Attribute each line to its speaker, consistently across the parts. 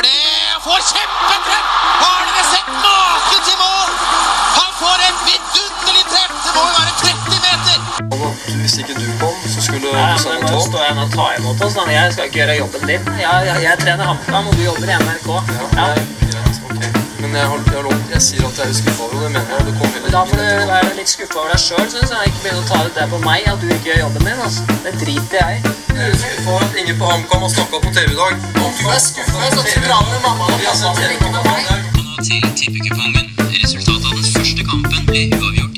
Speaker 1: gjør det! Får kjempetreff! Har dere sett maken til mål? Han får et vidunderlig treff! Det må jo være 30 meter!
Speaker 2: Hvis ikke du kom, så skulle Nei,
Speaker 3: men nå står jeg nå og tar imot oss. Jeg skal ikke gjøre jobben din. Jeg, jeg, jeg trener HamKam, og du jobber i NRK.
Speaker 2: Ja,
Speaker 3: Ja.
Speaker 2: Men jeg, har, jeg, har lov, jeg sier at jeg er skuffa over det, mener jeg. Det kom
Speaker 3: Da
Speaker 2: får
Speaker 3: du være litt skuffa over deg sjøl, syns jeg. Ikke begynne å ta ut det på meg at du ikke gjør jobben din. Altså. Det driter jeg i.
Speaker 2: Jeg er skuffa over at ingen på HamKam har snakka på TV i dag. Om du er skuffa, så skal dra med mamma og pappa. Ikke med meg.
Speaker 4: Til tippekupongen. Resultatet av den første kampen ble uavgjort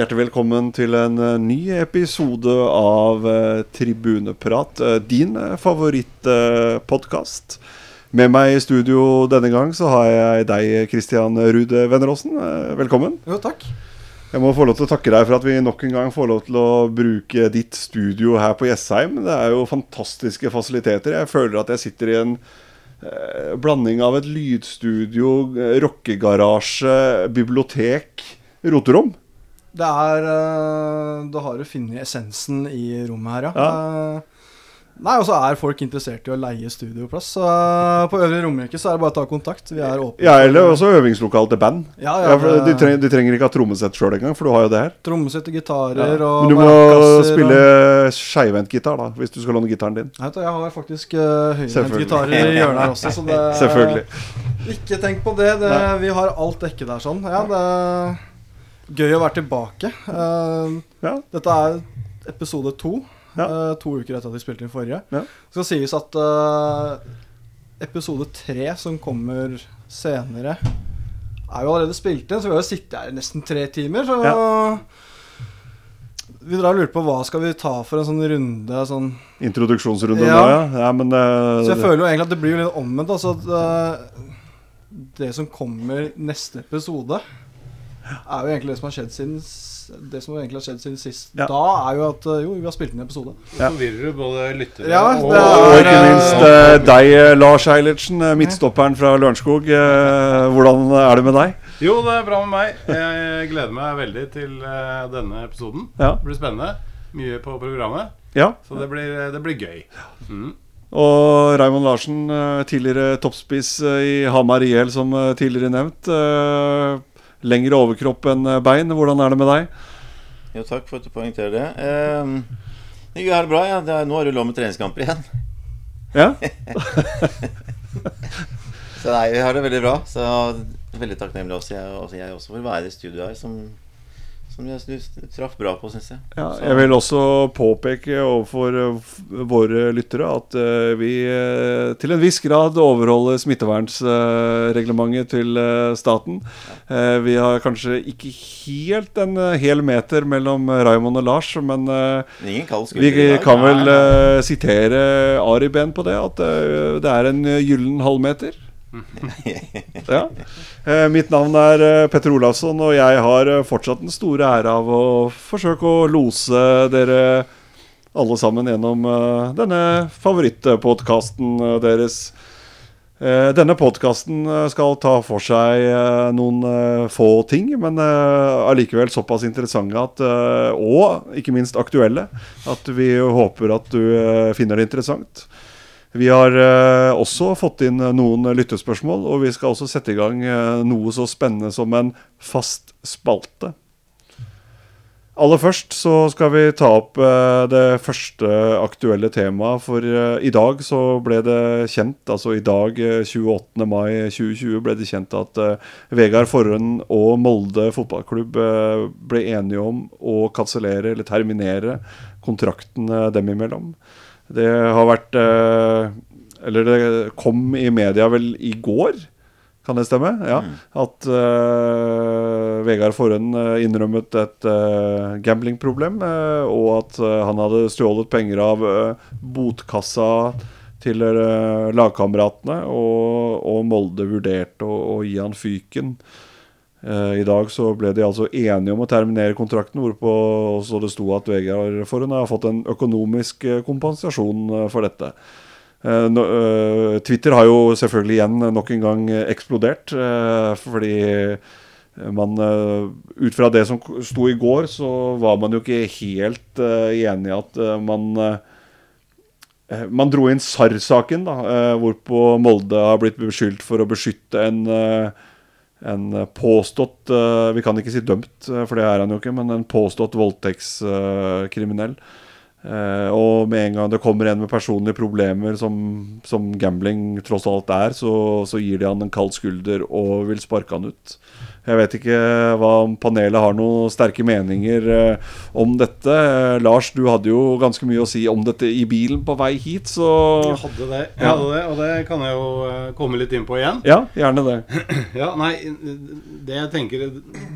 Speaker 5: Hjertelig velkommen til en eh, ny episode av eh, Tribuneprat. eh, din favorittpodkast. Med meg i studio denne gang så har jeg deg, Christian Ruud Venneråsen. Velkommen.
Speaker 6: Jo, takk.
Speaker 5: Jeg må få lov til å takke deg for at vi nok en gang får lov til å bruke ditt studio her på Jessheim. Det er jo fantastiske fasiliteter. Jeg føler at jeg sitter i en blanding av et lydstudio, rockegarasje, bibliotek, roterom.
Speaker 6: Det er uh, Da har du funnet essensen i rommet her, ja. ja. nei, og så er folk interessert i å leie studioplass. Så eh, på Øvre Romerike så er det bare å ta kontakt. Vi er åpne.
Speaker 5: Ja, eller også øvingslokal til band.
Speaker 6: Ja, ja,
Speaker 5: for de, trenger, de trenger ikke ha trommesett sjøl engang, for du har jo det her.
Speaker 6: Trommesett og gitarer og
Speaker 5: Men du må spille
Speaker 6: og-
Speaker 5: skeivhendtgitar, da, hvis du skal låne gitaren din.
Speaker 6: Nei, Jeg har faktisk uh, høyrehendtgitarer i hjørnet her også, så det
Speaker 5: Selvfølgelig.
Speaker 6: Ikke tenk på det. det vi har alt dekket der sånn. Ja, det gøy å være tilbake. Uh,
Speaker 5: Ja.
Speaker 6: Dette er episode to.
Speaker 5: Ja.
Speaker 6: Uh, to uker etter at vi spilte inn forrige.
Speaker 5: Ja.
Speaker 6: Det skal sies at uh, episode tre, som kommer senere, er jo allerede spilt inn, så vi har jo sittet her i nesten tre timer. Så vi drar og lurer på hva skal vi ta for en sånn runde sånn
Speaker 5: Introduksjonsrunde
Speaker 6: Ja.
Speaker 5: nå, ja. ja men, eh,
Speaker 6: Så jeg føler jo egentlig at det blir jo litt omvendt. Altså at uh, det som kommer neste episode, er jo egentlig det som har skjedd siden Det som egentlig har skjedd siden sist.
Speaker 5: Ja.
Speaker 6: Da er jo at eh, jo, vi har spilt inn en episode.
Speaker 5: Ja.
Speaker 7: forvirrer du både lyttere
Speaker 6: Ja,
Speaker 7: og
Speaker 5: Og ikke minst uh, deg, eh, Lars Eilertsen, midtstopperen fra Lørenskog. Uh, hvordan er det med deg?
Speaker 7: Jo, det er bra med meg. Jeg gleder meg veldig til uh, denne episoden.
Speaker 5: Ja.
Speaker 7: Det blir spennende. Mye på programmet,
Speaker 5: ja.
Speaker 7: så det blir, det blir gøy. Mm.
Speaker 5: Og Raymond Larsen, tidligere toppspiss i Hamar IL, som tidligere nevnt. Lengre overkropp enn eh, bein. Hvordan er det med deg?
Speaker 8: Jo, takk for at du poengterer det. Eh, jeg har det bra. ja Nå har du lov med treningskamper igjen.
Speaker 5: Ja?
Speaker 8: Så nei, vi har det veldig bra. Så veldig takknemlig også jeg, også jeg også for å være i studio her, som, som jeg du traff bra på, syns jeg.
Speaker 5: Ja, jeg vil også påpeke overfor eh, våre lyttere at eh, vi eh, til en viss grad overholder smittevernsreglementet til staten. Vi har kanskje ikke helt en hel meter mellom Raymond og Lars, men vi kan vel sitere Ari Behn på det, at det er en gyllen halvmeter. Ja. Eh, mitt navn er eh, Petter Olavsson, og jeg har eh, fortsatt den store ære av å forsøke å lose dere alle sammen gjennom denne favorittpodkasten deres. Denne podkasten skal ta for seg noen få ting, men allikevel såpass interessante at, og ikke minst aktuelle at vi håper at du finner det interessant. Vi har eh, også fått inn eh, noen eh, lyttespørsmål, og vi skal også sette i gang noe så spennende som en fast spalte. Aller først så skal vi ta opp det første aktuelle temaet. For i dag så ble det kjent, altså i dag eh, 28. mai 2020, ble det kjent at Vegard Forhund og Molde fotballklubb ble enige om å kansellere eller terminere kontrakten dem imellom. Det har vært eh, Eller det kom i media vel i går, kan det stemme? Ja. At eh, Vegard Forhund eh, innrømmet et uh, gamblingproblem, eh, og at han hadde stjålet penger av botkassa til lagkameratene, og, og Molde vurderte å, å gi han fyken. Eh, I dag så ble de altså enige om å terminere kontrakten, hvorpå også det sto at Vegard Forhund har fått en økonomisk eh, kompensasjon eh, for dette. Twitter har jo selvfølgelig igjen nok en gang eksplodert. fordi man Ut fra det som sto i går, så var man jo ikke helt enig i at man Man dro inn SAR-saken, da, hvorpå Molde har blitt beskyldt for å beskytte en en påstått eh, Vi kan ikke si dømt, eh, for det er han jo ikke, men en påstått voldtektskriminell. Eh, og med en gang det kommer en med personlige problemer, som, som gambling tross alt er, så, så gir de han en kald skulder og vil sparke han ut. Jeg vet ikke hva om panelet har noen sterke meninger eh, om dette. Eh, Lars, du hadde jo ganske mye å si om dette i bilen på vei hit, så
Speaker 7: Jeg hadde det, jeg
Speaker 5: Ja.
Speaker 7: hadde det, og det kan jeg jo eh, komme litt inn på igjen.
Speaker 5: Ja, gjerne det.
Speaker 7: Ja, nei, det jeg tenker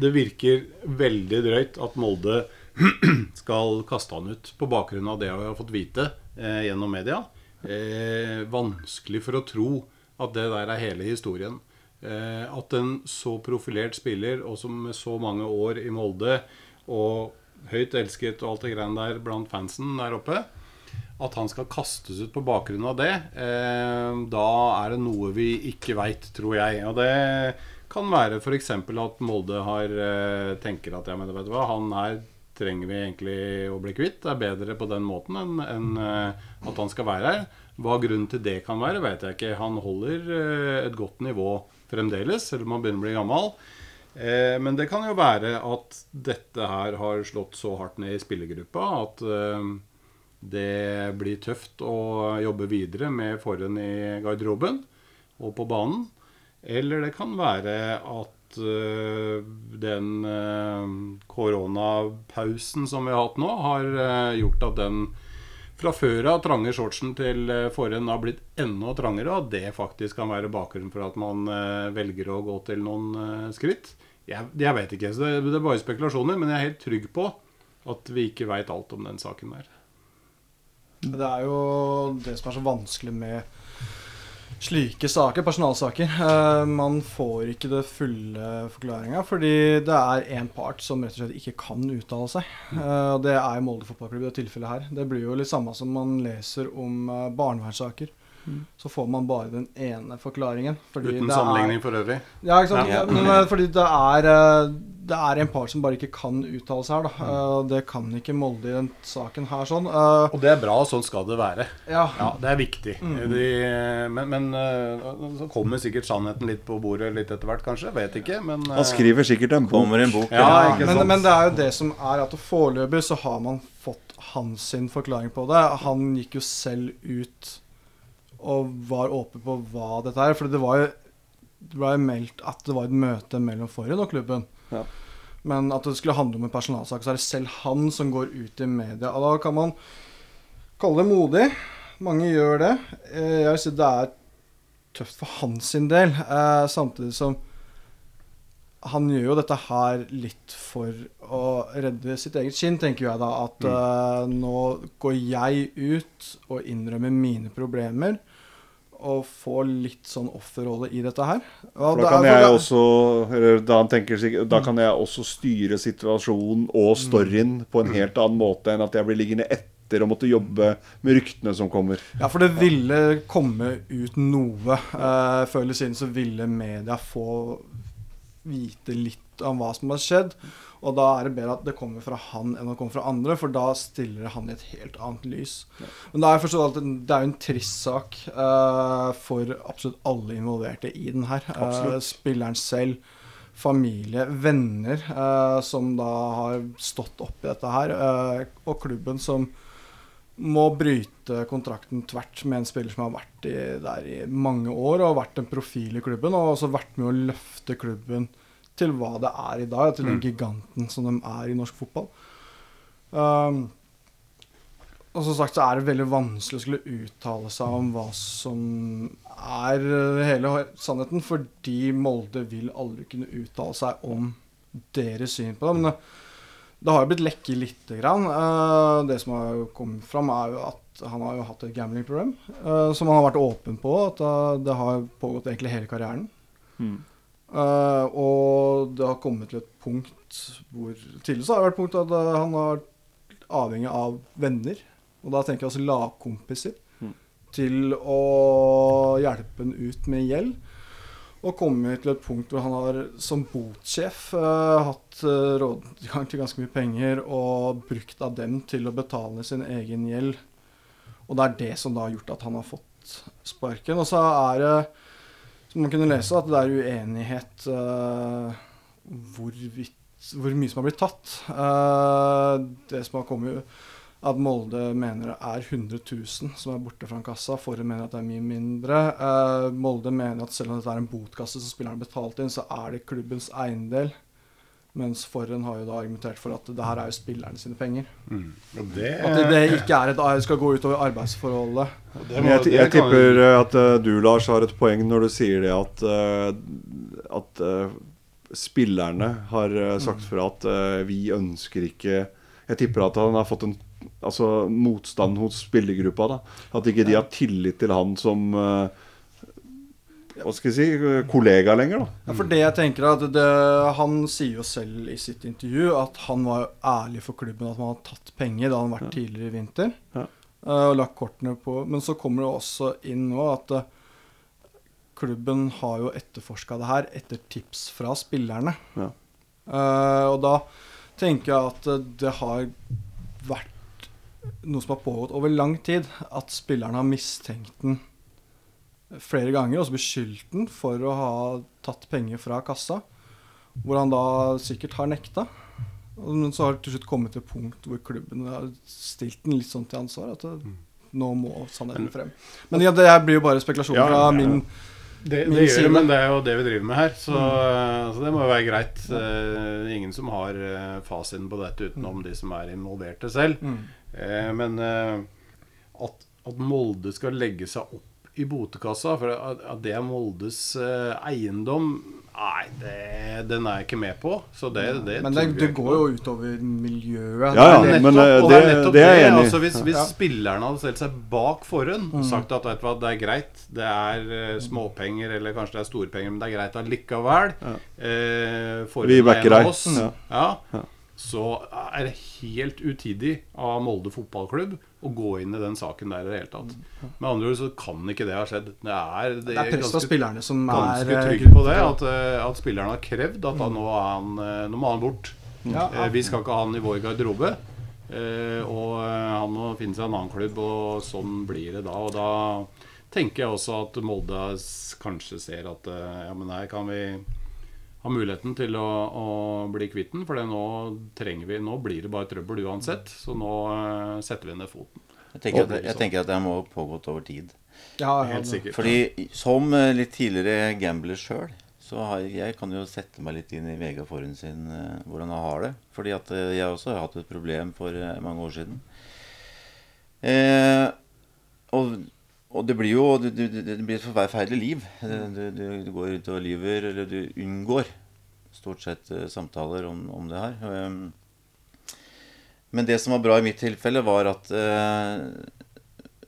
Speaker 7: Det virker veldig drøyt at Molde skal kaste han ut på bakgrunn av det vi har fått vite eh, gjennom media. Eh, vanskelig for å tro at det der er hele historien. Eh, at en så profilert spiller, og som med så mange år i Molde, og høyt elsket og alt det greiene der blant fansen der oppe, at han skal kastes ut på bakgrunn av det, eh, da er det noe vi ikke veit, tror jeg. Og det kan være f.eks. at Molde har, eh, tenker at ja, men vet du hva, han her trenger vi egentlig å bli kvitt. Det er bedre på den måten enn enn, eh, at han skal være her. Hva grunnen til det kan være, vet jeg ikke. Han holder eh, et godt nivå fremdeles, selv om han begynner å bli gammel. Eh, men det kan jo være at dette her har slått så hardt ned i spillergruppa at det blir tøft å jobbe videre med forhånd i garderoben og på banen. Eller det kan være at eh, den eh, koronapausen som vi har hatt nå, har eh, gjort at den fra før av trange shortsen til forhånd har blitt enda trangere, og at det faktisk kan være bakgrunnen for at man velger å gå til noen skritt. Jeg, jeg vet ikke, så det, det er bare spekulasjoner, men jeg er helt trygg på at vi ikke veit alt om den saken der.
Speaker 6: Det er jo det som er så vanskelig med slike saker, personalsaker. Eh, man får ikke det fulle forklaringa, fordi det er én part som rett og slett ikke kan uttale seg. Eh, og det er Molde fotballklubb i det tilfellet her. Det blir jo litt samme som man leser om uh, barnevernssaker. Så får man bare den ene forklaringen. fordi
Speaker 7: Uten
Speaker 6: det er-
Speaker 7: sammenligning for øvrig.
Speaker 6: Ja, ikke sant?
Speaker 7: Ja.
Speaker 6: Ja. Men, eh, fordi det er, eh, det er en part som bare ikke kan uttale seg her, da. Mm. og det kan ikke Molde i den saken her, sånn. Eh,
Speaker 7: Og det er bra, sånn skal det være.
Speaker 6: ja.
Speaker 7: Ja, det er viktig.
Speaker 6: Mm.
Speaker 7: De, men men eh, så kommer sikkert sannheten litt på bordet litt etter hvert, kanskje. Vet ikke, men eh,
Speaker 5: Han skriver sikkert en bok.
Speaker 8: Kommer en bok.
Speaker 7: Ja,
Speaker 6: Ja,
Speaker 7: ikke
Speaker 6: men,
Speaker 7: sant.
Speaker 6: men det er jo det som er at foreløpig så har man fått hans sin forklaring på det. Han gikk jo selv ut og var åpen på hva dette er. For det var jo det ble meldt at det var et møte mellom Forhen og klubben.
Speaker 5: Ja.
Speaker 6: Men at det skulle handle om en personalsak, så er det selv han som går ut i media. Og da kan man kalle det modig. Mange gjør det. Eh, Jeg si det er tøft for hans sin del. Eh, samtidig som han gjør jo dette her litt for å redde sitt eget skinn, tenker jeg da. At eh, nå går jeg ut og innrømmer mine problemer. Og få litt sånn offerrolle i dette her. Ja,
Speaker 5: da kan jeg også da, tenker, da kan jeg også styre situasjonen og storyen på en helt annen måte enn at jeg blir liggende etter og måtte jobbe med ryktene som kommer.
Speaker 6: Ja, for det ville komme ut noe. Eh, før eller siden så ville media få vite litt om hva som har skjedd. Og da er det bedre at det kommer fra han enn det kommer fra andre, for da stiller det han i et helt annet lys. Men det er, jeg at det er jo en trist sak uh, for absolutt alle involverte i den her.
Speaker 5: Uh,
Speaker 6: spilleren selv, familie, venner uh, som da har stått opp i dette her, og klubben som må bryte kontrakten tvert med en spiller som har vært i, der i mange år og vært en profil i klubben, og også vært med å løfte klubben til hva det er i dag, til den giganten som de er i norsk fotball. Um, og som sagt så er det veldig vanskelig å skulle uttale seg om hva som er eh, hele sannheten, fordi Molde vil aldri kunne uttale seg om deres syn på det. Men det, det har jo blitt lekket lite grann. Uh, det som har kommet fram, er jo at han har jo hatt et gamblingproblem, uh, som han har vært åpen på. At eh, det har pågått egentlig hele karrieren. Eh, og det har kommet til et punkt hvor Tidligere så har det vært punkt at eh, han har vært avhengig av venner. Og da tenker jeg altså lagkompiser. til å hjelpe han ut med gjeld. Og kommet til et punkt hvor han har som botsjef uh, hatt uh, rådgang til ganske mye penger og brukt av dem til å betale sin egen gjeld. Og det er det som da har gjort at han har fått sparken. Og så er det, som man kunne lese, at det er uenighet uh, hvorvidt, hvor mye som har blitt tatt. Uh, det som har kommet at Molde mener det er 100 000 som er borte fra kassa. Forre mener at det er mye mindre. Uh, Molde mener at selv om dette er en botkasse som spilleren har betalt inn, så er det klubbens eiendel. Mens Forren har jo da argumentert for at det her er jo spillerne sine penger.
Speaker 7: Og det,
Speaker 6: At det, det ikke er et, skal gå utover arbeidsforholdet.
Speaker 7: det må-
Speaker 5: jeg,
Speaker 7: det
Speaker 5: jeg tipper eh, at eh, du, Lars, har et poeng når du sier det at, eh, at eh, spillerne har eh, sagt fra at eh, vi ønsker ikke Jeg tipper at han har fått en altså, motstand hos spillergruppa. da At ikke de har tillit til han som eh, Hva skal jeg si kollega lenger. da
Speaker 6: Ja, for det jeg tenker er at det, Han sier jo selv i sitt intervju at han var ærlig for klubben at man hadde tatt penger da han vært tidligere i vinter.
Speaker 5: Ja.
Speaker 6: eh, og lagt kortene på Men så kommer det også inn nå at eh, klubben har jo etterforska det her etter tips fra spillerne.
Speaker 5: Ja.
Speaker 6: Eh, og da tenker jeg at det har vært noe som har pågått over lang tid. At spillerne har mistenkt den flere ganger, og så beskyldt den for å ha tatt penger fra kassa. Hvor han da sikkert har nekta. Men så har det til slutt kommet til et punkt hvor klubben har stilt den litt sånn til ansvar. At det, nå må sannheten frem. Men ja, det blir jo bare spekulasjoner
Speaker 7: Ja,
Speaker 6: fra min
Speaker 7: Det, det gjør det, men det er jo det vi driver med her. Så, så det må jo være greit. Eh, ingen som har eh, fasiten på dette utenom de som er involverte selv. Eh, men at, at Molde skal legge seg opp i botekassa, for at, det er Moldes eh, eiendom Nei, det, den er jeg ikke med på. Så det, det
Speaker 6: Men det, det går jo utover miljøet.
Speaker 5: Ja, ja,
Speaker 6: Det er
Speaker 5: men
Speaker 6: nettopp-
Speaker 5: eh,
Speaker 7: og
Speaker 5: det,
Speaker 7: er nettopp
Speaker 5: det er jeg enig i.
Speaker 7: Altså, hvis hvis
Speaker 6: Ja.
Speaker 7: spillerne hadde stelt seg bak forhånd og sagt at vet du hva, det er greit, det er eh, småpenger, eller kanskje det er store penger, men det er greit allikevel eh,
Speaker 5: Vi
Speaker 7: er
Speaker 5: backer deg.
Speaker 7: oss,
Speaker 5: Ja.
Speaker 7: ja. Så er det helt utidig av Molde fotballklubb å gå inn i den saken der i det hele tatt. Med andre ord så kan ikke det ha skjedd. Det er,
Speaker 6: Det er press fra spillerne som er
Speaker 7: ganske
Speaker 6: eh,
Speaker 7: trygg på det. At, eh, at spillerne har krevd at da, nå, er han, eh, nå må han bort.
Speaker 6: Ja,
Speaker 7: ja. Vi skal ikke ha han i vår garderobe. Og han må finne seg en annen klubb, og sånn blir det da. Og da tenker jeg også at Molde kanskje ser at ja, men her kan vi ha muligheten til å, å bli kvitt den. For nå trenger vi Nå blir det bare trøbbel uansett. Så nå uh, setter vi ned foten.
Speaker 8: Jeg tenker, at, jeg tenker at det må ha pågått over tid.
Speaker 6: Ja,
Speaker 7: Helt sikkert.
Speaker 8: Fordi som eh, litt tidligere gambler sjøl, så har jeg kan jo sette meg litt inn i Vegard Forhen sin eh, hvordan han har det. Fordi at jeg også har hatt et problem for mange år siden. Eh, og, og det blir jo du, du, det blir et forferdelig liv. Du, du, går rundt og lyver, eller du unngår stort sett eh, samtaler om, om det her. Um, men det som var bra i mitt tilfelle, var at eh,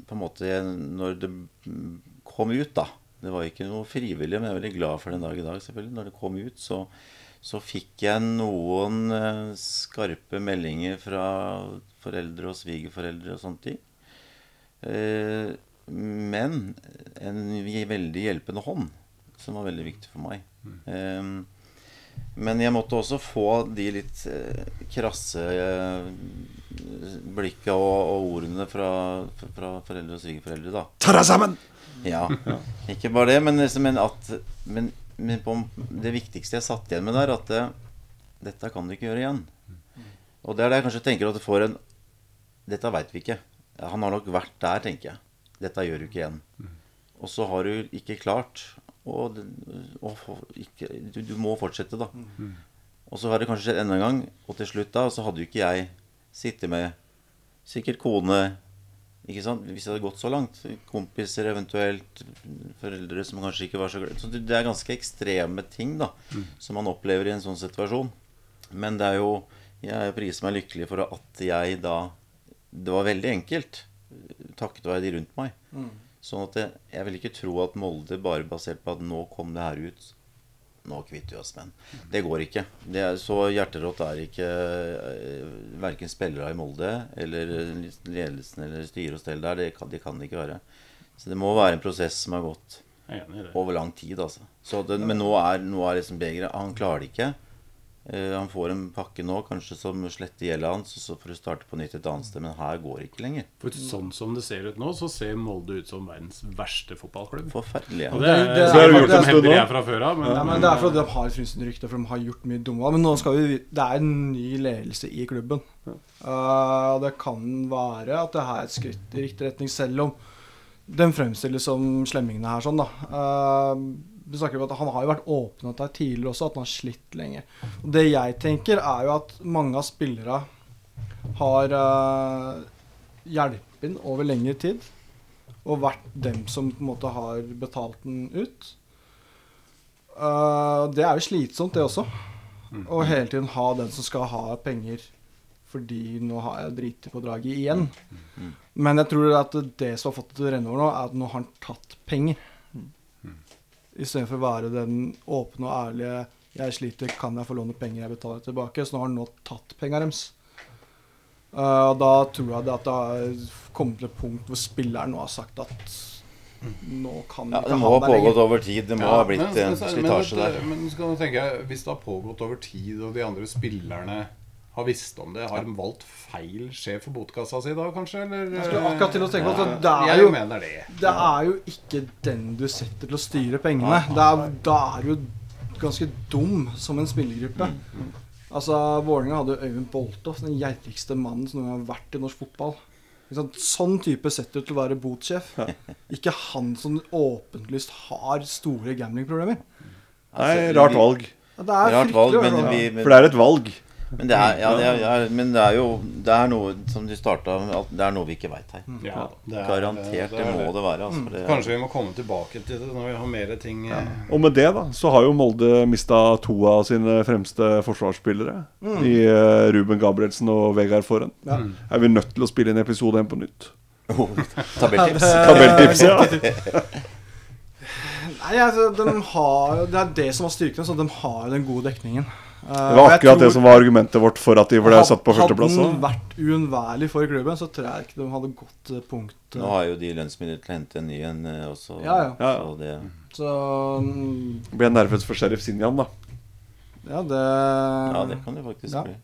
Speaker 8: på en måte når det kom ut, da Det var ikke noe frivillig, men jeg er veldig glad for den dag i dag, selvfølgelig. Når det kom ut, så, så fikk jeg noen eh, skarpe meldinger fra foreldre og svigerforeldre og sånne ting. Men en veldig hjelpende hånd, som var veldig viktig for meg. Mm. men jeg måtte også få de litt eh, krasse eh, blikka og, og ordene fra, fra foreldre og svigerforeldre, da.
Speaker 5: Ta deg sammen!
Speaker 8: Ja. Ikke bare det, men, men at men, men på, det viktigste jeg satt igjen med der, at det, dette kan du ikke gjøre igjen. Og det er det jeg kanskje tenker at du får en Dette veit vi ikke. Han har nok vært der, tenker jeg. Dette gjør du ikke igjen. Og så har du ikke klart og, og, ikke, du, du må fortsette, da. Og så har det kanskje skjedd enda en gang, og til slutt da, så hadde jo ikke jeg sittet med sikkert kone ikke sant? Hvis det hadde gått så langt. Kompiser eventuelt. Foreldre som kanskje ikke var så glad Så det er ganske ekstreme ting da, som man opplever i en sånn situasjon. Men det er jo Jeg priser meg lykkelig for at jeg da Det var veldig enkelt. Takket være de rundt meg. Sånn at jeg, jeg vil ikke tro at Molde bare basert på at nå kom det her ut nå kvitter vi oss med den. Det går ikke. Det er, så hjerterått er ikke uh, verken spillere i Molde eller ledelsen eller styre og stell der. Det kan, det kan det ikke være. Så det må være en prosess som har gått
Speaker 7: er
Speaker 8: over lang tid, altså. Så det, men nå er, nå er liksom begeret Han klarer det ikke. Eh, han får en pakke nå, kanskje som sletter gjelda hans, og så får du starte på nytt et annet sted. Men her går det ikke lenger.
Speaker 7: For sånn som det ser ut nå, så ser Molde ut som verdens verste fotballklubb.
Speaker 8: Forferdelig.
Speaker 7: Og
Speaker 8: Ja.
Speaker 7: det er,
Speaker 6: Det-
Speaker 7: det
Speaker 6: det
Speaker 7: er
Speaker 6: har
Speaker 7: folk
Speaker 6: gjort
Speaker 7: som
Speaker 5: en stund
Speaker 7: jeg fra før av. Men,
Speaker 6: Ja, men Det er fordi de har et frysende rykte, for de har gjort mye dumme. Men nå skal vi Det er en ny ledelse i klubben. Uh, det kan være at det her er et skritt i riktig retning, selv om den fremstilles som slemmingene her sånn, da. Uh, vi snakker om at Han har jo vært åpen om dette tidligere også, at han har slitt lenge. Og Det jeg tenker, er jo at mange av spillere har uh, hjulpet inn over lengre tid. Og vært dem som på en måte har betalt den ut. Uh, det er jo slitsomt, det også. Å hele tiden ha den som skal ha penger fordi nå har jeg driti på draget igjen. Men jeg tror at det som har fått det til å renne over nå, er at nå har han tatt penger. Istedenfor å være den åpne og ærlige 'Jeg sliter, kan jeg få låne penger jeg betaler tilbake?' Så nå har han nå tatt penga deres. Uh, og da tror jeg det at det har kommet til et punkt hvor spilleren nå har sagt at nå kan
Speaker 8: Ja, det må
Speaker 6: ha
Speaker 8: pågått over tid. Det må ha blitt
Speaker 7: men-
Speaker 8: en slitasje der.
Speaker 7: Men skal du tenke, hvis det har pågått over tid, og de andre spillerne har visst om det, har de valgt feil sjef for botkassa si da, kanskje? Eller?
Speaker 6: Jeg skulle akkurat til å tenke på at det er jo
Speaker 7: det.
Speaker 6: Det er jo ikke den du setter til å styre pengene. Det er, da er du ganske dum som en spillergruppe. Altså, Vålerenga hadde jo Øyvind Boltoff, den gjerrigste mannen som noen gang har vært i norsk fotball. Sånn type setter du til å være botsjef. Ikke han som åpenlyst har store gamblingproblemer.
Speaker 5: Nei, rart valg.
Speaker 6: Ja, det er
Speaker 8: Rart valg, men, vi, men,
Speaker 5: For det er et valg.
Speaker 8: Men, det er, ja, det er, ja, men det er jo Det er noe som du starta med Det er noe vi ikke veit her.
Speaker 7: Ja, det er-
Speaker 8: Garantert. Det må det være. Altså, det,
Speaker 7: Kanskje vi må komme tilbake til det når vi har mer ting eh,
Speaker 5: Og med det da, så har jo Molde mista to av sine fremste forsvarsspillere. I eh, Ruben Gabrielsen og Vegard Forhen.
Speaker 6: Ja.
Speaker 5: Er vi nødt til å spille inn episode én på nytt?
Speaker 8: Oh, tabelltips.
Speaker 5: Tabelltips, ja.
Speaker 6: Nei, altså, de har, Det er det som var styrken. Så de har jo den gode dekningen. Eh,
Speaker 5: Det var akkurat det som var argumentet vårt for at de ble satt på førsteplass.
Speaker 6: Hadde den vært uunnværlig for klubben, så tror jeg ikke de hadde gått eh, punkt. eh.
Speaker 8: Nå har jo de lønnsmidler til å hente en ny en også.
Speaker 6: Ja, ja.
Speaker 8: Så det,
Speaker 6: Så mm,
Speaker 5: Ble nervøs for Sheriff Sinjan, da.
Speaker 6: ja, det
Speaker 8: ja, det kan det faktisk
Speaker 6: Ja.
Speaker 8: bli.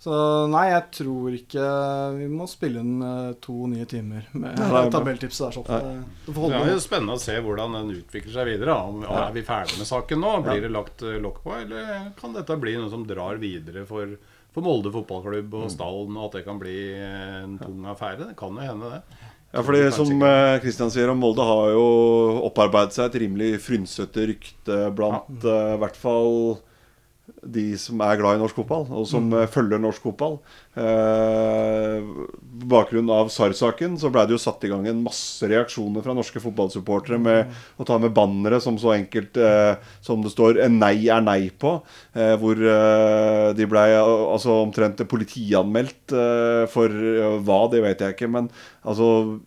Speaker 6: Så nei, jeg tror ikke vi må spille inn eh, to nye timer med
Speaker 5: Nei,
Speaker 6: tabelltipset der. Sånn. Det, det
Speaker 7: er jo spennende å se hvordan den utvikler seg videre. Om, Er vi ferdig med saken nå? Blir det lagt eh, lokk på? Eller kan dette bli noe som drar videre for, for Molde fotballklubb og stallen, og at det kan bli eh, en tung affære? Det kan jo hende, det.
Speaker 5: Ja, fordi som
Speaker 7: ikke.
Speaker 5: eh, Christian sier, Molde har jo opparbeidet seg et rimelig frynsete rykte blant ja. uh, hvert fall de som er glad i norsk fotball, og som mm. følger norsk fotball. Eh, på bakgrunn av SAR-saken så ble det jo satt i gang en masse reaksjoner fra norske fotballsupportere med å ta med bannere som så enkelt eh, som det står 'en nei er nei' på. Eh, hvor eh, de ble eh, altså omtrent politianmeldt eh, for eh, hva, det vet jeg ikke, men altså eh,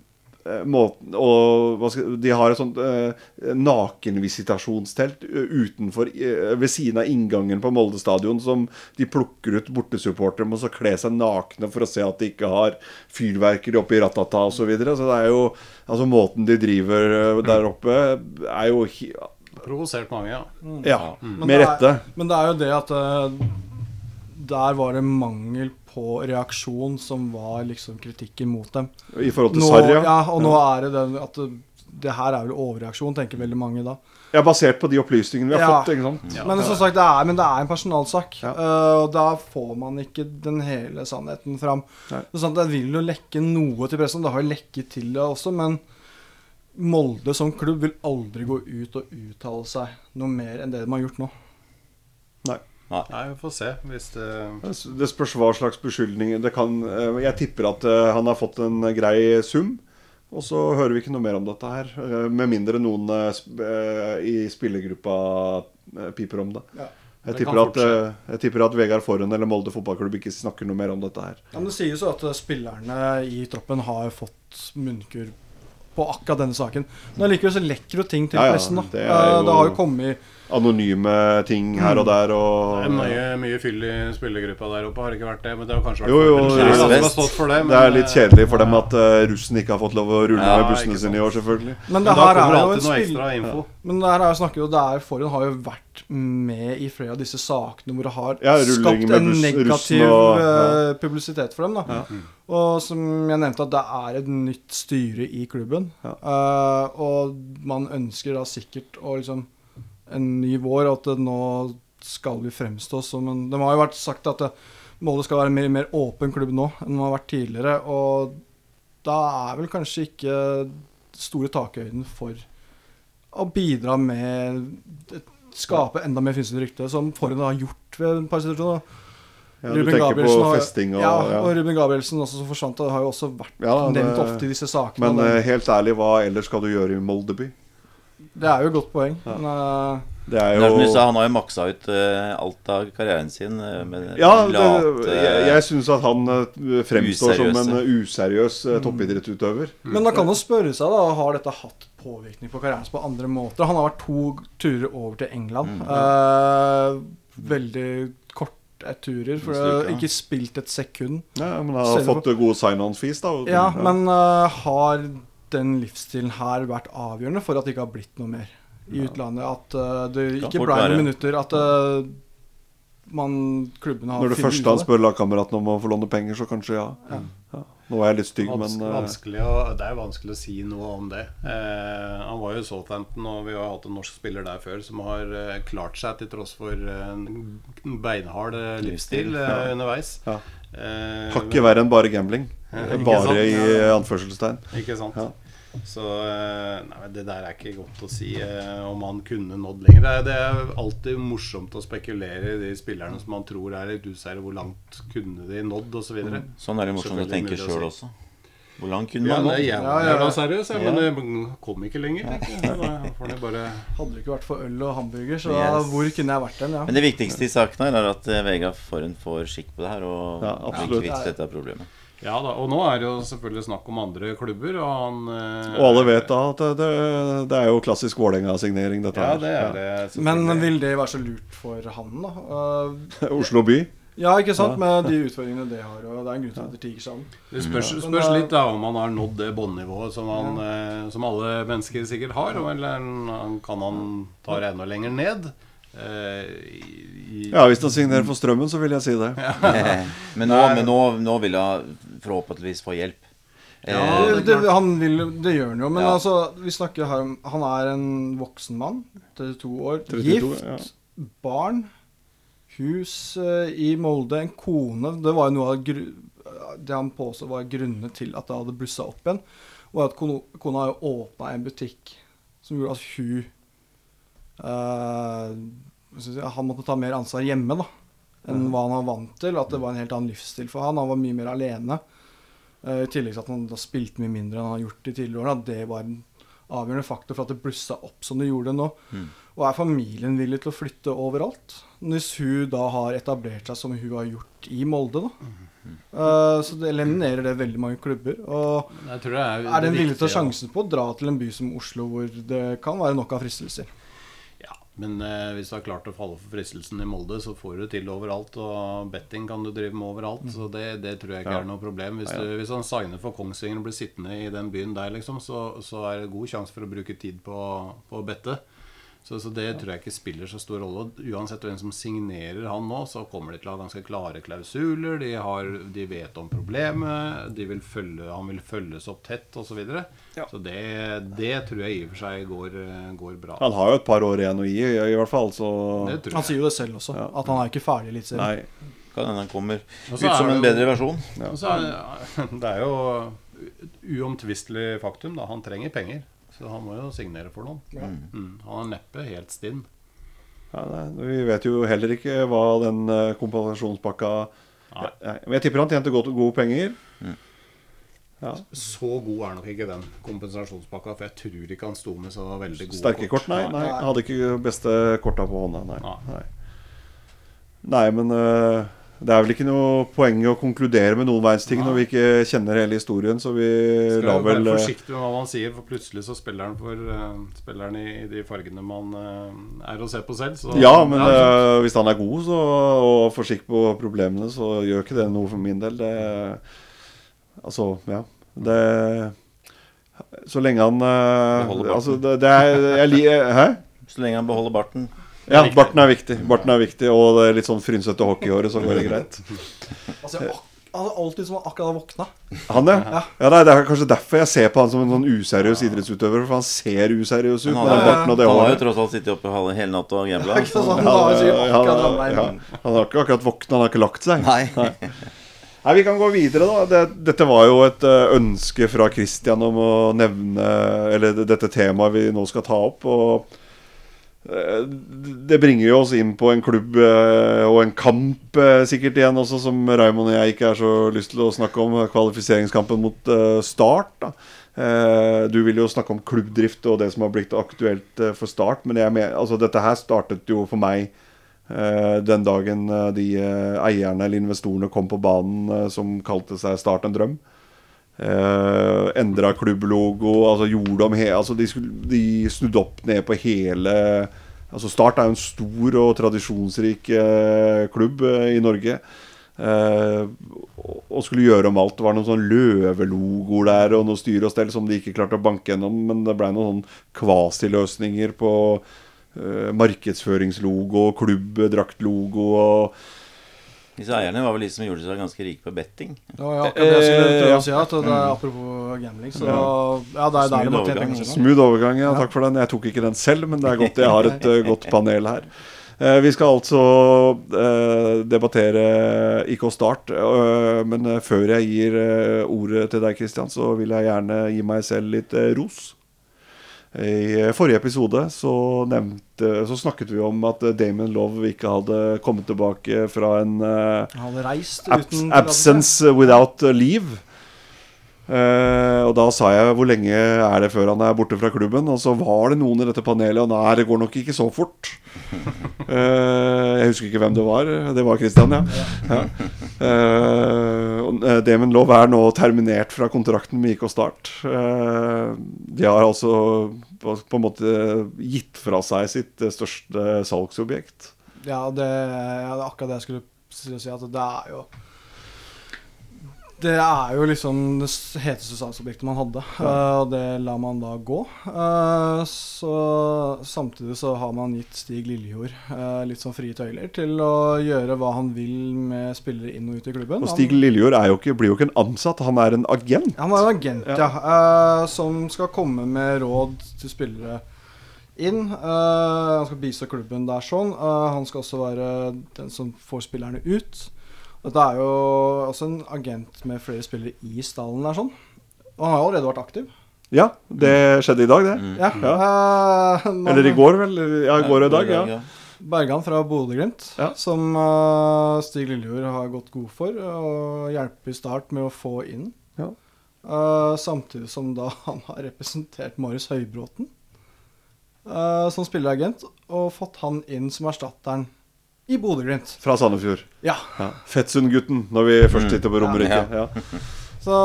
Speaker 5: måten og hva skal, De har et sånt eh, nakenvisitasjonstelt eh, utenfor eh, ved siden av inngangen på Molde stadion som de plukker ut bortesupportere med å så kle seg nakne for å se at de ikke har fyrverkeri oppi ratata osv. Så, videre. så det er jo Altså måten de driver eh, der oppe, er jo hi-
Speaker 7: Provosert mange, ja.
Speaker 5: Ja,
Speaker 6: mm.
Speaker 5: med rette.
Speaker 6: Men det er jo det at uh, der var det mangel på reaksjon som var liksom kritikken mot dem.
Speaker 5: I forhold til
Speaker 6: Nå,
Speaker 5: Sarri.
Speaker 6: ja, og nå er det den at det, det her er vel overreaksjon, tenker veldig mange da.
Speaker 5: Ja, basert på de opplysningene vi har
Speaker 6: Ja.
Speaker 5: fått. ikke sant?
Speaker 6: men som sagt, det er, men det er en personalsak.
Speaker 5: Ja.
Speaker 6: Uh, og da får man ikke den hele sannheten fram. Sant, Det vil jo lekke noe til pressen. Det har jo lekket til det også, men Molde som klubb vil aldri gå ut og uttale seg noe mer enn det de har gjort nå.
Speaker 7: Nei, vi får se hvis det
Speaker 5: Det spørs hva slags beskyldninger det kan eh, Jeg tipper at eh, han har fått en grei sum. Og så hører vi ikke noe mer om dette her. eh, Med mindre noen eh, eh, i spillergruppa eh, piper om det.
Speaker 6: Ja.
Speaker 5: Jeg tipper, at, eh, jeg tipper at Vegard Forhen eller Molde fotballklubb ikke snakker noe mer om dette her.
Speaker 6: Ja, men Det sies jo at eh, spillerne i troppen har fått munnkurv på akkurat denne saken. Men allikevel så lekker jo ting til
Speaker 5: Ja, ja,
Speaker 6: pressen. da
Speaker 5: det
Speaker 6: Eh,
Speaker 5: jo-
Speaker 6: det har jo kommet
Speaker 5: Anonyme ting her og der
Speaker 7: Det er mye, mye fyll i spillergruppa der oppe, har det ikke vært det? Men det har kanskje vært
Speaker 5: Jo, jo, er
Speaker 7: for det,
Speaker 5: Det er litt
Speaker 7: eh,
Speaker 5: kjedelig for dem at uh, russen ikke har fått lov å rulle
Speaker 7: Ja,
Speaker 5: med bussene sine i år, selvfølgelig.
Speaker 6: Men
Speaker 7: Men
Speaker 6: det
Speaker 7: da
Speaker 6: her
Speaker 7: kommer
Speaker 6: er
Speaker 7: det
Speaker 6: jo
Speaker 7: alltid
Speaker 6: en
Speaker 7: noe
Speaker 6: spill...
Speaker 7: ekstra info.
Speaker 6: Men det her er jo snakket jo Der Forhund har jo vært med i flere av disse sakene hvor det har
Speaker 5: Ja,
Speaker 6: skapt en
Speaker 5: buss-
Speaker 6: negativ
Speaker 5: og-
Speaker 6: eh, publisitet for dem. da Og som jeg nevnte, at det er et nytt styre i klubben. Uh, og man ønsker da sikkert å liksom en ny vår, at nå skal vi fremstå som en Det har jo vært sagt at Molde skal være en mer, mer åpen klubb nå enn det har vært tidligere. Og da er vel kanskje ikke store takhøyden for å bidra med Skape enda mer fynsete rykte, som Forhund har gjort ved et par situasjoner.
Speaker 5: Ja, du
Speaker 6: Ruben
Speaker 5: tenker på festing og
Speaker 6: ja,
Speaker 5: ja.
Speaker 6: og Ruben Gabrielsen også som forsvant. Det har jo også vært
Speaker 5: Ja, det-
Speaker 6: nevnt ofte i disse sakene.
Speaker 5: Men
Speaker 6: og
Speaker 5: eh, helt ærlig, hva ellers skal du gjøre i Moldeby?
Speaker 6: Det er jo et godt poeng. Men, eh,
Speaker 5: Det er
Speaker 8: Det er
Speaker 5: jo
Speaker 8: sa, han har jo maksa ut eh, alt av karrieren sin. eh, med
Speaker 5: Ja, det, jeg, jeg syns at han fremstår som en useriøs eh, toppidrettsutøver.
Speaker 6: men da kan man spørre seg, da, har dette hatt påvirkning på karrieren på andre måter? Han har vært to turer over til England. Eh, veldig korte turer, for
Speaker 8: En har
Speaker 6: ikke spilt et sekund.
Speaker 5: Ja, men han har fått gode sign-on-fees, da.
Speaker 6: Ja, men uh, har den livsstilen her vært avgjørende for at det ikke har blitt noe mer i utlandet? At uh, det ikke
Speaker 8: fort
Speaker 6: ble noen minutter? At uh, man klubbene har
Speaker 5: Når det første han spør lagkameraten om å få låne penger, så kanskje ja. ja. Nå var jeg litt stygg,
Speaker 7: Vans
Speaker 5: men
Speaker 7: uh... å, Det er vanskelig å si noe om det. Eh, han var jo Southampton, og vi har hatt en norsk spiller der før som har eh, klart seg til tross for eh, en beinhard eh, livsstil ja. underveis.
Speaker 5: Ja.
Speaker 7: Eh,
Speaker 5: hakket verre enn bare gambling. Bare
Speaker 7: sant?
Speaker 5: i
Speaker 7: Ja, ja.
Speaker 5: anførselstegn.
Speaker 7: Ikke sant?
Speaker 5: Ja.
Speaker 7: Så eh, nei, det der er ikke godt å si eh, om han kunne nådd lenger. Det er, det er alltid morsomt å spekulere i de spillerne som man tror er litt usikre. Hvor langt kunne de nådd, osv.
Speaker 5: Mm.
Speaker 8: Sånn er det morsomt å tenke sjøl
Speaker 7: si.
Speaker 8: også. Hvor langt kunne
Speaker 7: Ja,
Speaker 8: man
Speaker 7: det
Speaker 8: nå?
Speaker 7: jævla,
Speaker 6: Ja, ja, ja.
Speaker 7: seriøs, ja, men
Speaker 8: Ja.
Speaker 7: det kom ikke lenger. tenker jeg. Så bare
Speaker 6: Hadde det ikke vært for øl og hamburger, så
Speaker 8: Yes.
Speaker 6: hvor kunne jeg vært den? Ja.
Speaker 8: Men det viktigste i saken her er at Vega Vegard Forhen får skikk på det her og
Speaker 5: Ja,
Speaker 8: blir
Speaker 5: absolutt.
Speaker 8: kvitt dette problemet.
Speaker 7: Ja da, og nå er det jo selvfølgelig snakk om andre klubber, og han eh,
Speaker 5: Og alle vet da at det, det, er jo klassisk Vålerenga-signering, dette
Speaker 7: Ja,
Speaker 5: her.
Speaker 7: det er det.
Speaker 6: Men vil det være så lurt for han, da? Uh,
Speaker 5: Oslo by.
Speaker 6: ja, ikke sant? Med de utfordringene det har. Og det er en grunn til at det tiger om.
Speaker 7: Det spørs, spørs
Speaker 6: eh,
Speaker 7: litt da om han har nådd det båndnivået som, han, eh, som alle mennesker sikkert har. Eller kan han ta det enda lenger ned? Eh, i,
Speaker 5: Ja, hvis han signerer for Strømmen, så vil jeg si det.
Speaker 8: Men nå, men nå, nå vil han forhåpentligvis få hjelp.
Speaker 7: Ja,
Speaker 8: Eh,
Speaker 6: det, han vil, det gjør han jo, men
Speaker 8: Ja.
Speaker 6: altså, vi snakker her om Han er en voksen mann, 32 år,
Speaker 5: 32,
Speaker 6: gift,
Speaker 5: ja.
Speaker 6: barn, hus uh, i Molde, en kone. Det var jo noe av gru, det han påstod var grunnene til at det hadde blussa opp igjen. Og at kona, kona åpna en butikk som gjorde at hun eh, hva skal jeg si, Han måtte ta mer ansvar hjemme da enn hva han var vant til. At det var en helt annen livsstil for han. Han var mye mer alene. Eh, I tillegg til at han da spilte mye mindre enn han har gjort i tidligere år. At det var en avgjørende faktor for at det blussa opp som det gjorde nå. Og er familien villig til å flytte overalt? Hvis hun da har etablert seg som hun har gjort i Molde, da. Eh, så det eliminerer det veldig mange klubber. Og
Speaker 7: Jeg tror det er,
Speaker 6: er den villig til å sjansen på å dra til en by som Oslo, hvor det kan være nok av fristelser?
Speaker 7: Men eh, hvis du har klart å falle for fristelsen i Molde, så får du til overalt. Og betting kan du drive med overalt, så det, det tror jeg ikke
Speaker 5: Ja.
Speaker 7: er noe problem. Hvis, du, hvis han signer for Kongsvinger og blir sittende i den byen der, liksom, så, så er det god sjanse for å bruke tid på, på å bette. Så, så det tror jeg ikke spiller så stor rolle. Og Uansett hvem som signerer han nå, så kommer de til å ha ganske klare klausuler. De, har, de vet om problemet, de vil følge, han vil følges opp tett osv. Så, videre. så det, det tror jeg i og for seg går, går bra.
Speaker 5: Han har jo et par år igjen å gi, i, i hvert fall. Så
Speaker 7: Det tror
Speaker 6: Han sier jo det selv også,
Speaker 5: Ja.
Speaker 6: at han er ikke ferdig litt selv.
Speaker 5: Nei.
Speaker 8: Kan hende han kommer ut som en
Speaker 7: jo-
Speaker 8: bedre versjon.
Speaker 7: Ja. er det, det er jo et uomtvistelig faktum. da Han trenger penger. Så han må jo signere for noen. Mm. Han er neppe helt stinn.
Speaker 5: Ja, nei, vi vet jo heller ikke hva den eh, kompensasjonspakka
Speaker 7: Nei.
Speaker 5: Nei, Men jeg tipper han tjente godt, gode penger. Ja.
Speaker 7: Så god er nok ikke den kompensasjonspakka, for jeg tror ikke han sto med så veldig gode
Speaker 5: Sterke kort, nei. nei. Han hadde ikke beste korta på hånda, nei.
Speaker 7: Nei.
Speaker 5: Men eh, Det er vel ikke noe poeng i å konkludere med noen verdens ting når vi ikke kjenner hele historien, så vi
Speaker 7: Skal
Speaker 5: lar
Speaker 7: vel være
Speaker 5: eh,
Speaker 7: forsiktig med hva man sier, for plutselig så spiller han for uh, Spiller han i, i de fargene man uh, er og ser på selv. Så,
Speaker 5: Ja, men
Speaker 7: ja,
Speaker 5: eh, hvis han er god så, og får skikk på problemene, så gjør ikke det noe for min del. Det, altså, ja. Det Så lenge han eh,
Speaker 8: Beholder barten.
Speaker 5: Altså, det, det er jeg, jeg, Hæ?
Speaker 8: Så lenge han beholder barten.
Speaker 5: Ja, barten er viktig. Barten er viktig Og det er litt sånn frynsete hockeyhåret, så går det greit.
Speaker 6: Altså, ak han er alltid som han akkurat har våkna.
Speaker 5: Han, ja. ja nei, det er kanskje derfor jeg ser på han som en sånn useriøs idrettsutøver. For han ser useriøs ut
Speaker 8: han,
Speaker 5: den og det
Speaker 8: han har jo tross alt sittet oppe halve- hele natta og gambla.
Speaker 6: Han har
Speaker 5: Ja, ja, ja. Han ikke akkurat våkna, han har ikke lagt seg.
Speaker 8: Nei.
Speaker 5: Nei, Vi kan gå videre, da. Det, dette var jo et eh, ønske fra Christian om å nevne Eller dette temaet vi nå skal ta opp. Og det bringer jo oss inn på en klubb eh, og en kamp eh, sikkert igjen også, som Raymond og jeg ikke er så lyst til å snakke om. Kvalifiseringskampen mot eh, Start. da Du vil jo snakke om klubbdrift og det som har blitt aktuelt for Start. Men jeg altså, dette her startet jo for meg den dagen de eierne eller investorene kom på banen som kalte seg Start en drøm. Uh, Endra klubblogo, altså gjorde om he altså de, de snudde opp ned på hele Altså Start er jo en stor og tradisjonsrik eh, klubb eh, i Norge. Eh, og- skulle gjøre om alt. Det var noen sånn løvelogoer der og noe styr og stell som de ikke klarte å banke gjennom. Men det blei noen sånn kvasiløsninger på markedsføringslogo, klubbdraktlogo og
Speaker 8: Disse eierne var vel de som gjorde seg ganske rike på betting.
Speaker 6: Ja, akkurat det jeg skulle
Speaker 5: Eh,
Speaker 6: prøve
Speaker 5: ja.
Speaker 6: å si. At det er apropos gambling. Så ja, det er der
Speaker 8: det
Speaker 6: de tjene
Speaker 8: overgang.
Speaker 6: sine.
Speaker 5: Smooth overgang, ja. Takk for den. Jeg tok ikke den selv, men det er godt jeg har et eh, godt panel her. Eh, vi skal altså eh, debattere IK Start, eh, men eh, før jeg gir eh, ordet til deg, Kristian, så vil jeg gjerne gi meg selv litt eh, ros. I eh, forrige episode så, nevnte, så snakket vi om at eh, Damon Love ikke hadde kommet tilbake fra en eh,
Speaker 6: reist
Speaker 5: Abs
Speaker 6: uten
Speaker 5: absence without leave. Uh, og da sa jeg hvor lenge er det før han er borte fra klubben? Og så var det noen i dette panelet Og nei, det går nok ikke så fort. Eh, jeg husker ikke hvem det var. Det var Christian, ja. ja. Uh, og, eh, Damon Love er nå terminert fra kontrakten med IK Start. Uh, de har altså på, på en måte gitt fra seg sitt eh, største salgsobjekt.
Speaker 6: Ja, det, ja, det er akkurat det jeg skulle si, At det er jo Det er jo liksom det heteste salgsobjektet man hadde, eh, og det lar man da gå. Eh, så Samtidig så har man gitt Stig Lillejord eh, litt sånn frie tøyler til å gjøre hva han vil med spillere inn og ut i klubben.
Speaker 5: Og Stig Lillejord blir jo ikke en ansatt, han er en agent.
Speaker 6: Han er en agent, ja. eh, som skal komme med råd til spillere inn. Han skal bistå klubben der sånn. Han skal også være den som får spillerne ut. Dette er jo også en agent med flere spillere i stallen der sånn. Og han har jo allerede vært aktiv.
Speaker 5: Ja, det skjedde i dag, det.
Speaker 6: Ja. eh, man-
Speaker 5: Eller i går, vel? Ja, i går og i dag, ja.
Speaker 6: Bergan fra Bodø-Glimt,
Speaker 5: Ja.
Speaker 6: som uh, Stig Lillejord har gått god for. Og hjelper Start med å få inn.
Speaker 5: Ja.
Speaker 6: Uh, samtidig som da han har representert Marius Høybråten uh, som spilleragent, og fått han inn som erstatteren i Bodø-Glimt.
Speaker 5: Fra Sandefjord.
Speaker 6: Ja.
Speaker 5: Ja. Fettsund-gutten, når vi først sitter på Romerike. Ja.
Speaker 6: Så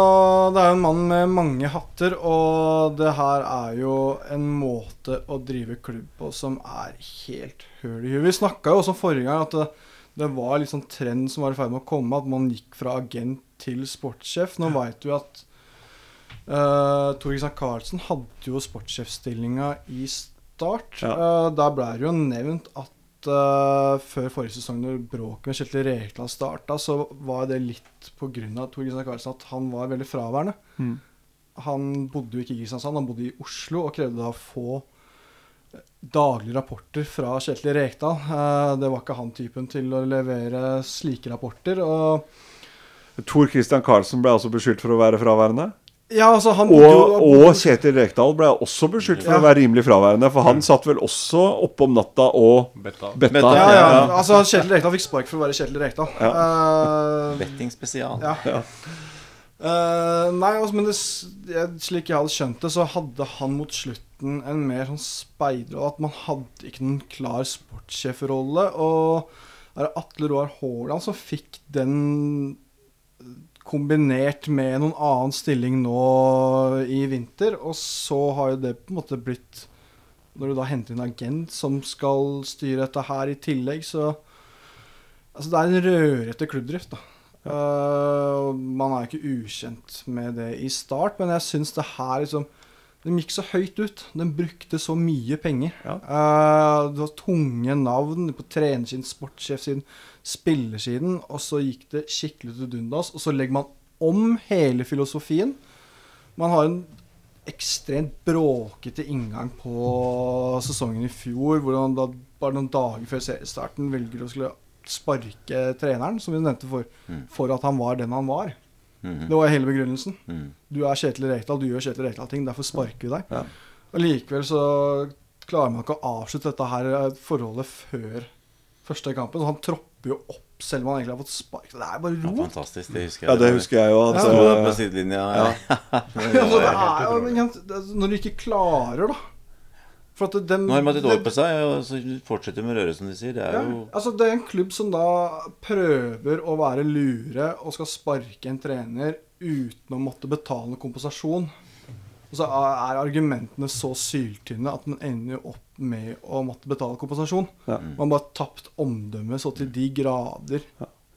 Speaker 6: det er jo en mann med mange hatter, og det her er jo en måte å drive klubb på som er helt høl i huet. Vi snakka jo også forrige gang at det, det var litt sånn trend som var i ferd med å komme, at man gikk fra agent til sportssjef. Nå veit vi at uh, Tor Kristian Karlsen hadde jo sportssjefstillinga i Start.
Speaker 5: Ja.
Speaker 6: Uh, der ble det jo nevnt at eh, før forrige sesong, når bråket med Kjetil Rekdal starta, så var det litt pga. Tor Kristian Karlsen at han var veldig fraværende.
Speaker 5: Mm.
Speaker 6: Han bodde jo ikke i Kristiansand, han bodde i Oslo og krevde da å få eh, daglige rapporter fra Kjetil Rekdal. Uh, det var ikke han typen til å levere slike rapporter. Og
Speaker 5: Tor Christian Karlsen ble altså beskyldt for å være fraværende.
Speaker 6: Ja, altså han
Speaker 5: Og,
Speaker 6: jo-
Speaker 5: og Kjetil Rekdal ble også beskyldt for
Speaker 6: Ja.
Speaker 5: å være rimelig fraværende. For han satt vel også oppe om natta og
Speaker 7: Betta.
Speaker 5: betta.
Speaker 8: Betta,
Speaker 6: ja, ja,
Speaker 5: Ja.
Speaker 6: altså Kjetil Rekdal fikk spark for å være Kjetil Rekdal. Eh,
Speaker 8: Betting spesial.
Speaker 6: Ja. Uh, nei, altså, men det, slik jeg hadde skjønt det, så hadde han mot slutten en mer sånn speiderrolle. At man hadde ikke noen klar sportssjefrolle. Og Det er Atle Roar Haaland som fikk den kombinert med noen annen stilling nå i vinter. Og så har jo det på en måte blitt Når du da henter en agent som skal styre dette her i tillegg, så Altså, det er en rørete klubbdrift, da. Uh, man er ikke ukjent med det i start, men jeg syns det her liksom Den gikk så høyt ut. Den brukte så mye penger.
Speaker 5: Ja.
Speaker 6: Uh, det var tunge navn på trenersiden, sportssjefsiden, spillersiden. Og så gikk det skikkelig til dundas. Og så legger man om hele filosofien. Man har en ekstremt bråkete inngang på sesongen i fjor, hvor han da bare noen dager før seriestarten velger å skulle sparke treneren, som vi nevnte for, for at han var den han var. Det var hele begrunnelsen. Du er Kjetil Rekdal, du gjør Kjetil Rekdal-ting, derfor sparker vi deg.
Speaker 5: Ja.
Speaker 6: Og likevel så klarer man ikke å avslutte dette her eh, forholdet før første kampen. Så han tropper jo opp selv om han egentlig har fått spark. Det er bare
Speaker 8: Ja, fantastisk. Det husker jeg.
Speaker 5: Ja, det husker jeg jo. At,
Speaker 8: Sto Så, på
Speaker 5: eh,
Speaker 8: sidelinja.
Speaker 5: Ja.
Speaker 6: ja. det er jo, men, når du ikke klarer, da For at den,
Speaker 8: Nå har de hatt et år på seg, og så fortsetter med røret, som de sier. Det er
Speaker 6: Ja,
Speaker 8: jo
Speaker 6: altså Det er en klubb som da prøver å være lure og skal sparke en trener uten å måtte betale kompensasjon. Og så er argumentene så syltynne at man ender jo opp med å måtte betale kompensasjon.
Speaker 5: Ja.
Speaker 6: Man har bare tapt omdømmet så til de grader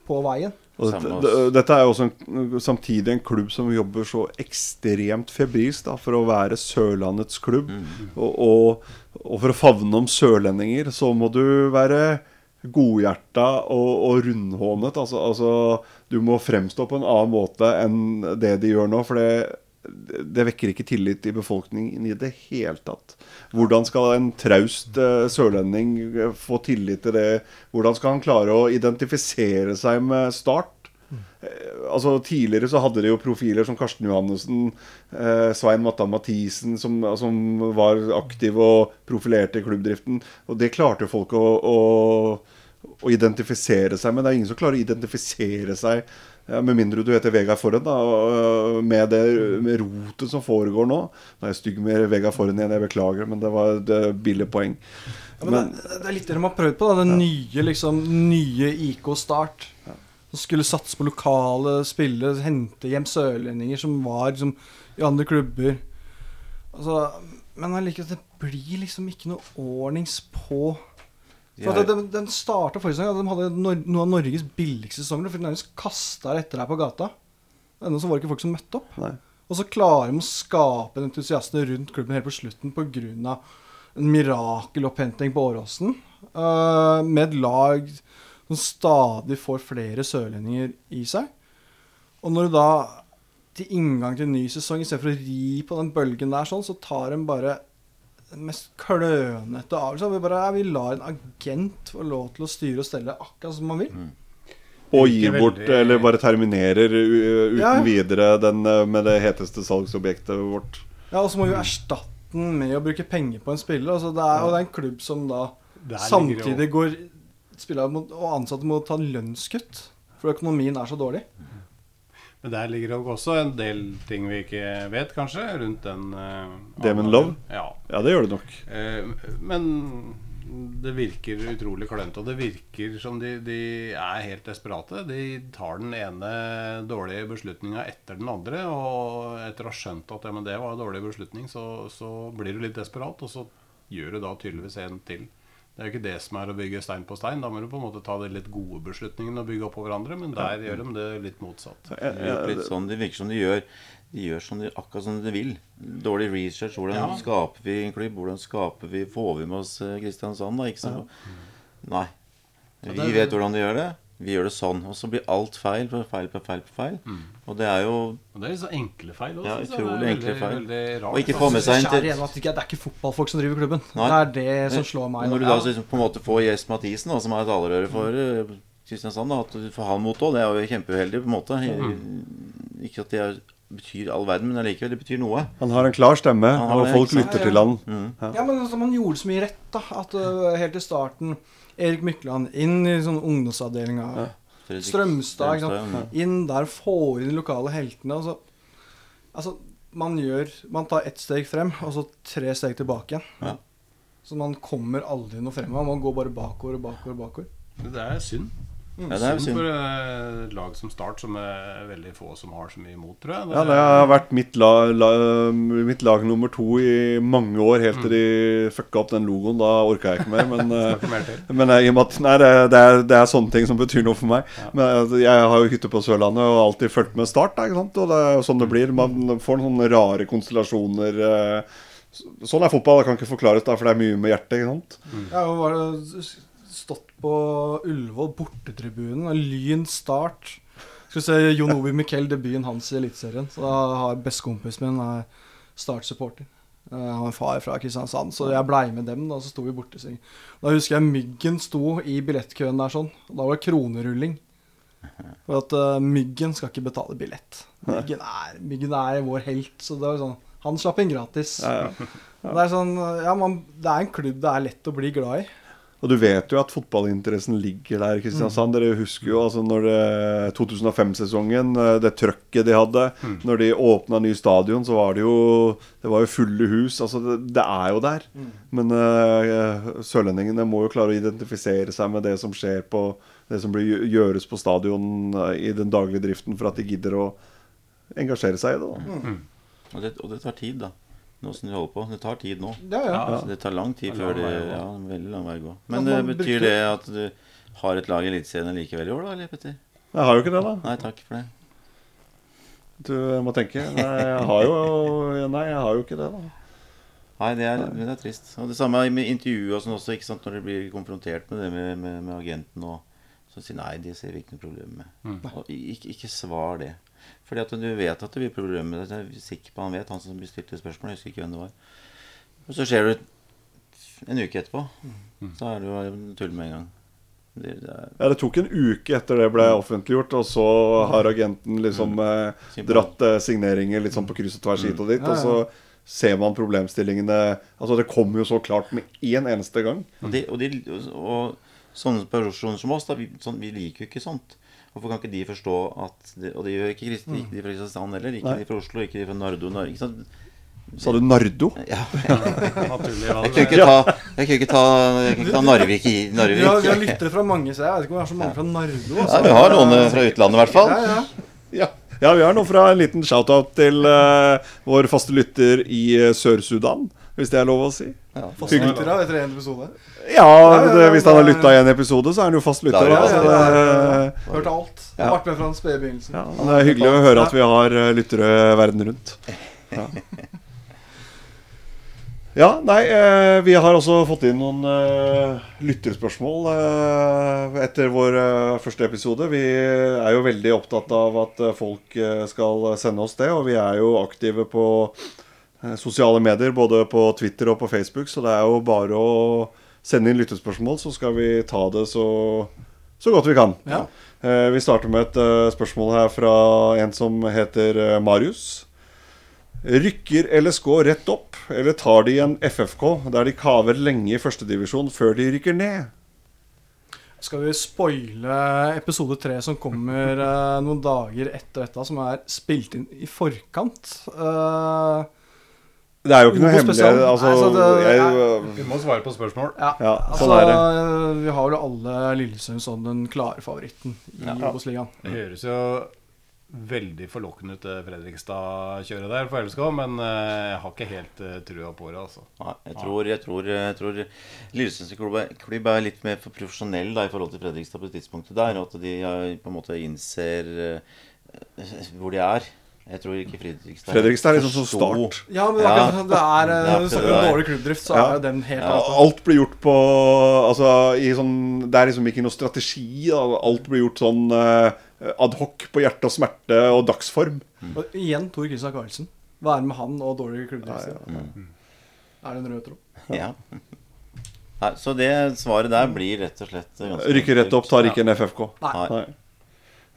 Speaker 6: på veien.
Speaker 5: Og dette, dette er jo også en, samtidig en klubb som jobber så ekstremt febrilsk for å være Sørlandets klubb. Og, og, og for å favne om sørlendinger, så må du være godhjerta og, og rundhånet. Altså, altså, du må fremstå på en annen måte enn det de gjør nå. For det, det vekker ikke tillit i befolkningen i det hele tatt. Hvordan skal en traust eh, sørlending eh, få tillit til det? Hvordan skal han klare å identifisere seg med Start? Eh, altså Tidligere så hadde de jo profiler som Karsten Johannessen, Svein Mattan Mathisen, som, som var aktive og profilerte i klubbdriften. Og det klarte folk å, å, å identifisere seg med. Det er ingen som klarer å identifisere seg ja, med mindre du heter Vegard Forhen, da, med det med rotet som foregår nå. Nå er jeg stygg med Vegard Forhen igjen, jeg beklager, men det var et eh, billig poeng.
Speaker 6: Ja, men det, det er litt det de har prøvd på. da Den nye liksom nye IK Start. Som skulle satse på lokale spillere, hente hjem sørlendinger som var liksom, i andre klubber. Altså, men allikevel, det blir liksom ikke noe ordnings på for at den, den starta forrige sesong. De hadde noen av Norges billigste sesonger. For de nærmest kasta etter deg på gata. Ennå så var det ikke folk som møtte opp.
Speaker 5: Nei.
Speaker 6: Og så klarer de å skape en entusiasme rundt klubben helt på slutten pga. en mirakelopphentning på Åråsen. Uh, med et lag som stadig får flere sørlendinger i seg. Og når du da til inngang til en ny sesong, istedenfor å ri på den bølgen der, sånn, så tar de bare den mest klønete avgjørelse. Vi bare vi lar en agent få lov til å styre og stelle akkurat som man vil.
Speaker 5: Og gir bort,
Speaker 7: veldig-
Speaker 5: eller bare terminerer uten
Speaker 6: Ja.
Speaker 5: videre den eh, med det heteste salgsobjektet vårt.
Speaker 6: Ja, Og så må vi jo erstatte den med å bruke penger på en spiller. Altså det er, og det er en klubb som da
Speaker 7: Der
Speaker 6: samtidig går Spillere og ansatte må ta lønnskutt. For økonomien er så dårlig.
Speaker 7: Men der ligger det også en del ting vi ikke vet, kanskje, rundt den uh,
Speaker 5: Damon Love?
Speaker 7: Ja.
Speaker 5: Ja, det gjør det nok.
Speaker 7: Uh, men det virker utrolig klønete, og det virker som de, de er helt desperate. De tar den ene dårlige beslutninga etter den andre, og etter å ha skjønt at ja, men det var en dårlig beslutning, så, så blir du litt desperat, og så gjør du da tydeligvis en til. Det er jo ikke det som er å bygge stein på stein. Da må du på en måte ta de litt gode beslutningene og bygge oppå hverandre, men der gjør de det litt motsatt.
Speaker 8: Ja, virker litt sånn, det virker som de gjør De gjør som de, akkurat som de vil. Dårlig research. Hvordan
Speaker 7: Ja.
Speaker 8: skaper vi en klubb? Hvordan skaper vi, får vi med oss eh, Kristiansand? da, ikke sant? Nei. Vi vet hvordan de gjør det. Vi gjør det sånn. Og så blir alt feil på feil på feil. på feil Og det er jo
Speaker 7: Og det er litt så enkle feil også.
Speaker 8: Ja, utrolig
Speaker 7: Det er
Speaker 8: enkle
Speaker 7: veldig-
Speaker 8: feil.
Speaker 7: veldig rart.
Speaker 8: Og ikke få med seg en til
Speaker 6: det er ikke fotballfolk som driver klubben.
Speaker 8: Nei.
Speaker 6: Det er det som slår meg.
Speaker 8: Og Når du da liksom på en måte får Jes Mathisen, da, som er et talerøre for eh, Kristiansand, da, at du får han mot òg, det er jo kjempeuheldig, på en måte. Ikke at det er, betyr all verden, men allikevel, det betyr noe.
Speaker 5: Han har en klar stemme,
Speaker 8: Han
Speaker 5: og folk lytter
Speaker 6: Ja,
Speaker 5: til
Speaker 6: han.
Speaker 5: han.
Speaker 6: Ja, men altså, Man gjorde så mye rett. da At uh, Helt i starten Erik Mykland inn i sånn ungdomsavdelinga.
Speaker 8: Ja,
Speaker 6: Strømstad. Ikke
Speaker 8: Strømstad,
Speaker 6: sant? Inn der, få inn de lokale heltene. Og så, altså, man gjør Man tar ett steg frem, og så tre steg tilbake igjen.
Speaker 8: Ja.
Speaker 6: Så man kommer aldri noe frem. Man går bare bakover og bakover. og bakover.
Speaker 7: Det er synd.
Speaker 8: Ja, det er
Speaker 7: synd for eh, et lag som Start, som er veldig få som har så mye imot, tror jeg.
Speaker 5: Ja, det har vært mitt, la, la, mitt lag nummer to i mange år, helt til de fucka opp den logoen. Da orka jeg ikke mer. Men, eh,
Speaker 7: mer
Speaker 5: men eh, i og med at nei, det, det, er, det er sånne ting som betyr noe for meg. Men altså, Jeg har jo hytte på Sørlandet og alltid fulgt med Start. Da, ikke sant? Og det er jo sånn det blir. Man får noen sånne rare konstellasjoner. eh, Sånn er fotball. Det kan ikke forklares, da, for det er mye med hjertet. ikke sant?
Speaker 6: Ja, og var bare stått på Ullevål, bortetribunen, og Lyn Start. Skal se Jon Obi Miquel, debuten hans i Eliteserien. Så da har bestekompisen min er Start-supporter. Eh, Han har en far fra Kristiansand, så jeg blei med dem. Da så sto vi borte. Da husker jeg Myggen sto i billettkøen der sånn. Da var det kronerulling. For at uh, Myggen skal ikke betale billett. Myggen er, Myggen er vår helt, så det var sånn Han slapp inn gratis.
Speaker 5: Ja, ja.
Speaker 6: Det er sånn Ja, man, det er en klubb det er lett å bli glad i.
Speaker 5: Og du vet jo at fotballinteressen ligger der i Kristiansand. Dere husker jo altså når det 2005-sesongen, eh, det trøkket de hadde. Når de åpna ny stadion, så var det jo Det var jo fulle hus. Altså, det, det er jo der. Men uh, sørlendingene må jo klare å identifisere seg med det som skjer på Det som blir, gjøres på stadion eh, i den daglige driften, for at de gidder å engasjere seg i det. da
Speaker 8: Og det, og det tar tid, da. Nå som de holder på. Det tar tid nå.
Speaker 6: Ja, ja.
Speaker 8: Altså, det tar lang tid før
Speaker 7: det
Speaker 8: de. Ja, veldig lang vei å gå. Men det betyr
Speaker 6: bruker-
Speaker 8: det at du har et lag i Eliteserien likevel i år, da, eller Petter?
Speaker 5: Jeg har jo ikke det, da.
Speaker 8: Nei, takk for det.
Speaker 5: Du må tenke. Nei, jeg har jo, nei, jeg har jo ikke det, da.
Speaker 8: Nei, det er, det er trist. Og det samme med intervjuet og sånn også, ikke sant, når de blir konfrontert med det med, med, med agenten og så sier nei, det ser vi ikke noe problem med.
Speaker 7: Mm.
Speaker 8: Og ikke, ikke svar det. Fordi at du vet at det blir problemer. Jeg er sikker på han vet, han som stilte spørsmål. Jeg husker ikke hvem det var. Og så skjer det en uke etterpå.
Speaker 7: Mm.
Speaker 8: Så er det jo tull med en gang. Det, det er,
Speaker 5: Ja, Det tok en uke etter det ble offentliggjort, og så har agenten liksom eh, dratt eh, signeringer litt sånn på kryss og tvers hit og dit. Og så ser man problemstillingene Altså, det kommer jo så klart med én eneste gang.
Speaker 8: Og, de, og, de, og sånne personer som oss, da, vi, sånn, vi liker jo ikke sånt. Hvorfor kan ikke de forstå at de, Og det gjør ikke, kristne. ikke de fra Kristiansand heller. Ikke
Speaker 5: Nei.
Speaker 8: de fra Oslo, ikke de fra Nardo. Norge. Ikke sant?
Speaker 5: Sa du Nardo?
Speaker 8: Ja. Jeg
Speaker 7: kunne
Speaker 8: kan ikke ta, jeg kan ikke ta, jeg kan ikke ta Narvik i
Speaker 6: Vi har, vi har lyttere fra mange steder. Jeg vet ikke om vi har så mange fra Nardo.
Speaker 8: Ja,
Speaker 6: Altså.
Speaker 8: vi har noen fra utlandet, i hvert fall.
Speaker 6: Ja, ja.
Speaker 5: Ja. ja, vi har noen fra en liten shout-out til uh, vår faste lytter i eh, Sør-Sudan, hvis det er lov å si.
Speaker 6: Fast lyttere etter én episode.
Speaker 5: Ja,
Speaker 6: ja,
Speaker 5: det, hvis han har lytta i en episode, så er han jo fast lytter. Ja,
Speaker 6: ja,
Speaker 5: ja,
Speaker 6: Hørt alt.
Speaker 5: Ja.
Speaker 6: Vært med fra den spede begynnelsen.
Speaker 5: ja, det er hyggelig å høre at vi har eh, lyttere verden rundt. Ja, ja nei, eh, vi har også fått inn noen eh, lytterspørsmål eh, etter vår eh, første episode. Vi er jo veldig opptatt av at eh, folk skal sende oss det, og vi er jo aktive på sosiale medier, både på Twitter og på Facebook, så det er jo bare å sende inn lyttespørsmål, så skal vi ta det så, så godt vi kan.
Speaker 6: Ja.
Speaker 5: Eh, Vi starter med et eh, spørsmål her fra en som heter eh, Marius. Rykker LSK rett opp, eller tar de en FFK der de kaver lenge i førstedivisjon før de rykker ned?
Speaker 6: Skal vi spoile episode tre som kommer eh, noen dager etter dette, som er spilt inn i forkant? Eh,
Speaker 5: Det er jo ikke noe hemmelig altså,
Speaker 6: Nei, det-
Speaker 5: jeg,
Speaker 7: må svare på spørsmål.
Speaker 6: ja,
Speaker 5: Ja,
Speaker 6: altså,
Speaker 5: sånn er det.
Speaker 6: eh, Vi har vel alle Lillesund som den klare favoritten i Obos-ligaen.
Speaker 7: Det høres jo veldig forlokkende ut, Fredrikstad-kjøret der for LSK, men eh, jeg har ikke helt uh, trua på det, altså.
Speaker 8: Nei, jeg tror, jeg tror, jeg tror Lillesunds klubb, er- litt mer for profesjonell da, i forhold til Fredrikstad på det tidspunktet der. Og at de eh, på en måte innser eh, hvor de er. Jeg tror ikke Fredrikstad
Speaker 5: Fredrikstad er liksom som start.
Speaker 6: Ja, men
Speaker 8: Ja.
Speaker 6: det er
Speaker 8: Det er
Speaker 6: eh,
Speaker 8: det
Speaker 6: dårlig klubbdrift, så
Speaker 5: Ja.
Speaker 6: er den helt
Speaker 8: Ja.
Speaker 5: Alt blir gjort på Altså i sånn Det er liksom ikke noe strategi. Da. Alt blir gjort sånn uh, ad hoc på hjerte og smerte og dagsform.
Speaker 6: Og igjen Tor Kristian Karlsen. Være med han og dårlig klubbdrift. Er det en rød tråd?
Speaker 8: Ja. Nei, så det svaret der blir rett og slett ganske
Speaker 5: Rykker rett opp, tar ikke en FFK.
Speaker 6: Nei.
Speaker 5: Nei.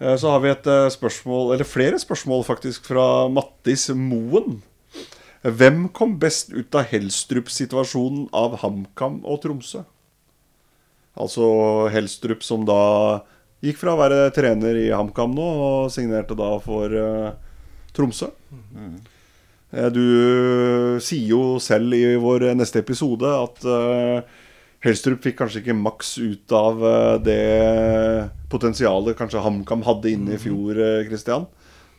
Speaker 5: Eh, Så har vi et eh, spørsmål, eller flere spørsmål faktisk, fra Mattis Moen. Hvem kom best ut av Helstrup-situasjonen av HamKam og Tromsø? Altså Helstrup som da gikk fra å være trener i HamKam nå, og signerte da for uh, Tromsø. Mm. Du sier jo selv i vår neste episode at eh, Helstrup fikk kanskje ikke maks ut av eh, det potensialet kanskje HamKam hadde inne i fjor, Kristian.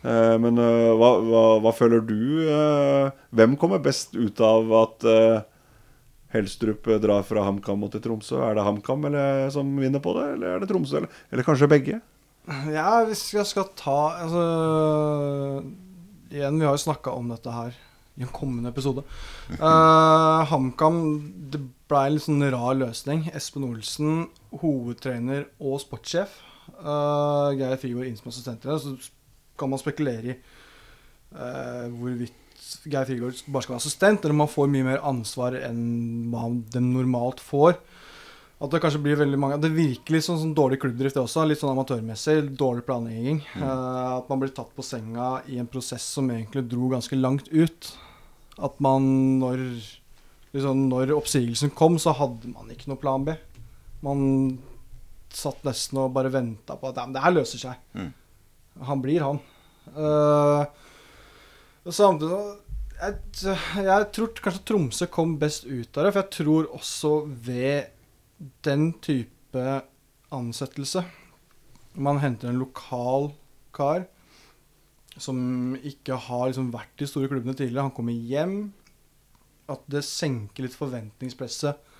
Speaker 5: Eh, Men eh, hva, hva, hva føler du? Hvem kommer best ut av at Helstrup drar fra HamKam og til Tromsø? Er det HamKam som vinner på det, eller er det Tromsø? Eller, eller kanskje begge?
Speaker 6: Ja, hvis jeg skal ta Altså Igjen, vi har jo snakka om dette her i en kommende episode. Uh, HamKam Det ble en litt sånn rar løsning. Espen Olsen, hovedtrener og sportssjef. Uh, Geir Frigård inn som assistenttrener. Så kan man spekulere i uh, hvorvidt Geir Frigård bare skal være assistent, eller om han får mye mer ansvar enn hva den normalt får. At det kanskje blir veldig mange Det virker litt sånn, sånn dårlig klubbdrift det også. Litt sånn amatørmessig. Dårlig planlegging. Eh, at man blir tatt på senga i en prosess som egentlig dro ganske langt ut. At man når liksom, Når oppsigelsen kom, så hadde man ikke noe plan B. Man satt nesten og bare venta på at ja, men det her løser seg.
Speaker 8: Mm.
Speaker 6: Han blir han. Uh, samtidig jeg, jeg tror kanskje Tromsø kom best ut av det, for jeg tror også ved den type ansettelse Man henter en lokal kar som ikke har liksom vært i store klubbene tidligere. Han kommer hjem. At det senker litt forventningspresset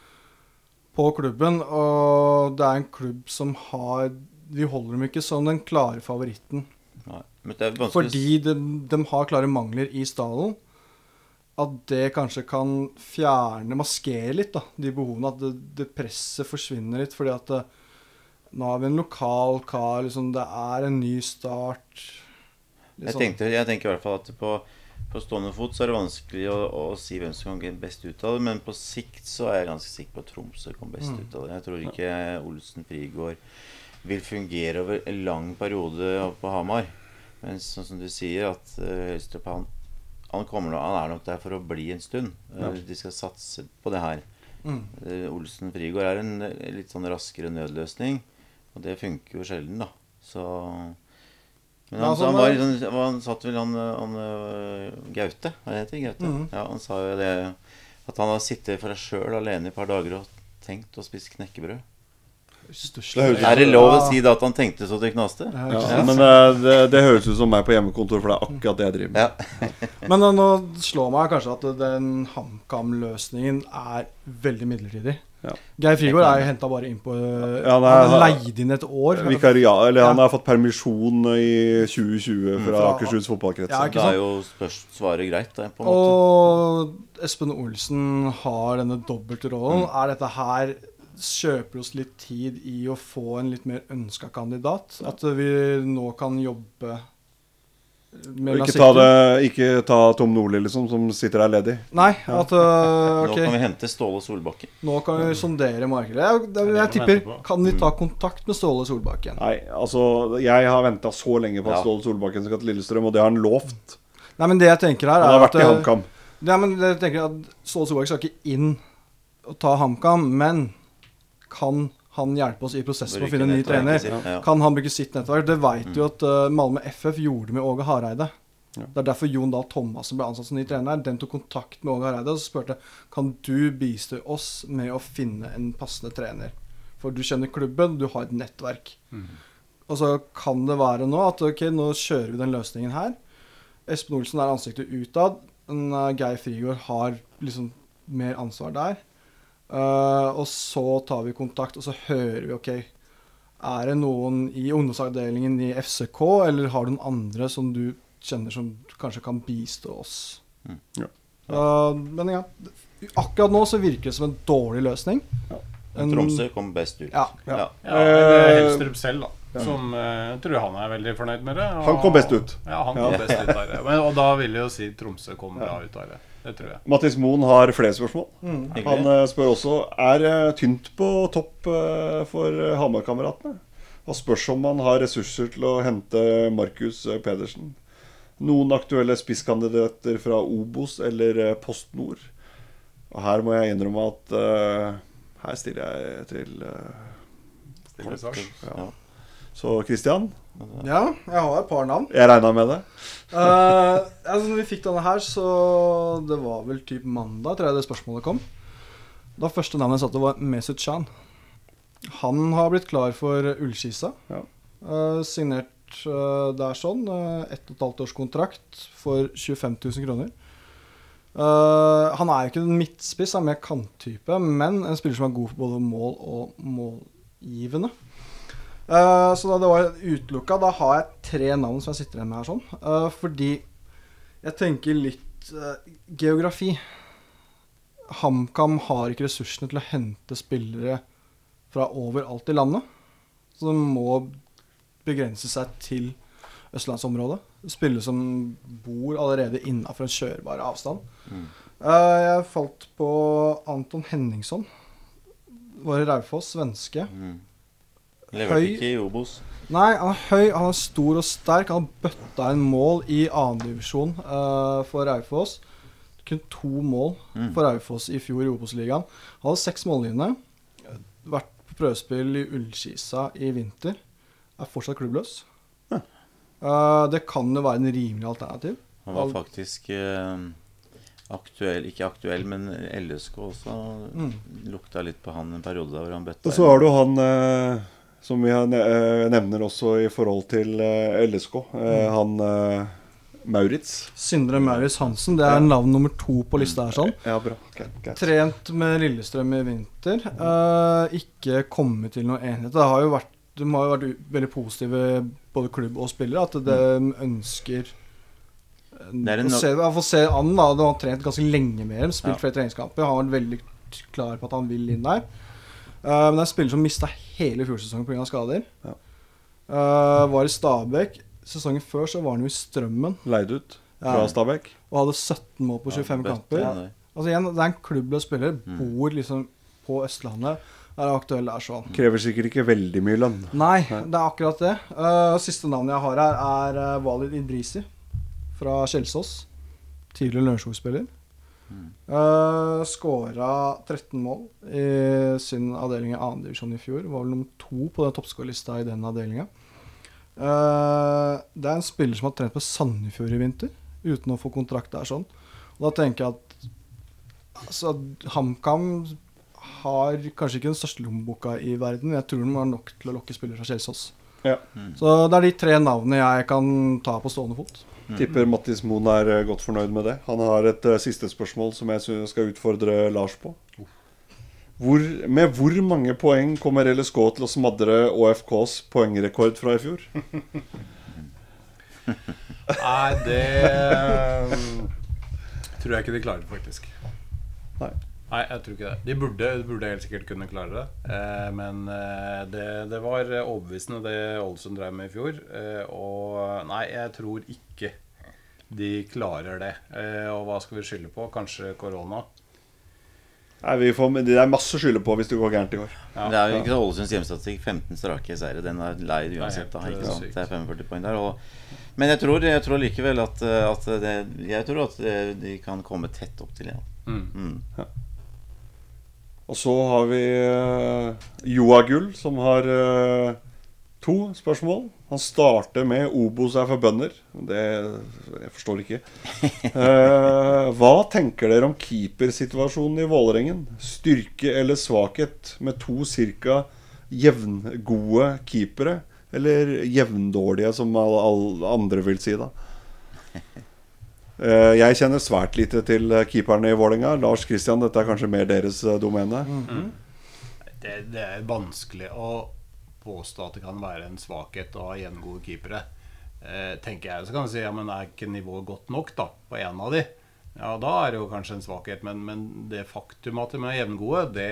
Speaker 6: på klubben. Og det er en klubb som har Vi holder dem ikke som den klare favoritten.
Speaker 8: Nei. Men det er
Speaker 6: Fordi de, de har klare mangler i stallen. At det kanskje kan fjerne, maskere litt, da, de behovene. At det, det presset forsvinner litt. Fordi at det, nå har vi en lokal kar, liksom, det er en ny start. Liksom.
Speaker 8: Jeg, tenkte, jeg tenker i hvert fall at på, på stående fot så er det vanskelig å, å si hvem som kan gå best ut av det. Men på sikt så er jeg ganske sikker på at Tromsø kom best
Speaker 6: Mm.
Speaker 8: ut av det. Jeg tror ikke Olsen Frigård vil fungere over en lang periode på Hamar. Men sånn som du sier, at uh, Høystrup han, han, kommer han er nok der for å bli en stund. Ja. De skal satse på det her.
Speaker 6: Mm.
Speaker 8: Eh, Olsen Frigård er en eh, litt sånn raskere nødløsning. Og det funker jo sjelden, da. Så Men han,
Speaker 6: altså,
Speaker 8: han, var,
Speaker 6: men-
Speaker 8: sånn- han satt vel han, han øh, Gaute, hva heter det? Gaute?
Speaker 6: Mhm.
Speaker 8: Ja, han sa jo det at han har sittet for seg sjøl alene i et par dager og tenkt å spise knekkebrød.
Speaker 5: Det
Speaker 8: Er det lov å si da at han tenkte så det knaste?
Speaker 6: Ja,
Speaker 5: Ja, men eh, det, det høres ut som meg på hjemmekontor, for det er akkurat det jeg driver med.
Speaker 8: Ja.
Speaker 6: Men nå, nå slår meg kanskje at den HamKam-løsningen er veldig midlertidig.
Speaker 5: Ja.
Speaker 6: Geir Frigård er henta bare inn på
Speaker 5: Ja, nei,
Speaker 6: Han er leid inn et år.
Speaker 5: Vikaria, eller Han har fått permisjon i 2020 fra
Speaker 6: Fra-
Speaker 5: Akershus fotballkrets.
Speaker 6: Ja, det
Speaker 8: er jo spørs, svaret greit, det. på en måte.
Speaker 6: Og Espen Olsen har denne dobbeltrollen.
Speaker 5: Mm.
Speaker 6: Er dette her Kjøper oss litt tid i å få en litt mer ønska kandidat? At vi nå kan jobbe
Speaker 5: ikke ta, det, ikke ta Tom Nordli, liksom, som sitter der ledig.
Speaker 6: Nei, at øh,
Speaker 8: Nå kan vi hente Ståle Solbakken.
Speaker 6: nå kan vi sondere markedet. Jeg, jeg,
Speaker 7: jeg
Speaker 6: tipper. Kan vi ta kontakt med Ståle Solbakken?
Speaker 5: Nei, altså Jeg har venta så lenge på at Ståle Solbakken skal til Lillestrøm, og det har han lovt.
Speaker 6: Nei, men det jeg tenker her
Speaker 5: Han har vært i
Speaker 6: at, øh,
Speaker 5: HamKam.
Speaker 6: Nei, men jeg tenker at Ståle Solbakken skal ikke inn og ta HamKam, men kan han hjelpe oss i prosessen med å finne en ny trener?
Speaker 8: ja.
Speaker 6: Kan han bruke sitt nettverk? Det veit jo at uh, Malmö FF gjorde med Åge Hareide. Det er derfor Jon Dahl Thomassen ble ansatt som ny trener. Den tok kontakt med Åge Hareide og så spurte kan du bistå oss med å finne en passende trener. For du kjenner klubben, du har et nettverk. Og så kan det være nå at ok, nå kjører vi den løsningen her. Espen Olsen er ansiktet utad. uh, Geir Frigård har liksom mer ansvar der. Uh, og så tar vi kontakt, og så hører vi ok Er det noen i ungdomsavdelingen i FCK, eller har du noen andre som du kjenner som kanskje kan bistå oss?
Speaker 8: Mm.
Speaker 5: Ja.
Speaker 6: Uh, men ja, akkurat nå så virker det som en dårlig løsning.
Speaker 8: Men Tromsø kom best ut.
Speaker 6: Ja.
Speaker 8: Ja.
Speaker 7: Ja,
Speaker 5: Eh,
Speaker 7: Helstrup selv, da. Som uh, tror han er veldig fornøyd med det. og-
Speaker 5: Han kom best ut.
Speaker 7: Ja, han kom
Speaker 5: Ja.
Speaker 7: best ut av det. Men, og da vil jeg jo si Tromsø kom bra ut av det. Det tror jeg.
Speaker 5: Mattis Moen har flere spørsmål.
Speaker 6: Mm.
Speaker 5: Han eh, spør også Er tynt på topp eh, for eh, Hamar-kameratene. Og spørs om man har ressurser til å hente Markus eh, Pedersen. Noen aktuelle spisskandidater fra Obos eller eh, Post Nord. Og her må jeg innrømme at uh, her stiller jeg til uh,
Speaker 7: Stiller sak.
Speaker 5: ja. Så Christian,
Speaker 6: Ja, jeg har et par navn.
Speaker 5: jeg regna med det.
Speaker 6: uh, altså, når vi fikk denne her, så Det var vel typ mandag, tror jeg det spørsmålet kom. Da første navnet jeg satte, var Mesut Chan. Han har blitt klar for Ullskisa.
Speaker 5: Ja.
Speaker 6: Uh, signert uh, der sånn. Uh, ett og et halvt års kontrakt for 25 000 kroner. Uh, han er jo ikke en midtspiss, han er mer kanttype, men en spiller som er god for både mål og målgivende. Eh, så da det var utelukka, da har jeg tre navn som jeg sitter igjen med her sånn. Uh, fordi jeg tenker litt uh, geografi. HamKam har ikke ressursene til å hente spillere fra overalt i landet. Så de må begrense seg til østlandsområdet. Spillere som bor allerede innafor en kjørbar avstand. Eh, jeg falt på Anton Henningson. Var i Raufoss, svenske.
Speaker 8: Leverte
Speaker 6: Høy-
Speaker 8: ikke i Obos.
Speaker 6: Nei, han er høy, han er stor og sterk. Han har bøtta inn mål i annendivisjon uh, for Raufoss. Kun to mål
Speaker 8: Mm.
Speaker 6: for Raufoss i fjor i Obos-ligaen. Han hadde seks målgivende. Vært på prøvespill i Ullskisa i vinter. Er fortsatt klubbløs. Eh, det kan jo være en rimelig alternativ.
Speaker 8: Han var faktisk uh, aktuell Ikke aktuell, men LSK også
Speaker 6: Mm.
Speaker 8: lukta litt på han en periode Da hvor han bøtta
Speaker 5: Og så har du han eh, som vi eh, nevner også i forhold til eh, LSK. Eh, han eh, Maurits.
Speaker 6: Sindre Maurits Hansen, det er navn nummer to på lista her. sånn
Speaker 5: Ja, bra. Greit, greit.
Speaker 6: Trent med Lillestrøm i vinter. Eh, ikke kommet til noen enighet. Det har jo vært, de har jo vært veldig positive, både klubb og spillere, at de ønsker eh,
Speaker 8: Det er
Speaker 6: å se, hvert se an. da, De har trent ganske lenge med dem, spilt
Speaker 8: Ja.
Speaker 6: flere treningskamper. Han har vært veldig klar på at han vil inn der. Eh, men det er spiller som mista hele fjorsesongen pga. skader.
Speaker 5: Ja.
Speaker 6: Uh, var i Stabæk. Sesongen før så var han jo i Strømmen
Speaker 5: Leid ut fra
Speaker 6: Ja.
Speaker 5: Stabæk.
Speaker 6: og hadde 17 mål på 25
Speaker 8: ja,
Speaker 6: kamper.
Speaker 8: Ja.
Speaker 6: Altså igjen, Det er en klubbløs spiller.
Speaker 8: Mm.
Speaker 6: Bor liksom på Østlandet. Er aktuell der sånn.
Speaker 5: Krever sikkert ikke veldig mye lønn.
Speaker 6: Nei, det er akkurat det. Uh, siste navnet jeg har her, er uh, Walid Idrisi fra Kjelsås. Tidligere Lørenskog-spiller. Uh, Skåra 13 mål i sin avdeling i 2. divisjon i fjor. Var vel nummer to på den toppskårerlista i den avdelinga. Uh, det er en spiller som har trent på Sandefjord i vinter, uten å få kontrakt der. sånn Og Da tenker jeg at altså, HamKam har kanskje ikke den største lommeboka i verden. Jeg tror de har nok til å lokke spillere fra Kjelsås.
Speaker 5: Ja.
Speaker 6: Så det er de tre navnene jeg kan ta på stående fot.
Speaker 5: Tipper Mattis Moen er eh, godt fornøyd med det. Han har et uh, siste spørsmål som jeg skal utfordre Lars på. Hvor, med hvor mange poeng kommer LSK til å smadre ÅFKs poengrekord fra i fjor?
Speaker 7: Nei, det um, tror jeg ikke de klarer, faktisk.
Speaker 5: Nei.
Speaker 7: Nei, jeg tror ikke det. De burde, de burde helt sikkert kunne klare det. Eh, men eh, det, det var overbevisende, det Ålesund drev med i fjor. Eh, og nei, jeg tror ikke de klarer det. Eh, og hva skal vi skylde på? Kanskje korona?
Speaker 5: Nei, vi får, det er masse å skylde på hvis det går gærent i år.
Speaker 7: Ja.
Speaker 8: Det er jo ikke så Ålesunds hjemstatistikk 15 strake seire. Den er leid uansett. Da,
Speaker 7: helt,
Speaker 8: ikke sant? Det er 45 poeng der. Og, men jeg tror, jeg tror likevel at, at det, Jeg tror at eh, de kan komme tett opp til igjen.
Speaker 7: Mm.
Speaker 8: Mm.
Speaker 5: Og så har vi uh, Joagull, som har eh, to spørsmål. Han starter med 'Obos er for bønder'. Det jeg forstår ikke. Eh, hva tenker dere om keepersituasjonen i Vålerengen? Styrke eller svakhet med to ca. jevngode keepere? Eller jevndårlige, som alle, alle andre vil si, da. Eh, jeg kjenner svært lite til eh, keeperne i Vålerenga. Lars Kristian, dette er kanskje mer deres eh, domene.
Speaker 7: Det, det er vanskelig å påstå at det kan være en svakhet å ha gjengode keepere. Eh, tenker jeg, Så kan jeg si ja, men er ikke nivået godt nok da på en av de? Ja, Da er det jo kanskje en svakhet, men, men det faktum at de er jevngode, det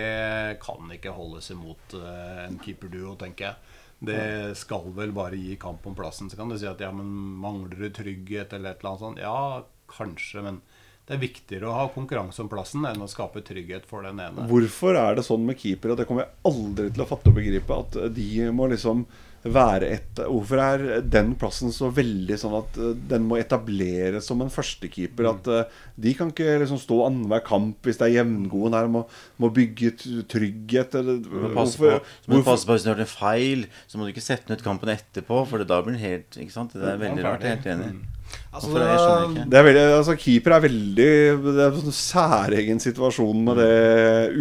Speaker 7: kan ikke holdes imot eh, en keeperduo, tenker jeg. Det skal vel bare gi kamp om plassen. Så kan du si at ja, men mangler du trygghet eller et eller annet sånt? Ja, kanskje, men det er viktigere å ha konkurranse om plassen enn å skape trygghet for den ene.
Speaker 5: Hvorfor er det sånn med keepere? Det kommer jeg aldri til å fatte og begripe. At eh, de må liksom være et Hvorfor er den plassen så veldig sånn at eh, den må etableres som en førstekeeper? At eh, de kan ikke liksom stå annenhver kamp hvis det er jevngode der. Må, må bygge trygghet. Eller,
Speaker 8: må passe på, så må du passe på hvis du gjort en feil, så må du ikke sette den ut kampen etterpå, for da blir den helt Ikke sant? Det er veldig rart. Jeg er helt enig.
Speaker 6: Altså,
Speaker 8: det? Jeg.
Speaker 5: Det er veldig, altså Keeper er veldig Det er en sånn særegen situasjon med det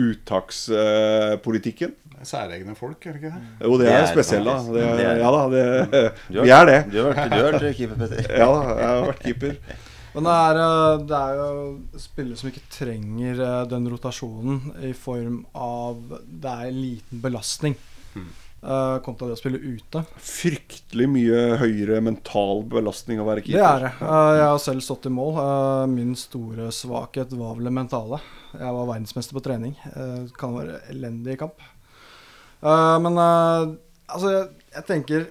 Speaker 5: uttakspolitikken.
Speaker 7: Særegne folk, er det ikke det?
Speaker 5: Jo, det
Speaker 8: Det
Speaker 5: er
Speaker 8: er
Speaker 5: spesielt, da. Det er,
Speaker 8: det er-
Speaker 5: ja da, det,
Speaker 8: har-
Speaker 5: vi er det.
Speaker 8: Du har vært, du har vært keeper, Petter.
Speaker 5: Ja da, jeg har vært keeper.
Speaker 6: Men det er, eh, det er jo spillere som ikke trenger eh, den rotasjonen i form av Det er en liten belastning kontra det å spille ute.
Speaker 5: Fryktelig mye høyere mental belastning å være
Speaker 6: Det er det. Eh, Jeg har selv stått i mål. Eh, Min store svakhet var vel det mentale. Jeg var verdensmester på trening. Det Kan være elendig i kamp. Eh, Men eh, altså, jeg, jeg tenker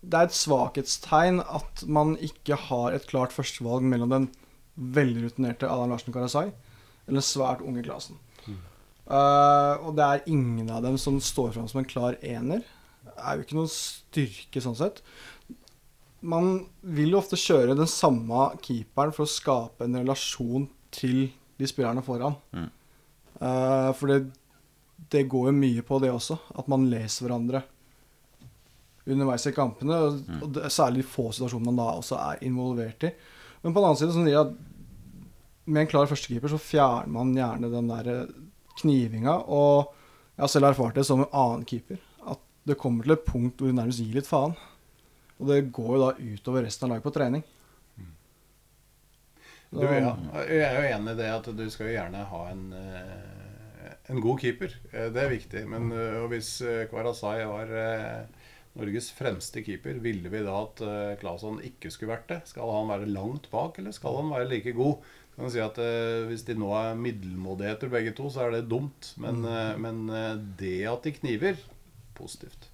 Speaker 6: Det er et svakhetstegn at man ikke har et klart førstevalg mellom den veldig rutinerte Allan Larsen Karasai eller den svært unge Klasen. Eh, og det er ingen av dem som står fram som en klar ener. Det er jo ikke noen styrke sånn sett man vil jo ofte kjøre den samme keeperen for å skape en relasjon til de spillerne foran.
Speaker 8: Mm.
Speaker 6: Uh, for det, det går jo mye på det også, at man leser hverandre underveis i kampene. Og, og det særlig de få situasjoner man da også er involvert i. Men på den annen side sånn at med en klar førstekeeper så fjerner man gjerne den der eh, knivinga. Og jeg har selv erfart det som en annen keeper. At det kommer til et punkt hvor du nærmest gir litt faen. Og det går jo da utover resten av laget på trening.
Speaker 7: Du, ja. Jeg er jo enig i det at du skal jo gjerne ha en, eh, en god keeper. Eh, Det er viktig. Men eh, hvis Kvarasai var Norges fremste keeper, ville vi da at Claesson ikke skulle vært det? Skal han være langt bak, eller skal han være like god? Kan si at eh, Hvis de nå er middelmådigheter begge to, så er det dumt. Men, eh, men eh, det at de kniver positivt.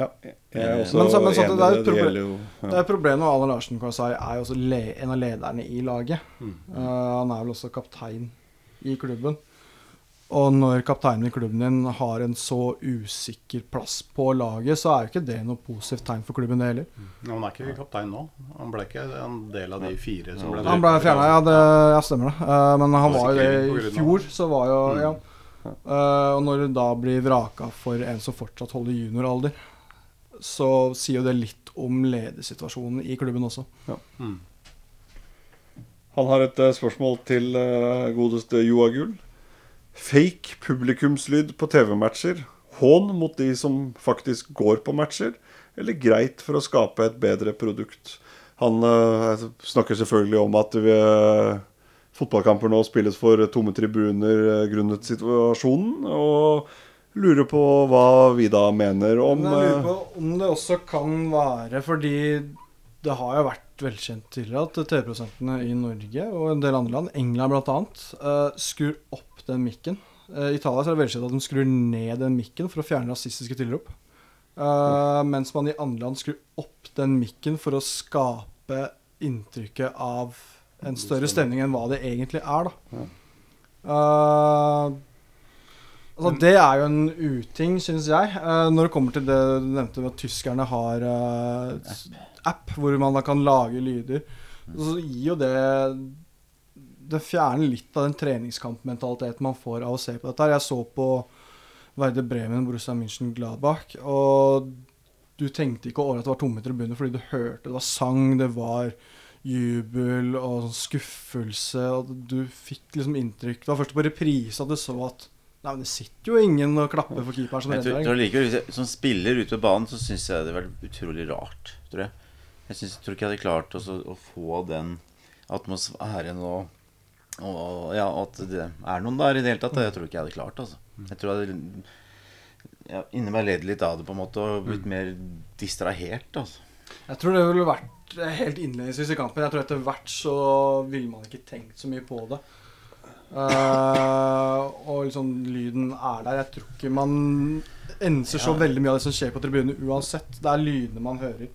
Speaker 5: Ja, jeg er også
Speaker 6: Men så- men så-
Speaker 5: enig
Speaker 6: det er et
Speaker 5: det. Det
Speaker 6: problem-
Speaker 5: gjelder jo
Speaker 6: Det
Speaker 5: ja.
Speaker 6: er Problemet med Alan Larsen Karzai er jo også le en av lederne i laget.
Speaker 7: Mm.
Speaker 6: Eh, han er vel også kaptein i klubben. Og når kapteinen i klubben din har en så usikker plass på laget, så er jo ikke det noe positivt tegn for klubben, det heller.
Speaker 7: Men han er ikke kaptein nå. Han ble ikke en del av de fire som ble
Speaker 6: Han ble fjerna, ja, det ja, stemmer det. Eh, men han var jo det i fjor, så var jo Ja. Eh, og når du da blir vraka for en som fortsatt holder junioralder, så sier jo det litt om ledersituasjonen i klubben også.
Speaker 7: Mm.
Speaker 5: Han har et eh, spørsmål til godeste Joagull. Fake publikumslyd på TV-matcher. Hån mot de som faktisk går på matcher. Eller greit for å skape et bedre produkt. Han uh, snakker selvfølgelig om at vi, uh, fotballkamper nå spilles for tomme tribuner uh, grunnet situasjonen. Og lurer på hva vi da mener om
Speaker 6: Men jeg lurer på om det også kan være fordi det har jo vært velkjent tidligere at TV-prosentene i Norge og en del andre land, England bl.a., uh, skrur opp den mikken. Eh, I Italia er det velkjent at de skrur ned den mikken for å fjerne rasistiske tilrop. Eh, mens man i andre land skrur opp den mikken for å skape inntrykket av en større stemning enn hva det egentlig er. da. Uh, Altså, det er jo en uting, syns jeg. Uh, når det kommer til det du nevnte med at tyskerne har eh, app hvor man da kan lage lyder, så gir jo det Det fjerner litt av den treningskampmentaliteten man får av å se på dette. Jeg så på Verde Bremen, Borussia München, Gladbach, og du tenkte ikke over at det var tomme tribuner fordi du hørte det var sang, det var jubel og sånn skuffelse, og du fikk liksom inntrykk Det var først på reprise at du så at Nei, men det sitter jo ingen og klapper for keeperen som redder.
Speaker 8: Som spiller ute på banen, så syns jeg det hadde vært utrolig rart. Tror jeg. Jeg synes, tror ikke jeg hadde klart også, å få den atmosfæren og, og Ja, at det er noen der i det hele tatt. Jeg tror ikke jeg hadde klart altså. Jeg tror jeg hadde ja, inni meg ledd litt av det på en måte og blitt mer distrahert. altså.
Speaker 6: Jeg tror det ville vært helt innledningsvis i kampen. Jeg tror etter hvert så ville man ikke tenkt så mye på det. Uh, og liksom lyden er der. Jeg tror ikke man enser så veldig mye av det som skjer på tribunen uansett. Det er lydene man hører.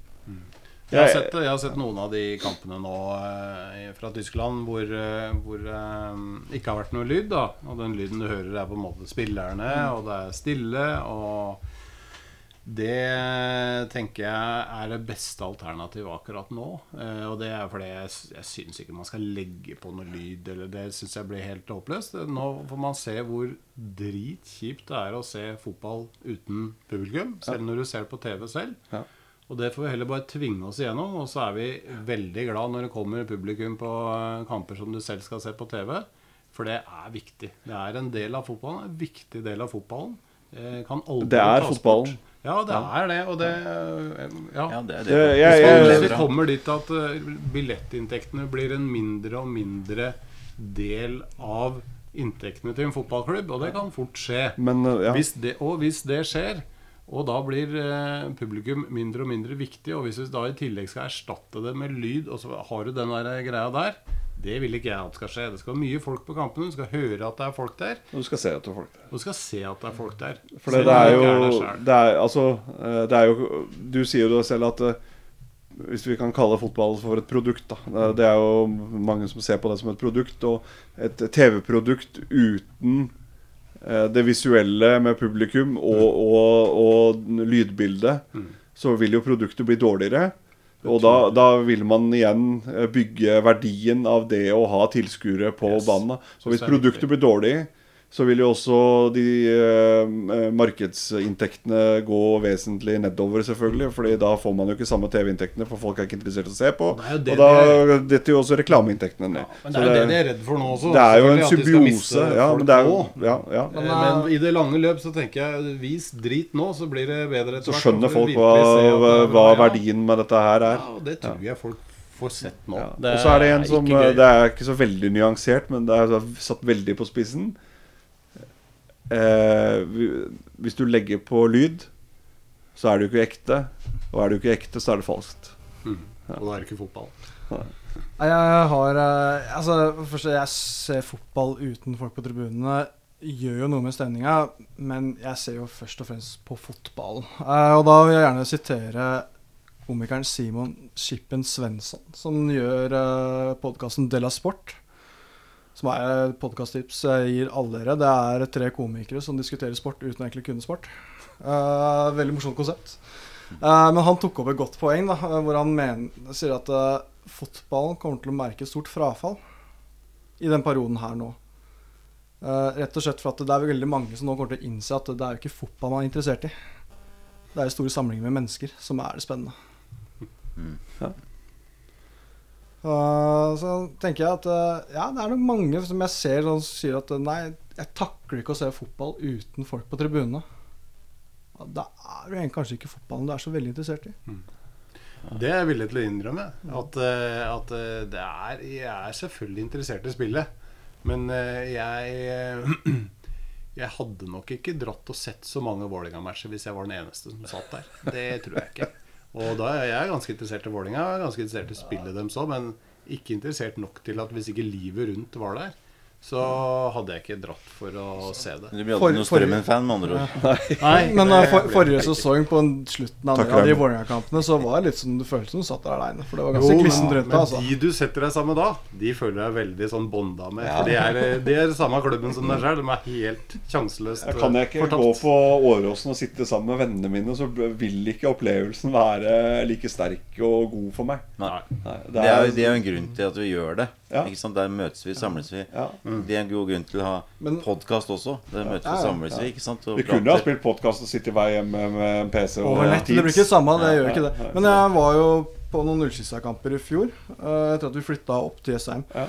Speaker 7: Jeg har, sett, jeg har sett noen av de kampene nå eh, fra Tyskland hvor, eh, hvor eh, ikke har vært noe lyd. da Og den lyden du hører, er på en måte spillerne, og det er stille. Og det tenker jeg er det beste alternativet akkurat nå. Eh, og det er fordi jeg, jeg syns ikke man skal legge på noe lyd. Eller det syns jeg blir helt håpløst. Nå får man se hvor dritkjipt det er å se fotball uten publikum. Selv når du ser på TV selv.
Speaker 5: Ja.
Speaker 7: Og det får vi heller bare tvinge oss igjennom. Og så er vi veldig glad når det kommer publikum på eh, kamper som du selv skal se på TV. For det er viktig. Det er en del av fotballen. En viktig del av fotballen. Eh, Kan aldri
Speaker 5: Det er fotballen.
Speaker 7: Ja, det er det. Og det eh, Ja.
Speaker 8: Ja, det er det.
Speaker 7: Hvis vi
Speaker 8: er
Speaker 7: kommer dit at eh, billettinntektene blir en mindre og mindre del av inntektene til en fotballklubb, og det kan fort skje.
Speaker 5: Men ja.
Speaker 7: Hvis det, og hvis det skjer, og da blir eh, publikum mindre og mindre viktig, og hvis vi da i tillegg skal erstatte det med lyd, og så har du den der greia der, det vil ikke jeg at skal skje. Det skal være mye folk på kampene, du skal høre at det er folk der,
Speaker 5: Du skal se etter folk der.
Speaker 7: og du skal se at det er folk der.
Speaker 5: For det, det er jo det er, Altså, eh, det er jo Du sier jo det selv at eh, hvis vi kan kalle fotball for et produkt, da. Det- Det er jo mange som ser på det som et produkt. Og et TV-produkt uten det visuelle med publikum og, og, og lydbildet, så vil jo produktet bli dårligere. Og da, da vil man igjen eh, bygge verdien av det å ha tilskuere på
Speaker 7: Yes.
Speaker 5: banen. Så hvis produktet blir dårlig, så vil jo også de eh, markedsinntektene gå vesentlig nedover, selvfølgelig. Fordi da får man jo ikke samme TV-inntektene, for folk er ikke interessert i å se på.
Speaker 7: Og det er det
Speaker 5: Og da detter jo også reklameinntektene ned.
Speaker 7: Men det er jo det de er redd for nå også.
Speaker 5: det er jo en symbiose. Ja, men det er jo ja, ja.
Speaker 7: Eh, Men i det lange løp så tenker jeg vis drit nå, så blir det bedre etter
Speaker 5: Så skjønner folk hva,
Speaker 7: er
Speaker 5: hva verdien med dette her er.
Speaker 7: Ja, det tror jeg folk får sett nå.
Speaker 5: Ja. Er det en som. Det er ikke så veldig nyansert, men det er satt veldig på spissen. Eh, hvis du legger på lyd, så er det jo ikke ekte. Og er det jo ikke ekte, så er det falskt.
Speaker 7: Og da er det ikke fotball.
Speaker 6: Nei, Jeg har eh, Altså, først, jeg ser fotball uten folk på tribunene. Gjør jo noe med stemninga, men jeg ser jo først og fremst på fotballen. Eh, og da vil jeg gjerne sitere komikeren Simon Skippen Svensson, som gjør uh, podkasten Della Sport. Som er podkasttips jeg gir alle dere. Det er tre komikere som diskuterer sport uten å egentlig kunne sport. Uh, veldig morsomt konsept. Uh, men han tok opp et godt poeng, da, eh, hvor han mener, sier at uh, fotballen kommer til å merke et stort frafall i den perioden her nå. Eh, rett og slett for at det er veldig mange som nå kommer til å innse at det er jo ikke fotball man er interessert i. Det er store samlinger med mennesker som er det spennende.
Speaker 5: Ja.
Speaker 6: Eh, så tenker jeg at uh, ja, det er nok mange som jeg ser som sier at eh, nei, jeg takler ikke å se fotball uten folk på tribunene. Da er du kanskje ikke fotballen du er så veldig interessert i.
Speaker 7: Det er jeg villig til å innrømme. At, eh, at er Jeg er selvfølgelig interessert i spillet. Men jeg Jeg hadde nok ikke dratt og sett så mange Vålerenga-matcher hvis jeg var den eneste som satt der. Det tror jeg ikke. Og da er jeg ganske interessert i er Ganske interessert i spillet deres òg, men ikke interessert nok til at hvis ikke livet rundt var der, så hadde jeg ikke dratt for å se det.
Speaker 8: Du blir aldri noen Strømmen-fan, med andre ord.
Speaker 7: Nei,
Speaker 6: Men
Speaker 7: det
Speaker 6: eh, for, forrige sesong, på en slutten av de. Vålerenga-kampene, så var det litt som du følte som du satt der aleine. For det var ganske glissent rundt deg, altså.
Speaker 7: de du setter deg sammen med da, de føler deg veldig sånn bånda med. For de er, de er samme klubben som deg sjøl. De er helt sjanseløst
Speaker 5: fortapt. kan jeg ikke
Speaker 7: fortapt.
Speaker 5: gå på Åråsen og sitte sammen med vennene mine, så vil ikke opplevelsen være like sterk og god for meg.
Speaker 8: Nei.
Speaker 5: Nei,
Speaker 8: Det er, jo, det er jo en grunn til at vi gjør det.
Speaker 5: Ja.
Speaker 8: Ikke sant? Der møtes vi, samles vi.
Speaker 5: Ja.
Speaker 8: Det er en god grunn til å ha podkast også. Der møtes vi,
Speaker 6: ja.
Speaker 8: samles vi. ikke sant? Og
Speaker 5: Vi kunne ha spilt podkast og sittet i vei hjemme med en PC og
Speaker 6: Over nett. Det blir ikke det samme, det
Speaker 5: Ja,
Speaker 6: gjør ikke det. Men jeg var jo på noen Ullskissa-kamper i fjor, eh, etter at vi flytta opp til Jessheim.
Speaker 5: Ja.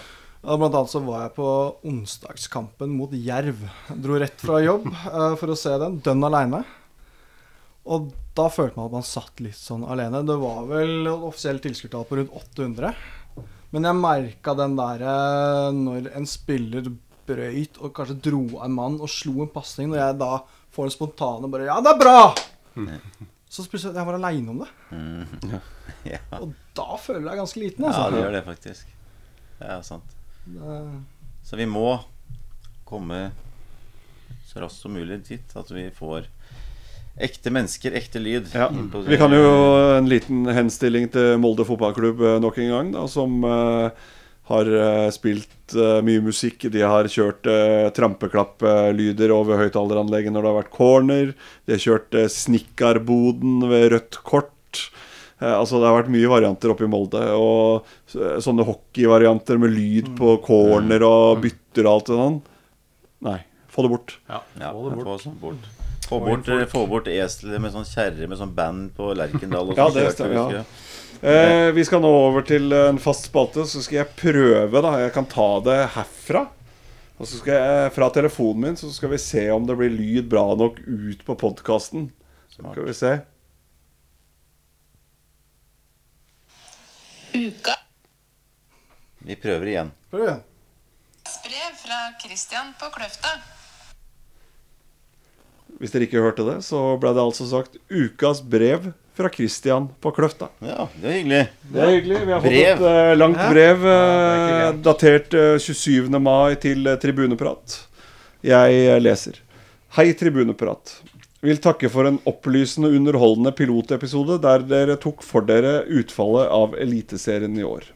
Speaker 6: Blant annet så var jeg på onsdagskampen mot Jerv. Dro rett fra jobb eh, for å se den, dønn aleine. Og da følte man at man satt litt sånn alene. Det var vel offisielt tilskuertall på rundt 800. Men jeg merka den derre når en spiller brøyt og kanskje dro av en mann og slo en pasning, når jeg da får en spontane bare Ja, det er bra! Så plutselig jeg var aleine om det.
Speaker 8: Mm. Ja.
Speaker 6: Og da føler jeg ganske liten, Altså.
Speaker 8: ja, det gjør det faktisk. Det er sant.
Speaker 6: Det-
Speaker 8: Så vi må komme så raskt som mulig dit at vi får ekte mennesker, ekte lyd.
Speaker 5: Ja. Vi kan jo en liten henstilling til Molde fotballklubb eh, nok en gang, da, som uh, har eh, spilt uh, mye musikk. De har kjørt uh, trampeklapplyder over høyttaleranlegget når det har vært corner. De har kjørt uh, Snikkarboden ved rødt kort. Altså Det har vært mye varianter oppe i Molde. Og så- sånne hockeyvarianter med lyd på corner og bytter og alt det sånn. Nei, få det bort.
Speaker 7: Ja,
Speaker 8: Ja,
Speaker 7: få det bort.
Speaker 8: Få bort. Få bort, eselet med sånn kjerre med sånn band på Lerkendal. Og
Speaker 5: Ja, det
Speaker 8: kjørte
Speaker 5: stemmer,
Speaker 8: vi,
Speaker 5: ja. Eh, vi skal nå over til en fast spalte, så skal jeg prøve, da. Jeg kan ta det herfra. Og så skal jeg, Fra telefonen min så skal vi se om det blir lyd bra nok ut på podkasten. Skal vi se.
Speaker 9: Uka.
Speaker 8: Vi prøver igjen.
Speaker 6: Prøv igjen.
Speaker 9: Brev fra Christian på Kløfta.
Speaker 5: Hvis dere ikke hørte det, så ble det altså sagt 'Ukas brev fra Christian på Kløfta'.
Speaker 8: Ja, det er hyggelig.
Speaker 5: Det er hyggelig. Vi har fått et uh, langt brev ja, datert uh, 27. mai til uh, Tribuneprat. Jeg eh, leser. Hei, Tribuneprat. Vil takke for en opplysende og underholdende pilotepisode der dere tok for dere utfallet av Eliteserien i år.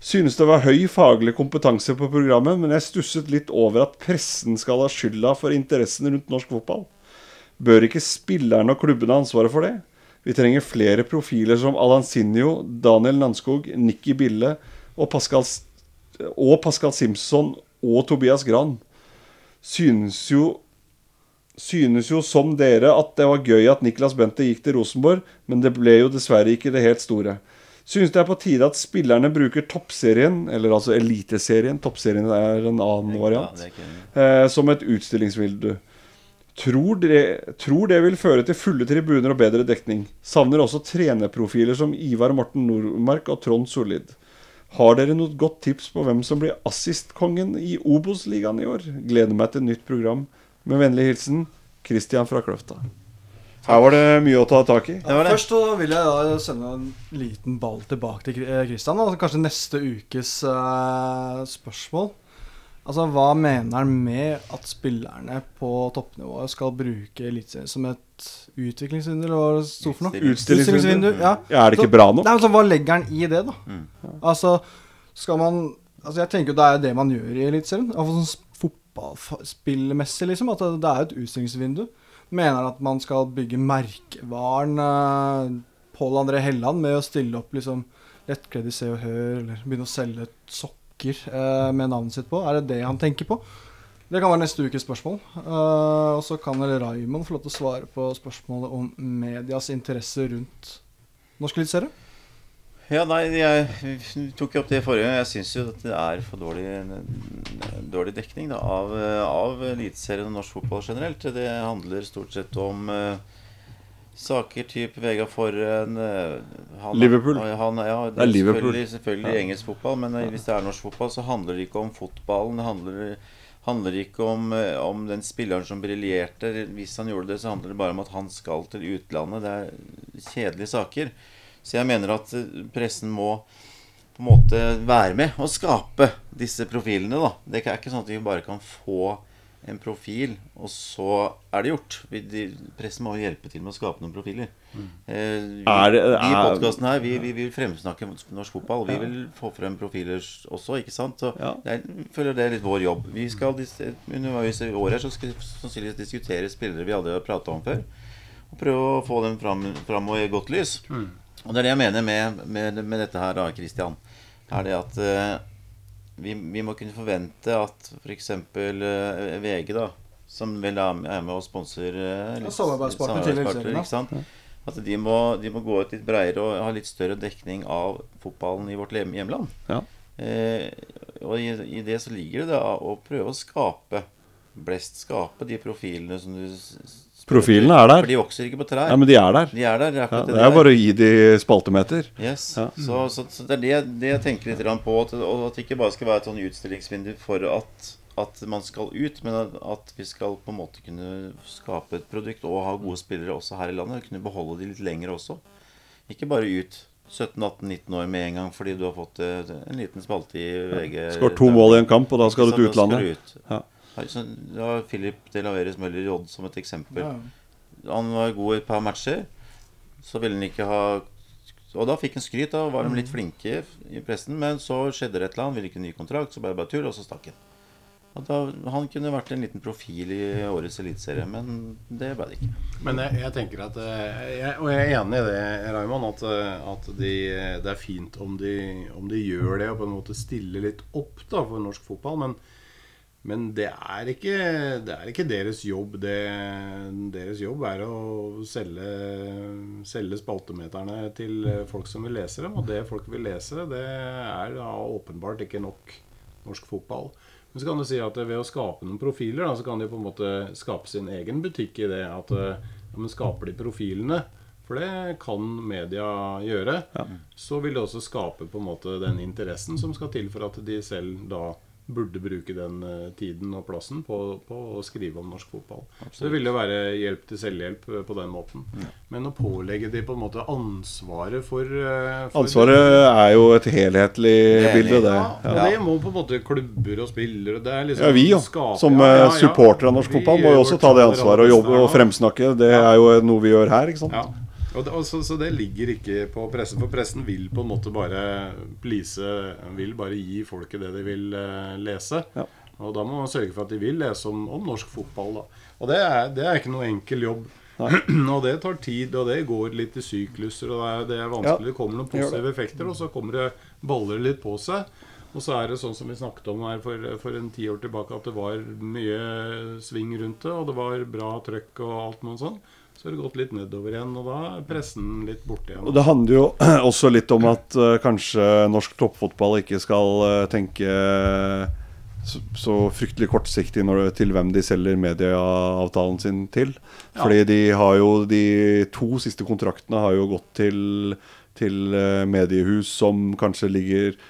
Speaker 5: Synes det var høy faglig kompetanse på programmet, men jeg stusset litt over at pressen skal ha skylda for interessen rundt norsk fotball. Bør ikke spillerne og klubbene ha ansvaret for det? Vi trenger flere profiler som Alan Sinjo, Daniel Nanskog, Nikki Bille og Pascal, og Pascal Simpson og Tobias Gran. Synes jo Synes jo som dere at det var gøy at Niklas Bente gikk til Rosenborg, men det ble jo dessverre ikke det helt store. Synes det er på tide at spillerne bruker toppserien, eller altså eliteserien, toppserien er en annen variant, eh, som et utstillingsvindu. Tror det, tror det vil føre til fulle tribuner og bedre dekning. Savner også trenerprofiler som Ivar Morten Nordmark og Trond Solid. Har dere noe godt tips på hvem som blir assistkongen i Obos-ligaen i år? Gleder meg til nytt program. Med vennlig hilsen Christian fra Kløfta. Her var det mye å ta tak i.
Speaker 8: Ja.
Speaker 6: Først så vil jeg da sende en liten ball tilbake til eh, Christian. Da. kanskje neste ukes uh, spørsmål. Altså, Hva mener han med at spillerne på toppnivået skal bruke Eliteserien som et utviklingsvindu, eller hva det sto for noe?
Speaker 5: Utstillingsvindu.
Speaker 6: ja.
Speaker 5: Ja, er det ikke bra nok?
Speaker 6: Nei, altså, Hva legger han i det, da?
Speaker 8: Mm.
Speaker 6: Altså, skal man Altså, jeg tenker jo det er det man gjør i Eliteserien. Iallfall sånn fotballspillmessig, liksom. At det, er et utstillingsvindu. Mener han at man skal bygge merkevaren eh, Pål André Helland med å stille opp liksom lettkledd i Se og Hør, eller begynne å selge sokker eh, med navnet sitt på? Er det det han tenker på? Det kan være neste ukes spørsmål. Eh, og så kan vel Raymond få lov til å svare på spørsmålet om medias interesse rundt norsk eliteserie.
Speaker 8: Ja, nei, jeg tok jo opp det forrige gang. Jeg syns jo at det er for dårlig, dårlig dekning da, av, av Eliteserien og norsk fotball generelt. Det handler stort sett om eh, saker type Vegard Forren eh, han-
Speaker 5: Liverpool.
Speaker 8: Han, ja, det
Speaker 5: Det er
Speaker 8: er
Speaker 5: Liverpool.
Speaker 8: selvfølgelig, selvfølgelig engelsk fotball, men eh, hvis det er norsk fotball, så handler det ikke om fotballen. Det handler, handler ikke om, eh, om den spilleren som briljerte. Hvis han gjorde det, så handler det bare om at han skal til utlandet. Det er kjedelige saker. Så jeg mener at pressen må på en måte være med og skape disse profilene. da. Det er ikke sånn at vi bare kan få en profil, og så er det gjort. Vi, de, pressen må jo hjelpe til med å skape noen profiler. Eh, vi,
Speaker 5: Er det-
Speaker 8: er, i podkasten her vi, vi vil fremsnakke norsk fotball. Vi vil få frem profiler også, ikke sant? Så
Speaker 5: Ja.
Speaker 8: jeg føler det er litt vår jobb. Vi skal Underveis i året så skal vi sannsynligvis diskutere spillere vi aldri har prata om før. Og prøve å få dem fram, fram og i godt lys. Og det er det jeg mener med, med, med dette her, da, Christian. Er det at eh, vi, vi må kunne forvente at f.eks. Uh, VG, da, som vel er med og sponser uh,
Speaker 6: Ja, samarbeidspartner til
Speaker 8: ikke sant? At de må, de må gå ut litt bredere og ha litt større dekning av fotballen i vårt hjemland.
Speaker 5: Ja.
Speaker 8: Eh, og i, i det så ligger det da å prøve å skape blest skape de profilene som du
Speaker 5: Profilene er der.
Speaker 8: For de vokser ikke på trær.
Speaker 5: Ja, men de er der.
Speaker 8: De er der. Er,
Speaker 5: Ja, det er der. bare å gi de spaltemeter.
Speaker 8: Yes.
Speaker 5: Ja.
Speaker 8: Så, så, så det er det, det jeg tenker litt på. At, og at det ikke bare skal være et sånn utstillingsvindu for at, at man skal ut, men at, at vi skal på en måte kunne skape et produkt og ha gode spillere også her i landet. Kunne beholde de litt lenger også. Ikke bare ut 17-18-19 år med en gang fordi du har fått eh, en liten spalte i VG.
Speaker 5: Skår to mål i en kamp, og da skal du til utlandet.
Speaker 8: skal du ut.
Speaker 5: Ja.
Speaker 8: Her, var har Philip Delaveres Møller i som et eksempel.
Speaker 6: Ja.
Speaker 8: Han var god i et par matcher. Så ville han ikke ha Og da fikk han skryt. Da var de litt flinke i pressen. Men så skjedde det et eller annet. Ville ikke ny kontrakt. Så det bare tull, og så stakk han. Og da, han kunne vært en liten profil i årets eliteserie, men det ble det ikke.
Speaker 7: Men jeg, jeg tenker at eh, jeg, Og jeg er enig i det, Raymond, at, eh, at de, det er fint om de, om de gjør det og på en måte stiller litt opp da for norsk fotball. Men Men det er, ikke, det er ikke deres jobb. Det, deres jobb er å selge, selge spaltemeterne til folk som vil lese dem. Og det folk vil lese, det er da åpenbart ikke nok norsk fotball. Men så kan du si at ved å skape noen profiler, da, så kan de på en måte skape sin egen butikk i det. At ja, men skaper de profilene, for det kan media gjøre, så vil det også skape på en måte den interessen som skal til for at de selv da burde bruke den eh, tiden og plassen på, på å skrive om norsk fotball. Så det ville jo være hjelp til selvhjelp eh, på den måten. Men å pålegge de på en måte ansvaret for, eh, for
Speaker 5: Ansvaret er jo et helhetlig bilde, det.
Speaker 7: Ja,
Speaker 5: Ja.
Speaker 7: det må på en måte klubber og spillere det er liksom
Speaker 5: Ja, vi jo, som
Speaker 7: ja, ja,
Speaker 5: supportere av norsk
Speaker 7: Vi
Speaker 5: fotball, må jo også ta det ansvaret og jobbe og fremsnakke. Det er jo noe vi gjør her, ikke sant.
Speaker 7: Og det, også, så det ligger ikke på pressen, for pressen vil på en måte bare please Vil bare gi folket det de vil eh, lese.
Speaker 5: Ja.
Speaker 7: Og da må man sørge for at de vil lese om, om norsk fotball. Da. Og det er, det er ikke noe enkel jobb. og det tar tid, og det går litt i sykluser, og det er, det er vanskelig.
Speaker 5: Ja,
Speaker 7: Det kommer noen positive effekter, og så kommer det baller litt på seg. Og så er det sånn som vi snakket om her for, for en ti år tilbake, at det var mye sving rundt det, og det var bra trøkk og alt noe sånn. Så har det gått litt nedover igjen, og da er pressen litt borte igjen.
Speaker 5: Og det handler jo også litt om at uh, kanskje norsk toppfotball ikke skal uh, tenke så, så fryktelig kortsiktig når til hvem de selger medieavtalen sin til. Fordi de har jo de to siste kontraktene har jo gått til, til uh, mediehus som kanskje ligger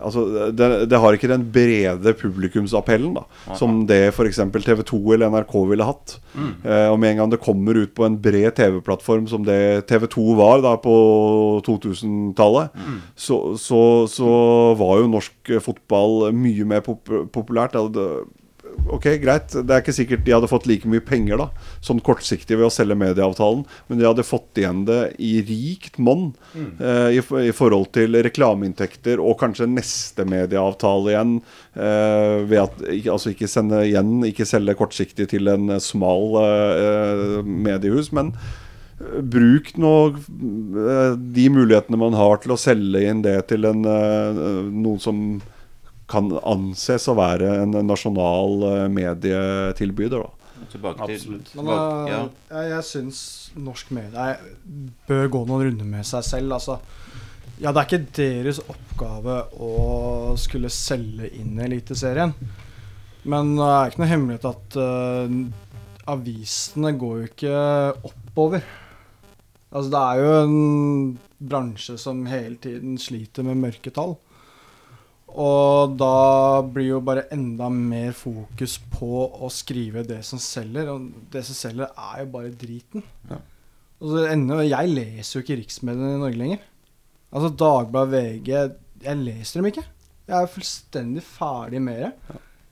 Speaker 5: Altså, det, det har ikke den brede publikumsappellen da som det f.eks. TV 2 eller NRK ville hatt. Eh, og med en gang det kommer ut på en bred TV-plattform som det TV 2 var da på 2000-tallet, så, så, så var jo norsk fotball mye mer pop populært. Hadde- Ok, greit. Det er ikke sikkert de hadde fått like mye penger da sånn kortsiktig ved å selge medieavtalen, men de hadde fått igjen det i rikt monn eh, i, i forhold til reklameinntekter og kanskje neste medieavtale igjen. Eh, ved at Altså ikke sende igjen, ikke selge kortsiktig til en smal eh, mediehus, men eh, Bruk nå eh, de mulighetene man har til å selge inn det til en, eh, noen som kan anses å være en nasjonal eh, medietilbyder. Da.
Speaker 8: Tilbake til
Speaker 7: Absolutt.
Speaker 6: Men
Speaker 8: tilbake,
Speaker 6: eh,
Speaker 8: ja.
Speaker 6: jeg, jeg syns norsk medie bør gå noen runder med seg selv. Altså, ja, det er ikke deres oppgave å skulle selge inn Eliteserien. Men det er ikke noe hemmelighet at uh, avisene går jo ikke oppover. Altså, det er jo en bransje som hele tiden sliter med mørketall. Og da blir jo bare enda mer fokus på å skrive det som selger. Og det som selger, er jo bare driten. Og så ender, jeg leser jo ikke riksmediene i Norge lenger. Altså Dagbladet, VG Jeg leser dem ikke. Jeg er fullstendig ferdig med det.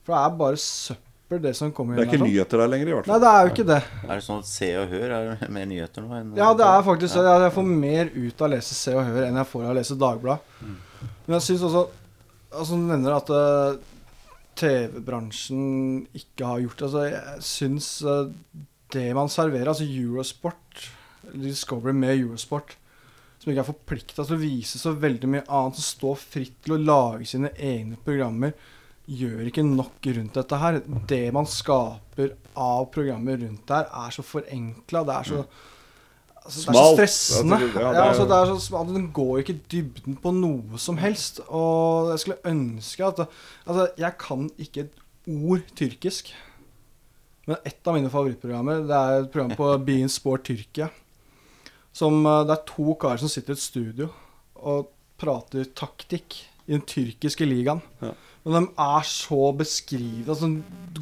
Speaker 6: For det er bare søppel, det som kommer
Speaker 5: Det er
Speaker 6: inn
Speaker 5: ikke
Speaker 6: her.
Speaker 5: nyheter der lenger, i hvert fall.
Speaker 6: Nei, det er jo ikke det.
Speaker 8: Er det sånn at Se og Hør er mer nyheter nå enn
Speaker 6: Ja, det er faktisk det. Jeg får mer ut av å lese Se og Hør enn jeg får av å lese Dagbladet. Men jeg syns også Altså, du nevner at uh, TV-bransjen ikke har gjort det. Altså, jeg syns uh, det man serverer, altså Eurosport, Discovery med Eurosport, som ikke er forplikta til å vise så veldig mye annet, som står fritt til å lage sine egne programmer, gjør ikke nok rundt dette her. Det man skaper av programmer rundt der, er så forenkla. Det er så altså, Det er så stressende.
Speaker 5: Ja,
Speaker 6: ja,
Speaker 5: er-
Speaker 6: altså, er så. Den går ikke i dybden på noe som helst. Og jeg skulle ønske at Altså, jeg kan ikke et ord tyrkisk. Men ett av mine favorittprogrammer Det er et program på Bean Sport Tyrkia. Som, eh, det er to karer som sitter i et studio og prater taktikk i den tyrkiske ligaen.
Speaker 5: Ja.
Speaker 6: Men de er så beskrivende. altså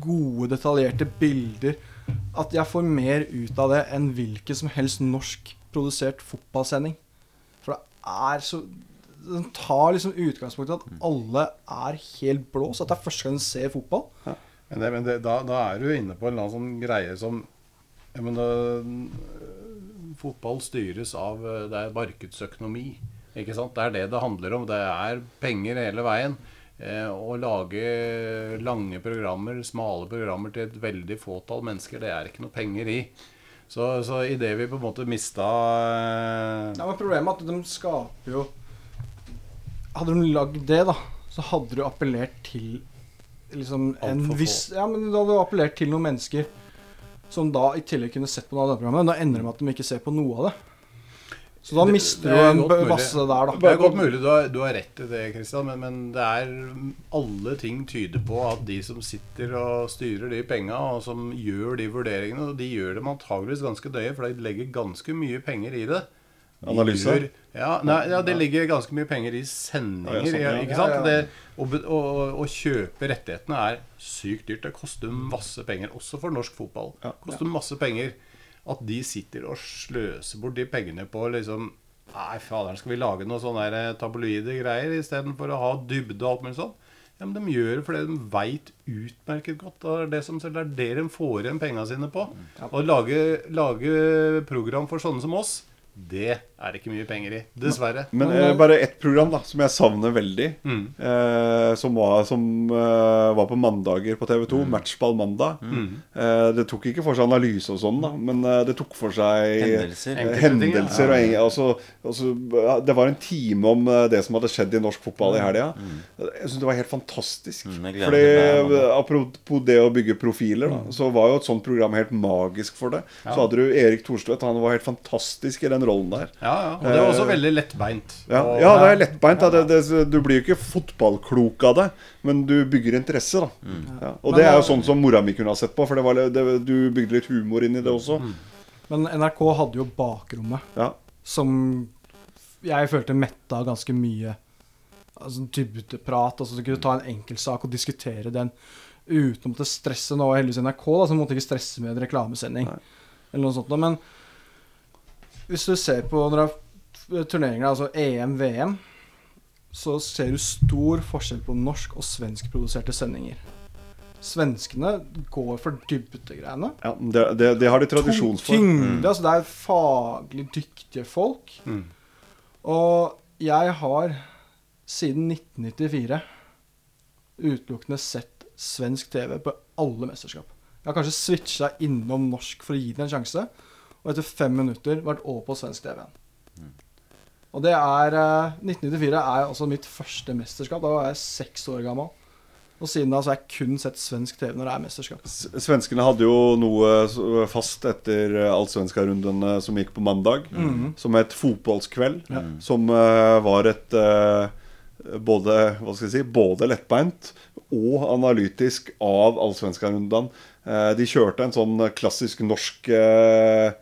Speaker 6: gode, detaljerte bilder, at jeg får mer ut av det enn hvilken som helst norskprodusert fotballsending. For det er så Den tar liksom utgangspunkt i at alle er helt blå, så at det er første gang de ser fotball.
Speaker 7: Men, det, men det, da, da er du inne på en eller annen sånn greie som jeg mener, Fotball styres av eh, Det er markedsøkonomi. Ikke sant? Det er det det handler om. Det er penger hele veien. Eh, å lage lange programmer, smale programmer til et veldig fåtall mennesker, det er ikke noe penger i. Så, så idet vi på en måte mista eh,
Speaker 6: Ja, men Problemet er at de skaper jo Hadde de lagd det, da, så hadde du appellert til liksom en viss Ja, men da hadde du appellert til noen mennesker som da i tillegg kunne sett på noe av det programmet. Da ender det med at de ikke ser på noe av det. Så da mister
Speaker 7: det
Speaker 6: du
Speaker 7: er
Speaker 6: en masse der, da.
Speaker 7: Det er godt mulig du har, du har rett i det, Kristian, men, men det er alle ting tyder på at de som sitter og styrer de penga, og som gjør de vurderingene, og de gjør dem antageligvis ganske døye, for de legger ganske mye penger i det. De
Speaker 5: Analyse?
Speaker 7: Ja, nei, ja, det ligger ganske mye penger i sendinger.
Speaker 5: Ja, ja, sånn, ja.
Speaker 7: Ikke
Speaker 6: Ja,
Speaker 7: sant?
Speaker 6: ja.
Speaker 7: Det, å, å, å kjøpe rettighetene er sykt dyrt. Det koster masse penger, også for norsk fotball.
Speaker 5: Ja.
Speaker 7: Det koster masse penger At de sitter og sløser bort de pengene på liksom Nei, faderen, skal vi lage noe sånne tabloide greier istedenfor å ha dybde og alt mulig sånn? Ja, men de gjør det fordi de veit utmerket godt det er det som selv er det de får igjen penga sine på. Å lage, lage program for sånne som oss, det er det ikke mye penger i. Dessverre.
Speaker 5: Men eh, bare ett program da som jeg savner veldig.
Speaker 7: Mm.
Speaker 5: Eh, som var, som eh, var på mandager på TV 2. Matchball mandag.
Speaker 7: Mm.
Speaker 5: Eh, det tok ikke for seg analyse og sånn, da men eh, det tok for seg
Speaker 8: Hendelser.
Speaker 5: eh,
Speaker 7: ting, ja.
Speaker 5: og, altså, altså, ja, Det var en time om eh, det som hadde skjedd i norsk fotball i helga. Jeg syns det var helt fantastisk.
Speaker 8: Mm,
Speaker 5: Fordi
Speaker 8: meg det,
Speaker 5: eh, Apropos det å bygge profiler, da, så var jo et sånt program helt magisk for det. Så hadde du Erik Thorstvedt. Han var helt fantastisk i den rollen der.
Speaker 7: Ja, ja. Og det er også veldig lettbeint.
Speaker 5: Ja,
Speaker 7: Og-
Speaker 5: ja, det er lettbeint. Det, det, du blir jo ikke fotballklok av det, men du bygger interesse. da ja. Og det er jo sånn som mora mi kunne ha sett på, for det var, det, du bygde litt humor inn i det også.
Speaker 6: Men NRK hadde jo Bakrommet,
Speaker 5: Ja.
Speaker 6: som jeg følte metta ganske mye. Altså dybdeprat. Altså du kunne ta en enkeltsak og diskutere den uten å måtte stresse. Nå var heldigvis NRK, da, så måtte ikke stresse med en reklamesending. Eller noe sånt. da. Men hvis du ser på når det er turneringer, altså EM, VM, så ser du stor forskjell på norsk- og svenskproduserte sendinger. Svenskene går for dybdegreiene.
Speaker 5: Ja, det, det, det har de tradisjon for.
Speaker 6: Tyngde. Altså det er faglig dyktige folk.
Speaker 7: Mm.
Speaker 6: Og jeg har siden 1994 utelukkende sett svensk TV på alle mesterskap. Jeg har kanskje switcha innom norsk for å gi det en sjanse. Og etter fem minutter vært over på svensk TV igjen. Og det er eh, 1994 er altså mitt første mesterskap. Da var jeg seks år gammel. Og siden da så har jeg kun sett svensk TV når det er mesterskap.
Speaker 5: S- Svenskene hadde jo noe fast etter eh, allsvenskarundene som gikk på mandag, som het Fotballskveld. Som uh, var et uh, både, hva skal jeg si, både lettbeint og analytisk av allsvenskarundene. Eh, de kjørte en sånn klassisk norsk eh, eh,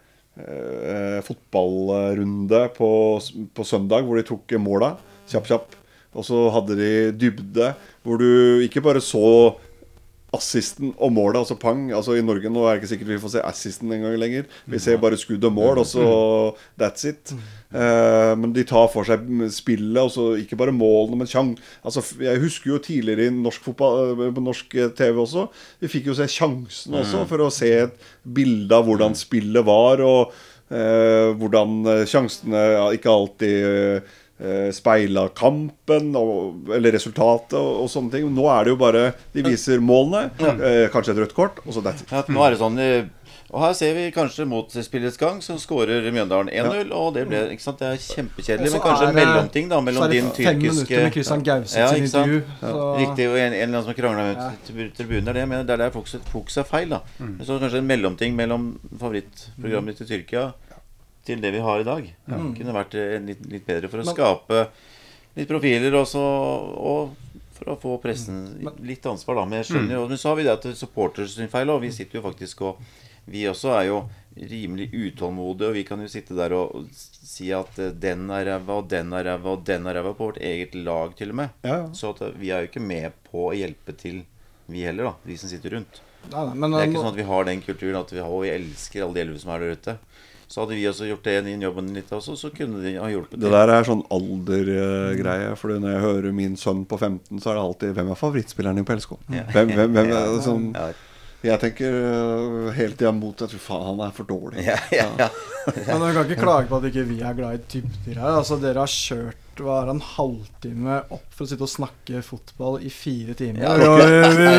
Speaker 5: fotballrunde på, på søndag, hvor de tok måla kjapp, kjapp. Og så hadde de dybde, hvor du ikke bare så assisten og målet, altså pang. Altså I Norge nå er det ikke sikkert vi får se assisten en gang lenger. Vi ser bare skudd og mål, og så that's it. Eh, men de tar for seg spillet, og så ikke bare målene, men sjang. Altså, jeg husker jo tidligere i norsk fotball, eh, på norsk eh, TV også, vi fikk jo se sjansen også, for å se et bilde av hvordan spillet var, og eh, hvordan eh, sjansene ja, ikke alltid speila kampen og, eller resultatet og, og sånne ting. Nå er det jo bare De viser målene, eh, kanskje et rødt kort, og så that's it.
Speaker 8: Ja, nå er det sånn eh, Og her ser vi kanskje mot spillets gang, så skårer Mjøndalen 1-0. Og det ble ikke sant, det er kjempekjedelig, men kanskje
Speaker 6: er
Speaker 8: en mellomting da mellom
Speaker 6: så er det
Speaker 8: din
Speaker 6: fem minutter med Christian Gauseth
Speaker 8: Ja,
Speaker 6: sin intervju. Så,
Speaker 8: Riktig, og en, en eller annen som krangla med
Speaker 6: Ja.
Speaker 8: tribunen. Det er det men. Det er der fokuset fokus er feil. da Så kanskje en mellomting mellom favorittprogrammet ditt i Tyrkia til det vi har i dag. Kunne vært eh, litt, litt bedre for å
Speaker 6: Men-
Speaker 8: skape litt profiler også, og for å få pressen litt ansvar, da. Men jeg skjønner jo Men så har vi det at er supporters sin feil, og vi sitter jo faktisk og Vi også er jo rimelig utålmodige, og vi kan jo sitte der og si at eh, den er ræva, og den er ræva, og den er ræva på vårt eget lag, til og med.
Speaker 5: Ja, ja.
Speaker 8: Så at eh, vi er jo ikke med på å hjelpe til, vi heller, da. Vi som sitter rundt.
Speaker 6: nei, nei, men,
Speaker 8: Det er ikke sånn at vi har den kulturen at vi, har, og vi elsker alle de elleve som er der ute. Så hadde vi også gjort det i jobben litt også, så kunne de ha hjulpet
Speaker 5: Det der er sånn aldergreie. For når jeg hører min sønn på 15, så er det alltid 'Hvem er favorittspilleren din på LSK?' Hvem, hvem, hvem er, sånn,
Speaker 8: Ja.
Speaker 5: jeg tenker Helt hele tida mot at fy faen, han er for dårlig.
Speaker 8: Ja, ja, ja.
Speaker 6: Men dere kan ikke klage på at ikke vi er glad i dybder her. Altså, dere har kjørt var en halvtime opp for å sitte og snakke fotball i fire timer.
Speaker 8: Ja,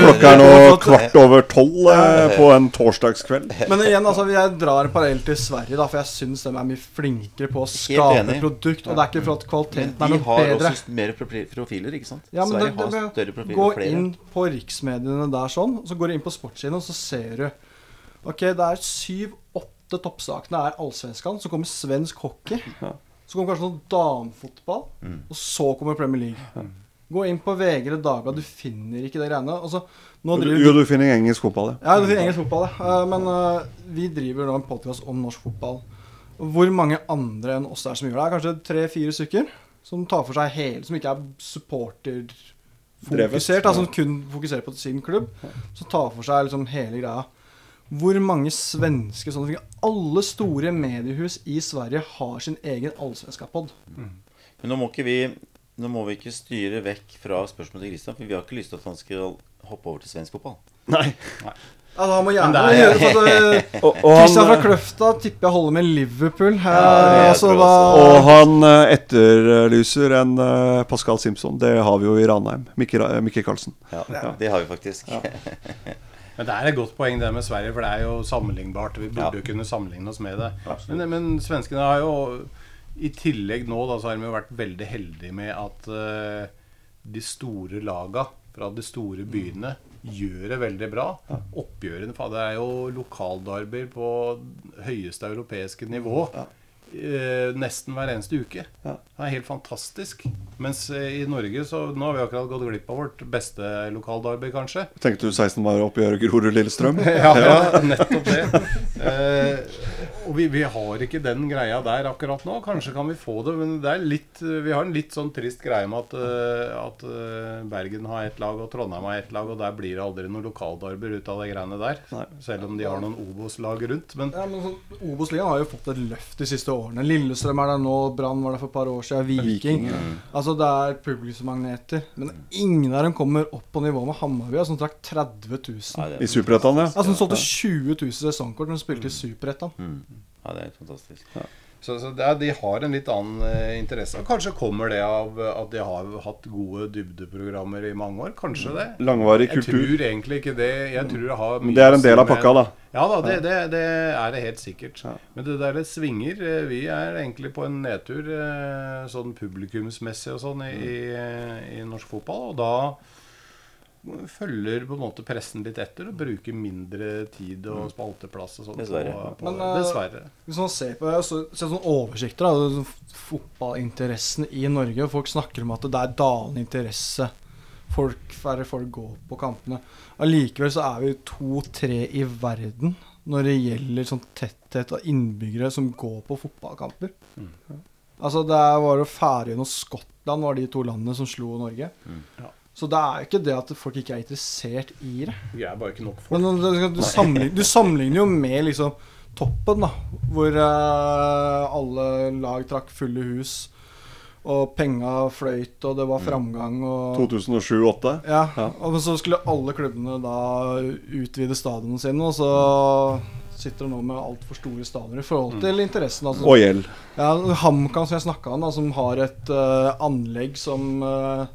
Speaker 5: Klokka er nå kvart over tolv eh, på en torsdagskveld.
Speaker 6: Men igjen, altså, jeg drar parallell til Sverige, da, for jeg syns de er mye flinkere på å skape produkt. Og det er ikke for at kvaliteten er noe
Speaker 8: de
Speaker 6: noe
Speaker 8: har også mer profiler, ikke sant?
Speaker 6: Ja, men
Speaker 8: Sverige
Speaker 6: det, det,
Speaker 8: har større profiler.
Speaker 6: Gå inn på riksmediene der sånn, så går du inn på sportssiden, og så ser du Ok, det er syv-åtte toppsakene er allsvenskan, så kommer svensk hockey. Så kommer kanskje noe damefotball,
Speaker 8: Mm.
Speaker 6: og så kommer Premier League. Gå inn på VG eller Dagbladet, du finner ikke de greiene. Altså, nå driver
Speaker 5: Jo, du finner engelsk fotball, ja.
Speaker 6: ja, du finner engelsk fotball, ja. Eh, Men uh, vi driver nå en podkast om norsk fotball. Hvor mange andre enn oss er som gjør det? Kanskje tre-fire stykker som tar for seg hele Som ikke er supporterfokusert,
Speaker 5: ja.
Speaker 6: altså, som kun fokuserer på sin klubb. Som tar for seg liksom hele greia. Hvor mange svenske sånne ting Alle store mediehus i Sverige har sin egen allsvenska-pod.
Speaker 8: Men nå må ikke vi Nå må vi ikke styre vekk fra spørsmålet til Christian, for vi har ikke lyst til at han skal hoppe over til svensk fotball.
Speaker 5: Nei.
Speaker 6: Ja, da må gjerne
Speaker 7: gjøre det er-
Speaker 6: gjøre for at eh,
Speaker 5: Og, og,
Speaker 6: Kristian fra Kløfta tipper jeg holder med Liverpool. Eh,
Speaker 8: det
Speaker 6: altså, da,
Speaker 5: og han eh, etterlyser en eh, Pascal Simpson. Det har vi jo i Ranheim. Mikke, Karlsen.
Speaker 8: Ja, Det har vi faktisk.
Speaker 7: Men det er et godt poeng det med Sverige, for det er jo sammenlignbart. Vi burde
Speaker 8: Ja.
Speaker 7: jo kunne sammenligne oss med det. Men, men svenskene har jo I tillegg nå da, så har de jo vært veldig heldige med at uh, de store laga fra de store byene gjør det veldig bra. Oppgjørene Det er jo lokaldarber på høyeste europeiske nivå. Eh, nesten hver eneste uke.
Speaker 5: Ja.
Speaker 7: Det er helt fantastisk. Mens eh, i Norge så Nå har vi akkurat gått glipp av vårt beste lokaldarby, kanskje.
Speaker 5: Tenkte du 16 var oppgjøret Grorud-Lillestrøm?
Speaker 7: Ja, ja, nettopp det. Eh, og vi, vi har ikke den greia der akkurat nå. Kanskje kan vi få det, men det er litt, vi har en litt sånn trist greie med at, eh, at eh, Bergen har ett lag og Trondheim har ett lag, og der blir det aldri noen lokaldarber ut av de greiene der.
Speaker 5: Nei.
Speaker 7: Selv om de har noen Obos-lag rundt. Men
Speaker 6: Ja, men sånn, Obos-ligaen har jo fått et løft de siste årene. Lillestrøm er der nå, Brann var der for et par år siden, Viking. Altså Det er publikumsmagneter. Men ingen av dem kommer opp på nivå med Hammarby, som trakk 30 000.
Speaker 8: Nei,
Speaker 5: I
Speaker 8: er,
Speaker 5: Superettan, ja.
Speaker 6: Altså Hun solgte 20 000 sesongkort når de spilte i Superettan.
Speaker 8: ja, det er helt fantastisk.
Speaker 7: Så, så er, de har en litt annen eh, interesse. Og Kanskje kommer det av eh, at de har hatt gode dybdeprogrammer i mange år. Kanskje det.
Speaker 5: Langvarig kultur.
Speaker 7: Jeg tror egentlig ikke det. Jeg tror det har mye
Speaker 5: Det er en del av pakka, da.
Speaker 7: Ja da, det, det, det er det helt sikkert.
Speaker 5: Ja.
Speaker 7: Men det der det svinger. eh, Vi er egentlig på en nedtur eh, sånn publikumsmessig og sånn i, i, i norsk fotball. Og da følger på en måte pressen litt etter og bruker mindre tid og spalteplass og sånt.
Speaker 8: Dessverre.
Speaker 7: På, på,
Speaker 6: Men, eh,
Speaker 7: dessverre.
Speaker 6: Hvis man ser på så, ser oversikter av sånn fotballinteressen i Norge og Folk snakker om at det er dalende interesse. Folk, færre folk går på kampene. Allikevel så er vi to-tre i verden når det gjelder sånn tetthet av innbyggere som går på fotballkamper. Altså det er- var jo Færøyene og Skottland var de to landene som slo Norge.
Speaker 7: Ja.
Speaker 6: Så det er ikke det at folk ikke er interessert i det.
Speaker 7: Vi er bare ikke nok folk.
Speaker 6: Men du, du, sammenligner, du sammenligner jo med liksom toppen, da. Hvor uh, alle lag trakk fulle hus. Og penga fløyt, og det var framgang. Og,
Speaker 5: 2007-2008.
Speaker 6: ja,
Speaker 5: Ja.
Speaker 6: og så skulle alle klubbene da utvide stadionene sine. Og så sitter de nå med altfor store stadioner i forhold til interessen. Altså,
Speaker 5: Og gjeld.
Speaker 6: ja, HamKam, som jeg snakka om, da, som har et uh, anlegg som eh,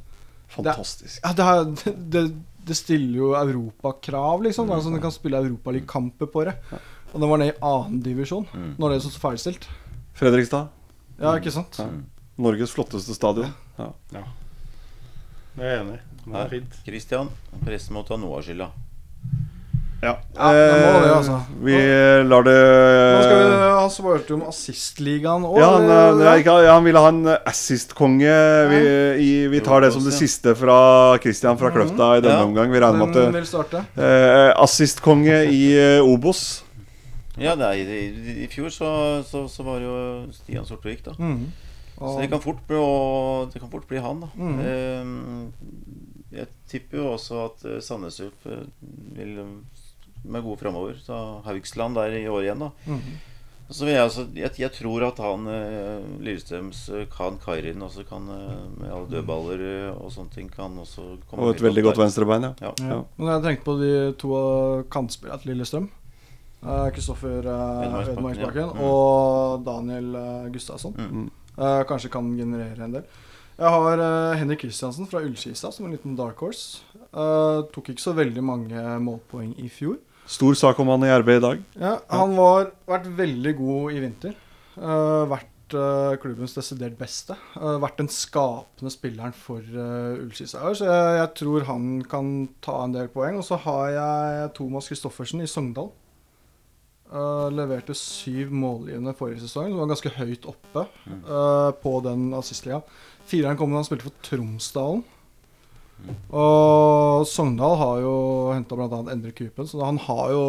Speaker 5: Fantastisk.
Speaker 6: ja, det, er, det, det stiller jo europakrav, liksom. Da, så du kan spille europaligakamper på det. Og den var ned i annendivisjon divisjon når det er så ferdigstilt.
Speaker 5: Fredrikstad.
Speaker 6: Ja, ikke sant?
Speaker 5: Ja. Norges flotteste stadion. Ja.
Speaker 7: Ja. Jeg er enig. Det er fint.
Speaker 8: Kristian, pressen må ta noe av skylda.
Speaker 5: Ja,
Speaker 6: Ja, det må det,
Speaker 5: Eh,
Speaker 6: altså.
Speaker 5: Vi lar det
Speaker 6: Nå skal vi, Han svarte jo om assistligaen òg.
Speaker 5: ja, han, eh, ja, ja, han ville ha en assist-konge. Vi, i- vi tar det som det siste fra Christian fra Kløfta i denne
Speaker 8: Ja.
Speaker 5: omgang. Vi regner med at eh, Assist-konge i eh, Obos.
Speaker 8: Ja, det er, i, i fjor så, så, så var det jo Stian Sortevik, da.
Speaker 6: Mm.
Speaker 8: Så det kan fort bli, og det kan fort bli han, da.
Speaker 6: Mm.
Speaker 8: Eh, jeg tipper jo også at eh, Sandnes Ulf eh, vil eh, med gode framover. Så Haugsland der i år igjen, da.
Speaker 6: Mhm.
Speaker 8: Så vil jeg, altså, jeg, jeg tror at han eh, Lillestrøms eh, Khan Kairin også kan eh, med alle dødballer eh, og sånne ting kan også komme
Speaker 5: Og et veldig godt
Speaker 8: der.
Speaker 5: venstrebein, ja.
Speaker 8: Ja.
Speaker 6: ja. Men jeg tenkte på de to kantspillerne til Lillestrøm. Eh, Kristoffer uh,
Speaker 8: Ødemarksbakken,
Speaker 6: Ødemarksbakken
Speaker 8: ja. Mm.
Speaker 6: og Daniel eh, Gustavsson.
Speaker 8: Mm.
Speaker 6: Eh, kanskje kan generere en del. Jeg har eh, Henrik Kristiansen fra Ullskisa som en liten dark horse. Eh, tok ikke så veldig mange målpoeng i fjor.
Speaker 5: Stor sak om han i RB i dag.
Speaker 6: Ja, han har vært veldig god i vinter. Uh, vært uh, klubbens desidert beste. Uh, vært den skapende spilleren for uh, Ullskisauer. Så jeg, jeg tror han kan ta en del poeng. Og så har jeg Thomas Christoffersen i Sogndal. Leverte syv målgivende forrige sesong. som var ganske høyt oppe eh, på den assistliga. Fireren kom da han spilte for Tromsdalen. Og Sogndal har jo henta bl.a. Endre Kupen, så han har jo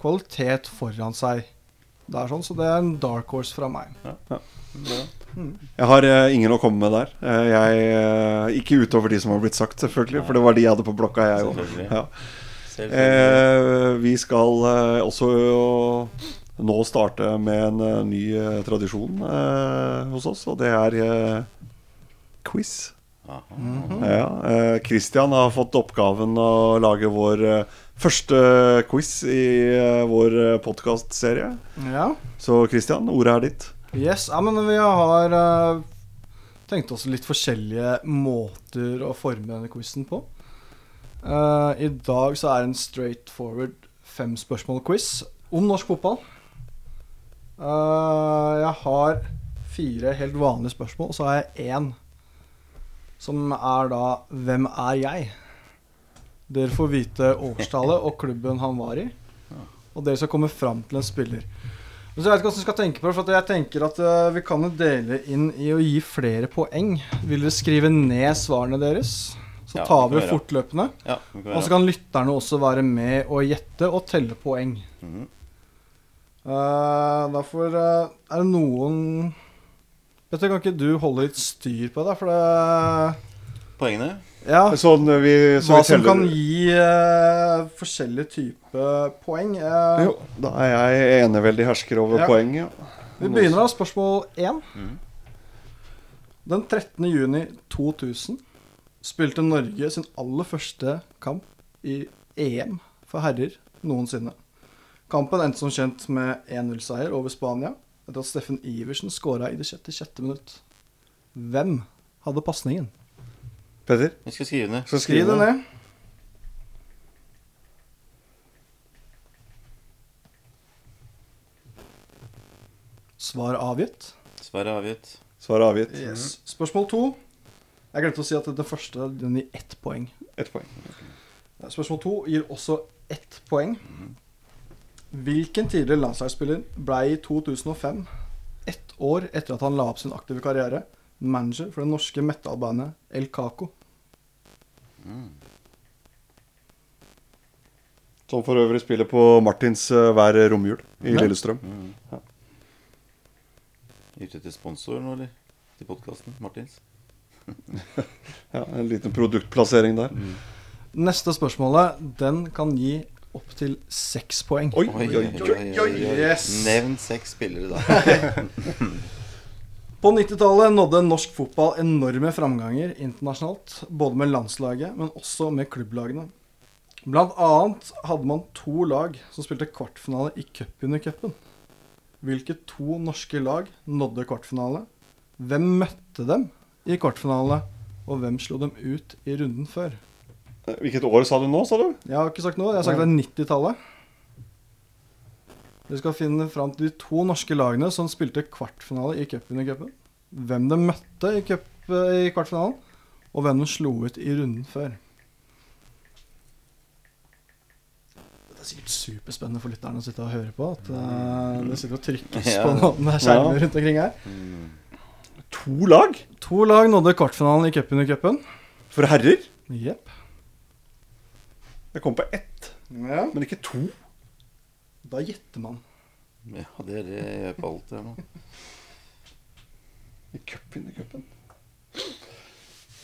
Speaker 6: kvalitet foran seg der, sånn. Så det er en dark horse fra meg.
Speaker 5: Jeg har uh, ingen å komme med der. Uh, jeg, uh, ikke utover de som har blitt sagt, selvfølgelig. For det var de jeg hadde på blokka, jeg òg. Ja.
Speaker 8: Selvfølgelig.
Speaker 5: Eh, vi skal også nå starte med en ny tradisjon hos oss, og det er eh, quiz.
Speaker 8: -hmm.
Speaker 5: Ja, eh, Christian har fått oppgaven å lage vår eh, første quiz i eh, vår podkastserie.
Speaker 6: Ja.
Speaker 5: Så Christian, ordet er ditt.
Speaker 6: Yes, ja, men vi har tenkt oss litt forskjellige måter å forme denne quizen på. I dag så er det en straight forward fem spørsmål-quiz om norsk fotball. Jeg har fire helt vanlige spørsmål, og så har jeg én som er da Hvem er jeg? Dere får vite årstallet og klubben han var i. Og dere skal komme fram til en spiller. Så jeg vet ikke hva du skal tenke på, det, for jeg tenker at eh, vi kan jo dele inn i å gi flere poeng. Vil dere skrive ned svarene deres? Så
Speaker 8: Ja,
Speaker 6: tar vi det fortløpende.
Speaker 8: Ja,
Speaker 6: Og så kan lytterne også være med og gjette og telle poeng.
Speaker 8: Mm
Speaker 6: -hmm. uh, derfor uh, er det noen Petter, kan ikke du holde litt styr på det? For det
Speaker 8: Poengene?
Speaker 6: Ja,
Speaker 5: Sånn eh, vi, så
Speaker 6: hva
Speaker 5: vi
Speaker 6: som kan gi uh, forskjellige typer poeng. Uh,
Speaker 5: Jo, da er jeg eneveldig hersker over
Speaker 6: Ja.
Speaker 5: poeng. Ja.
Speaker 6: Vi begynner da, spørsmål 1.
Speaker 8: Mhm.
Speaker 6: Den 13. juni 2000 spilte Norge sin aller første kamp i EM for herrer noensinne. Kampen endte som kjent med 1-0-seier over Spania etter at Steffen Iversen skåra i det 66. minutt. Hvem hadde pasningen?
Speaker 5: Petter?
Speaker 8: Jeg skal skrive ned.
Speaker 5: Skal
Speaker 6: skrive det ned. Svar avgitt.
Speaker 8: Svar avgitt.
Speaker 5: Svar avgitt.
Speaker 6: Yes. Spørsmål to. Jeg glemte å si at den første den gir ett poeng.
Speaker 5: Ett poeng.
Speaker 6: Spørsmål to gir også ett poeng. Hvilken tidligere landslagsspiller ble i 2005, ett år etter at han la opp sin aktive karriere, manager for det norske metal-bandet El Caco?
Speaker 5: Som for øvrig spiller på Martins eh, hver romjul i
Speaker 6: Ja.
Speaker 5: Lillestrøm.
Speaker 8: Mm. Ute til sponsor nå, eller? Til podkasten? Martins?
Speaker 5: Ja, en liten produktplassering der.
Speaker 6: Neste spørsmålet, den kan gi opptil seks poeng.
Speaker 5: Oi,
Speaker 8: Oi,
Speaker 5: oi,
Speaker 8: oi, oi, oi, oi.
Speaker 6: Yes.
Speaker 8: Nevn seks spillere, da.
Speaker 6: På 90-tallet nådde norsk fotball enorme framganger internasjonalt. Både med landslaget, men også med klubblagene. Blant annet hadde man to lag som spilte kvartfinale i cupvinnercupen. Hvilke to norske lag nådde kvartfinale? Hvem møtte dem i kvartfinale? Og hvem slo dem ut i runden før?
Speaker 5: Hvilket år sa du nå, sa du?
Speaker 6: Jeg har ikke sagt noe. Jeg har sagt det er 90-tallet. Dere skal finne fram til de to norske lagene som spilte kvartfinale i cupen i cupen. Hvem de møtte i, cup, i kvartfinalen, og hvem de slo ut i runden før. Det er sikkert superspennende for lytterne å sitte og høre på. At uh, det sitter og trykkes
Speaker 8: Ja.
Speaker 6: på noen skjermer rundt omkring her.
Speaker 5: To lag?
Speaker 6: To lag nådde kvartfinalen i cupen i cupen.
Speaker 5: For herrer?
Speaker 6: Jepp.
Speaker 5: Jeg kom på ett,
Speaker 6: Ja.
Speaker 5: men ikke to.
Speaker 6: Da gjetter man.
Speaker 8: Ja, det er det jeg gjør på alt her nå.
Speaker 5: I cupvinnercupen.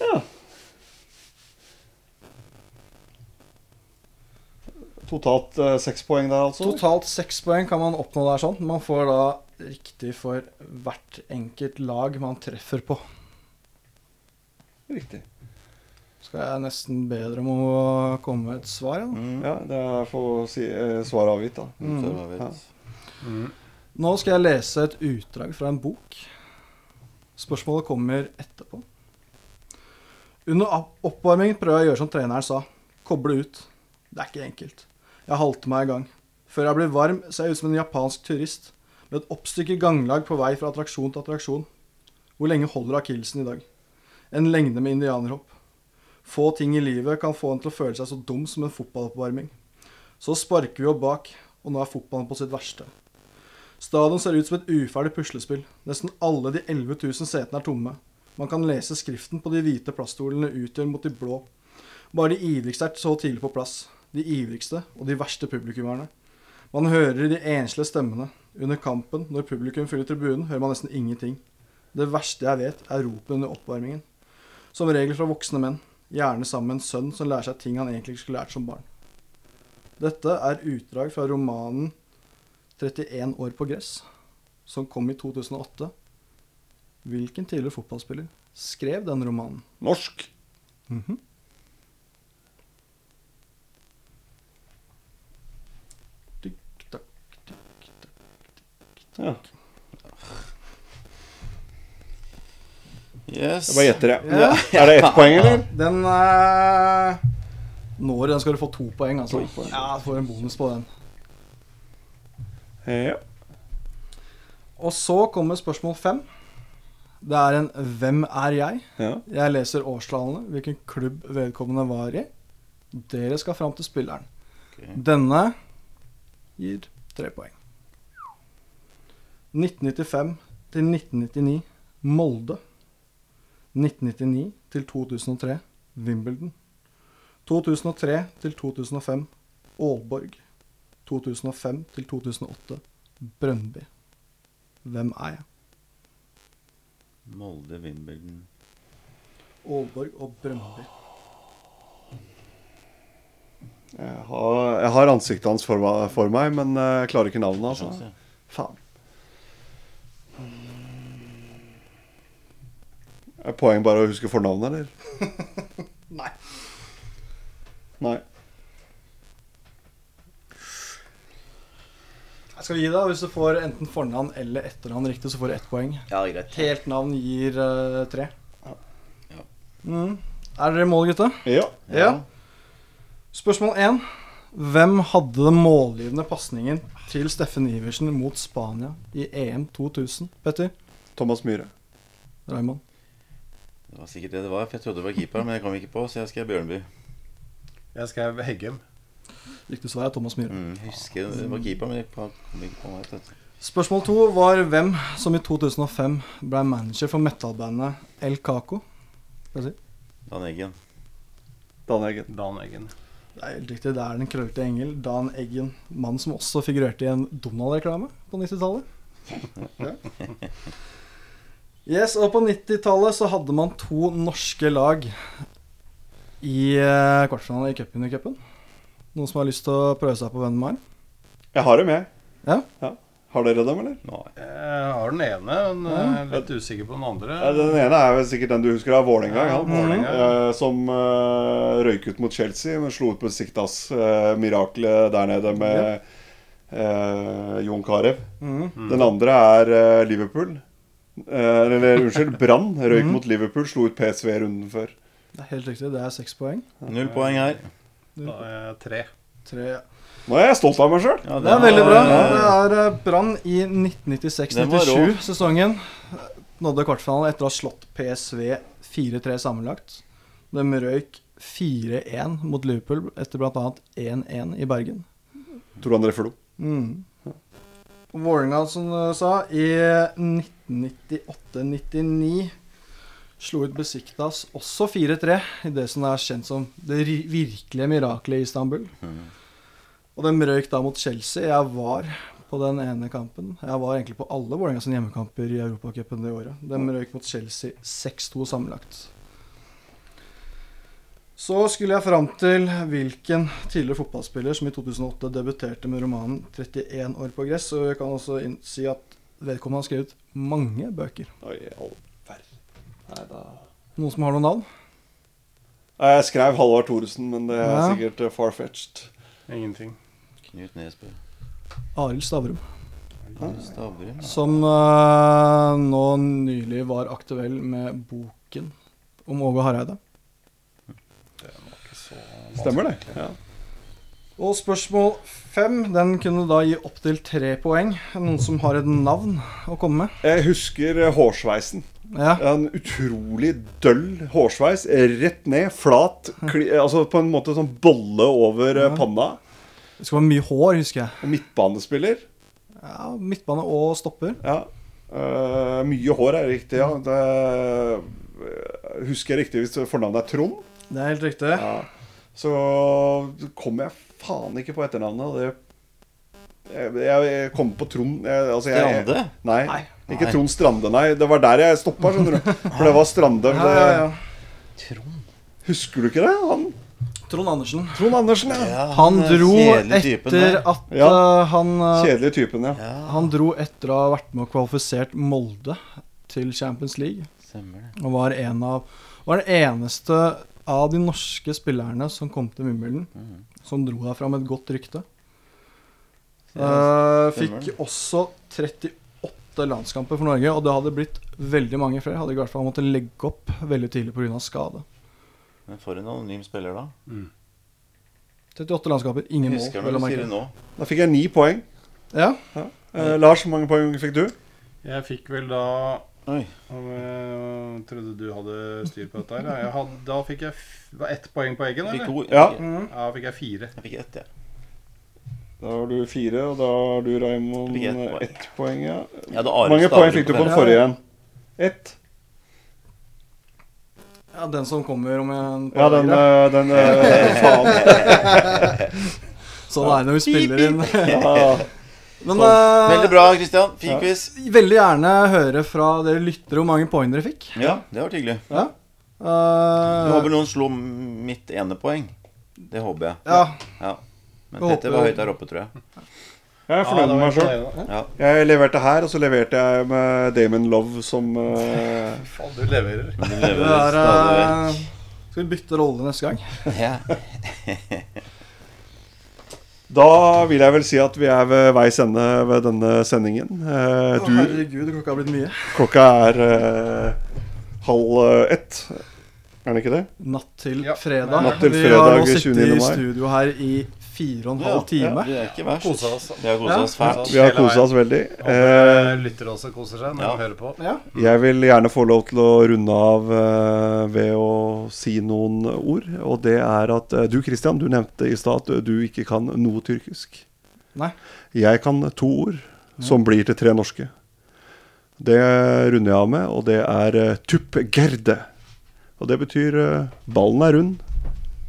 Speaker 5: Ja. Totalt eh, seks poeng der, altså.
Speaker 6: Totalt seks poeng kan man oppnå der sånn. Man får da riktig for hvert enkelt lag man treffer på.
Speaker 5: Riktig.
Speaker 6: Skal er nesten bedre om å komme med et svar? Ja?
Speaker 8: Mm.
Speaker 5: Ja, det er å å si eh, svar avgitt, da.
Speaker 6: Mm.
Speaker 8: Avgitt. Ja. Mm.
Speaker 6: Nå skal jeg lese et utdrag fra en bok. Spørsmålet kommer etterpå. Under opp- oppvarmingen prøver jeg å gjøre som treneren sa. Koble ut. Det er ikke enkelt. Jeg halter meg i gang. Før jeg blir varm, ser jeg ut som en japansk turist med et oppstykket ganglag på vei fra attraksjon til attraksjon. Hvor lenge holder akillesen i dag? En lengde med indianerhopp. Få ting i livet kan få en til å føle seg så dum som en fotballoppvarming. Så sparker vi opp bak, og nå er fotballen på sitt verste. Stadion ser ut som et uferdig puslespill. Nesten alle de 11 000 setene er tomme. Man kan lese skriften på de hvite plaststolene utgjør mot de blå. Bare de ivrigste er så tidlig på plass. De ivrigste og de verste publikummerne. Man hører de enslige stemmene. Under kampen, når publikum fyller tribunen, hører man nesten ingenting. Det verste jeg vet, er ropene under oppvarmingen. Som regel fra voksne menn. Gjerne sammen med en sønn som lærer seg ting han egentlig ikke skulle lært som barn. Dette er utdrag fra romanen 31 år på gress, som kom i 2008. Hvilken tidligere fotballspiller skrev den romanen?
Speaker 5: Norsk.
Speaker 6: Mhm. Tikk, takk, tikk, takk.
Speaker 5: Ja.
Speaker 8: Yes.
Speaker 5: Jeg bare gjetter, jeg.
Speaker 6: Ja.
Speaker 5: Er det ett poeng, eller?
Speaker 6: Den uh, når den skal du få to poeng, altså.
Speaker 5: To poeng.
Speaker 6: Ja, du får en bonus på den.
Speaker 5: Ja.
Speaker 6: Og så kommer spørsmål fem. Det er en 'Hvem er jeg?'
Speaker 5: ja.
Speaker 6: Jeg leser årstallene, hvilken klubb vedkommende var i. Dere skal fram til spilleren.
Speaker 8: Okay.
Speaker 6: Denne gir tre poeng. 1995 til 1999 Molde. 1999 til 2003 Wimbledon. 2003 til 2005 Aalborg. 2005 til 2008 Brøndby. Hvem er jeg?
Speaker 8: Molde, Wimbledon
Speaker 6: Aalborg og Brøndby.
Speaker 5: Jeg har, jeg har ansiktet hans for meg, for meg men eh, jeg klarer ikke navnet. Altså. Faen. Er poeng bare å huske fornavnet, eller?
Speaker 6: Nei.
Speaker 5: Nei.
Speaker 6: Jeg skal gi deg, Hvis du får enten fornavn eller etternavn riktig, så får du ett poeng.
Speaker 8: Ja, greit.
Speaker 6: Helt navn gir uh, tre.
Speaker 8: Ja.
Speaker 6: Mm. Er dere i mål, gutta?
Speaker 5: Ja.
Speaker 6: Ja. Spørsmål én. Hvem hadde den målgivende pasningen til Steffen Iversen mot Spania i EM 2000? Petter?
Speaker 5: Thomas Myhre.
Speaker 6: Raymond?
Speaker 8: Det var sikkert det det var, for jeg trodde det var keeper, men jeg kom ikke på, så jeg skrev Bjørnby.
Speaker 7: Jeg skrev Heggem.
Speaker 6: Riktig svar er Thomas Myhre.
Speaker 8: Mm, jeg husker det var keeper, men jeg kom ikke på meg. vet.
Speaker 6: Spørsmål to var hvem som i 2005 ble manager for metallbandet El Caco? Skal jeg si?
Speaker 8: Dan Eggen.
Speaker 5: Dan Eggen.
Speaker 7: Dan Eggen.
Speaker 6: Det er helt riktig, det er den krøllete engel, Dan Eggen. Mann som også figurerte i en Donald-reklame på 90-tallet. Yes, og på 90-tallet så hadde man to norske lag i uh, kvartfinalen i cupen i cupen. Noen som har lyst til å prøve seg på hvem de er?
Speaker 5: Jeg har dem, jeg.
Speaker 6: Ja.
Speaker 5: Har dere dem, eller?
Speaker 8: Nei.
Speaker 7: Jeg har den ene, men jeg er litt usikker på den andre.
Speaker 5: Ja, den ene er vel sikkert den du husker av Vålerenga.
Speaker 7: Ja,
Speaker 5: Ja,
Speaker 7: Vålerenga.
Speaker 5: Eh, som uh, røyk ut mot Chelsea, men slo ut på Siktas. Uh, miraklet der nede med eh, Jon Carew.
Speaker 6: Mhm.
Speaker 5: Den andre er eh, Liverpool. Eh, eller unnskyld, Brann. Røyk mot Liverpool, slo ut PSV runden før.
Speaker 6: Det er helt riktig, det er seks poeng.
Speaker 8: Null poeng her.
Speaker 7: Da er jeg tre.
Speaker 6: Tre.
Speaker 5: Nå er jeg stolt av meg sjøl.
Speaker 8: Ja,
Speaker 6: Det er veldig bra.
Speaker 8: var-
Speaker 6: Det er eh, Brann i
Speaker 8: Den var rå.
Speaker 6: 1996-97-sesongen. Nådde kvartfinalen etter å ha slått PSV 4-3 sammenlagt. De røyk 4-1 mot Liverpool etter bl.a. 1-1 i Bergen.
Speaker 5: Tor André Flo.
Speaker 6: Mm. Vålerenga, som du sa, i 1998-99 slo ut Besiktas også 4-3 i det som er kjent som det virkelige miraklet i Istanbul. Og de røyk da mot Chelsea. Jeg var på den ene kampen. Jeg var egentlig på alle Vålerenga sine hjemmekamper i Europacupen det året. De røyk mot Chelsea 6-2 sammenlagt. Så skulle jeg fram til hvilken tidligere fotballspiller som i 2008 debuterte med romanen 31 år på gress. Og jeg kan også si at vedkommende har skrevet mange bøker.
Speaker 5: Oi, all
Speaker 6: Noen som har noen navn?
Speaker 5: Jeg skrev Halvard Thoresen, men det er
Speaker 6: Ja.
Speaker 5: sikkert uh, far-fetched.
Speaker 7: Ingenting.
Speaker 8: Knut Nesbø.
Speaker 6: Arild Stavrum.
Speaker 8: Stavrum.
Speaker 6: Som uh, nå nylig var aktuell med boken om Åge Hareide.
Speaker 5: Stemmer det. Ja.
Speaker 6: Og spørsmål fem, den kunne da gi opptil tre poeng. Noen som har et navn å komme med?
Speaker 5: Jeg husker eh, hårsveisen.
Speaker 6: Ja.
Speaker 5: En utrolig døll hårsveis. Rett ned, flat. Kli, altså på en måte sånn bolle over ja. panna.
Speaker 6: Det skal være mye hår, husker jeg.
Speaker 5: Og midtbanespiller.
Speaker 6: Ja, Midtbane og stopper.
Speaker 5: Ja. Uh, mye hår er riktig, ja. Det, eh, husker jeg riktig hvis fornavnet er Trond?
Speaker 6: Det er helt riktig.
Speaker 5: Ja. Så kom jeg faen ikke på etternavnet. Det jeg, jeg, kom på Trond jeg, altså jeg,
Speaker 8: Strande?
Speaker 5: Nei,
Speaker 6: Nei.
Speaker 5: ikke Trond Strande, nei. Det var der jeg stoppa, skjønner du. For det var Strande.
Speaker 6: Ja, ja, ja.
Speaker 5: Husker du ikke det? Han,
Speaker 6: Trond Andersen.
Speaker 5: Trond Andersen, ja.
Speaker 8: Ja,
Speaker 6: Han
Speaker 8: han
Speaker 6: dro etter at
Speaker 5: Ja.
Speaker 6: eh, han eh,
Speaker 5: Kjedelige typen, ja.
Speaker 8: Ja,
Speaker 6: Han dro etter å ha vært med og kvalifisert Molde til Champions League.
Speaker 8: stemmer det.
Speaker 6: Og var, en av, var den eneste av de norske spillerne som kom til Wimbledon,
Speaker 8: Mm.
Speaker 6: som dro derfra med et godt rykte.
Speaker 8: Ja,
Speaker 6: Eh, fikk også 38 landskamper for Norge, og det hadde blitt veldig mange flere. Hadde i hvert fall måttet legge opp veldig tidlig pga. skade.
Speaker 8: Men for en anonym spiller, da.
Speaker 6: 38 landskamper, ingen mål.
Speaker 8: Husker når du sier det nå.
Speaker 5: Da fikk jeg ni poeng.
Speaker 6: Ja,
Speaker 5: Eh, Lars, hvor mange poeng fikk du?
Speaker 7: Jeg fikk vel da
Speaker 8: Oi.
Speaker 7: Jeg eh, Trodde du hadde styr på dette her. Jeg hadde, da fikk jeg f- det var ett poeng på eggen,
Speaker 8: eller? fikk
Speaker 7: eller?
Speaker 8: to.
Speaker 5: Ja.
Speaker 8: Jeg fikk,
Speaker 7: Ja, fikk jeg fire.
Speaker 8: jeg fikk ett, ja.
Speaker 5: Da har du fire, og da har du, Raymond,
Speaker 8: ett poeng.
Speaker 5: ett poeng. Ja.
Speaker 8: ja
Speaker 5: Hvor mange poeng fikk du på den forrige igjen? Ett?
Speaker 6: ja, den som kommer om en
Speaker 5: Ja, den, eh, den eh, Faen.
Speaker 6: Sånn er det når vi spiller inn.
Speaker 5: Ja.
Speaker 6: Men eh,
Speaker 8: Veldig bra, Christian. Fin
Speaker 5: Ja.
Speaker 8: quiz.
Speaker 6: veldig gjerne høre fra dere lyttere hvor mange poeng dere fikk.
Speaker 8: Ja, det var hyggelig.
Speaker 6: Ja.
Speaker 8: Jeg
Speaker 6: Eh,
Speaker 8: håper noen slo mitt ene poeng. Det håper jeg.
Speaker 6: ja.
Speaker 8: Ja. Men
Speaker 6: Jeg
Speaker 8: Petter
Speaker 6: håper-
Speaker 8: var høyt der oppe, tror jeg.
Speaker 5: Jeg er fornøyd med meg sjøl. Jeg leverte her, og så leverte jeg med Damon Love som uh...
Speaker 7: Faen, du leverer.
Speaker 8: Du
Speaker 6: Det er,
Speaker 8: vekk.
Speaker 6: skal vi bytte rolle neste gang?
Speaker 8: Ja.
Speaker 5: Da vil jeg vel si at vi er ved veis ende ved denne sendingen. Eh,
Speaker 6: Å,
Speaker 5: du,
Speaker 6: herregud, klokka har blitt mye.
Speaker 5: klokka er eh, halv eh, ett. Er den ikke det?
Speaker 6: Natt til
Speaker 7: Ja.
Speaker 6: fredag.
Speaker 5: Natt til
Speaker 6: vi har nå sittet i studio her i fire og en halv time.
Speaker 8: Det er ikke verst.
Speaker 7: Kosa oss.
Speaker 8: Vi har kosa
Speaker 6: Ja.
Speaker 8: oss fælt.
Speaker 5: Vi har kosa oss veldig.
Speaker 7: Håper lytter også koser seg når
Speaker 8: Ja.
Speaker 7: de hører på.
Speaker 6: Ja.
Speaker 5: jeg vil gjerne få lov til å runde av eh, ved å si noen ord. Og det er at eh, du Christian, du nevnte i stad at du ikke kan noe tyrkisk.
Speaker 6: Nei.
Speaker 5: Jeg kan to ord som blir til tre norske. Det runder jeg av med, og det er tuppgerde. Og det betyr eh, ballen er rund.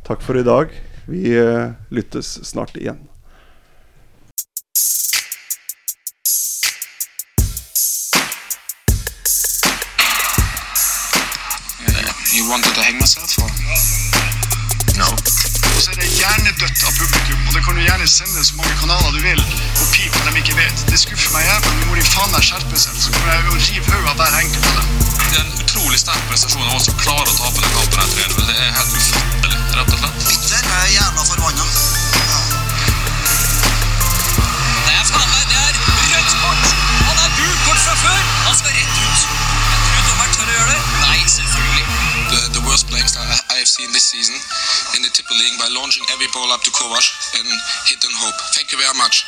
Speaker 5: Takk for i dag. Vi eh, lyttes snart igjen.
Speaker 10: You wanted to hang myself or? No. Så er det hjernedødt av publikum, og det kan du gjerne sende så mange kanaler du vil og pip når de ikke vet. Det skuffer meg jævlig, men må de faen meg skjerpe seg, så kommer jeg å rive hodet av hver enkelt av dem. Det er en utrolig sterk prestasjon av oss som klarer å tape den kampen her Det er helt ufattelig, rett og slett. Jeg er jævla forbanna.
Speaker 4: Det er faen meg det er rødt kort! Han er gult kort fra før! Han skal rett ut. Jeg tror dommeren tør å gjøre det. Nei, selvfølgelig.
Speaker 10: The, the worst I I have seen this season in the Tipper League by launching every ball up to Kovac and hit and hope. Thank you very much.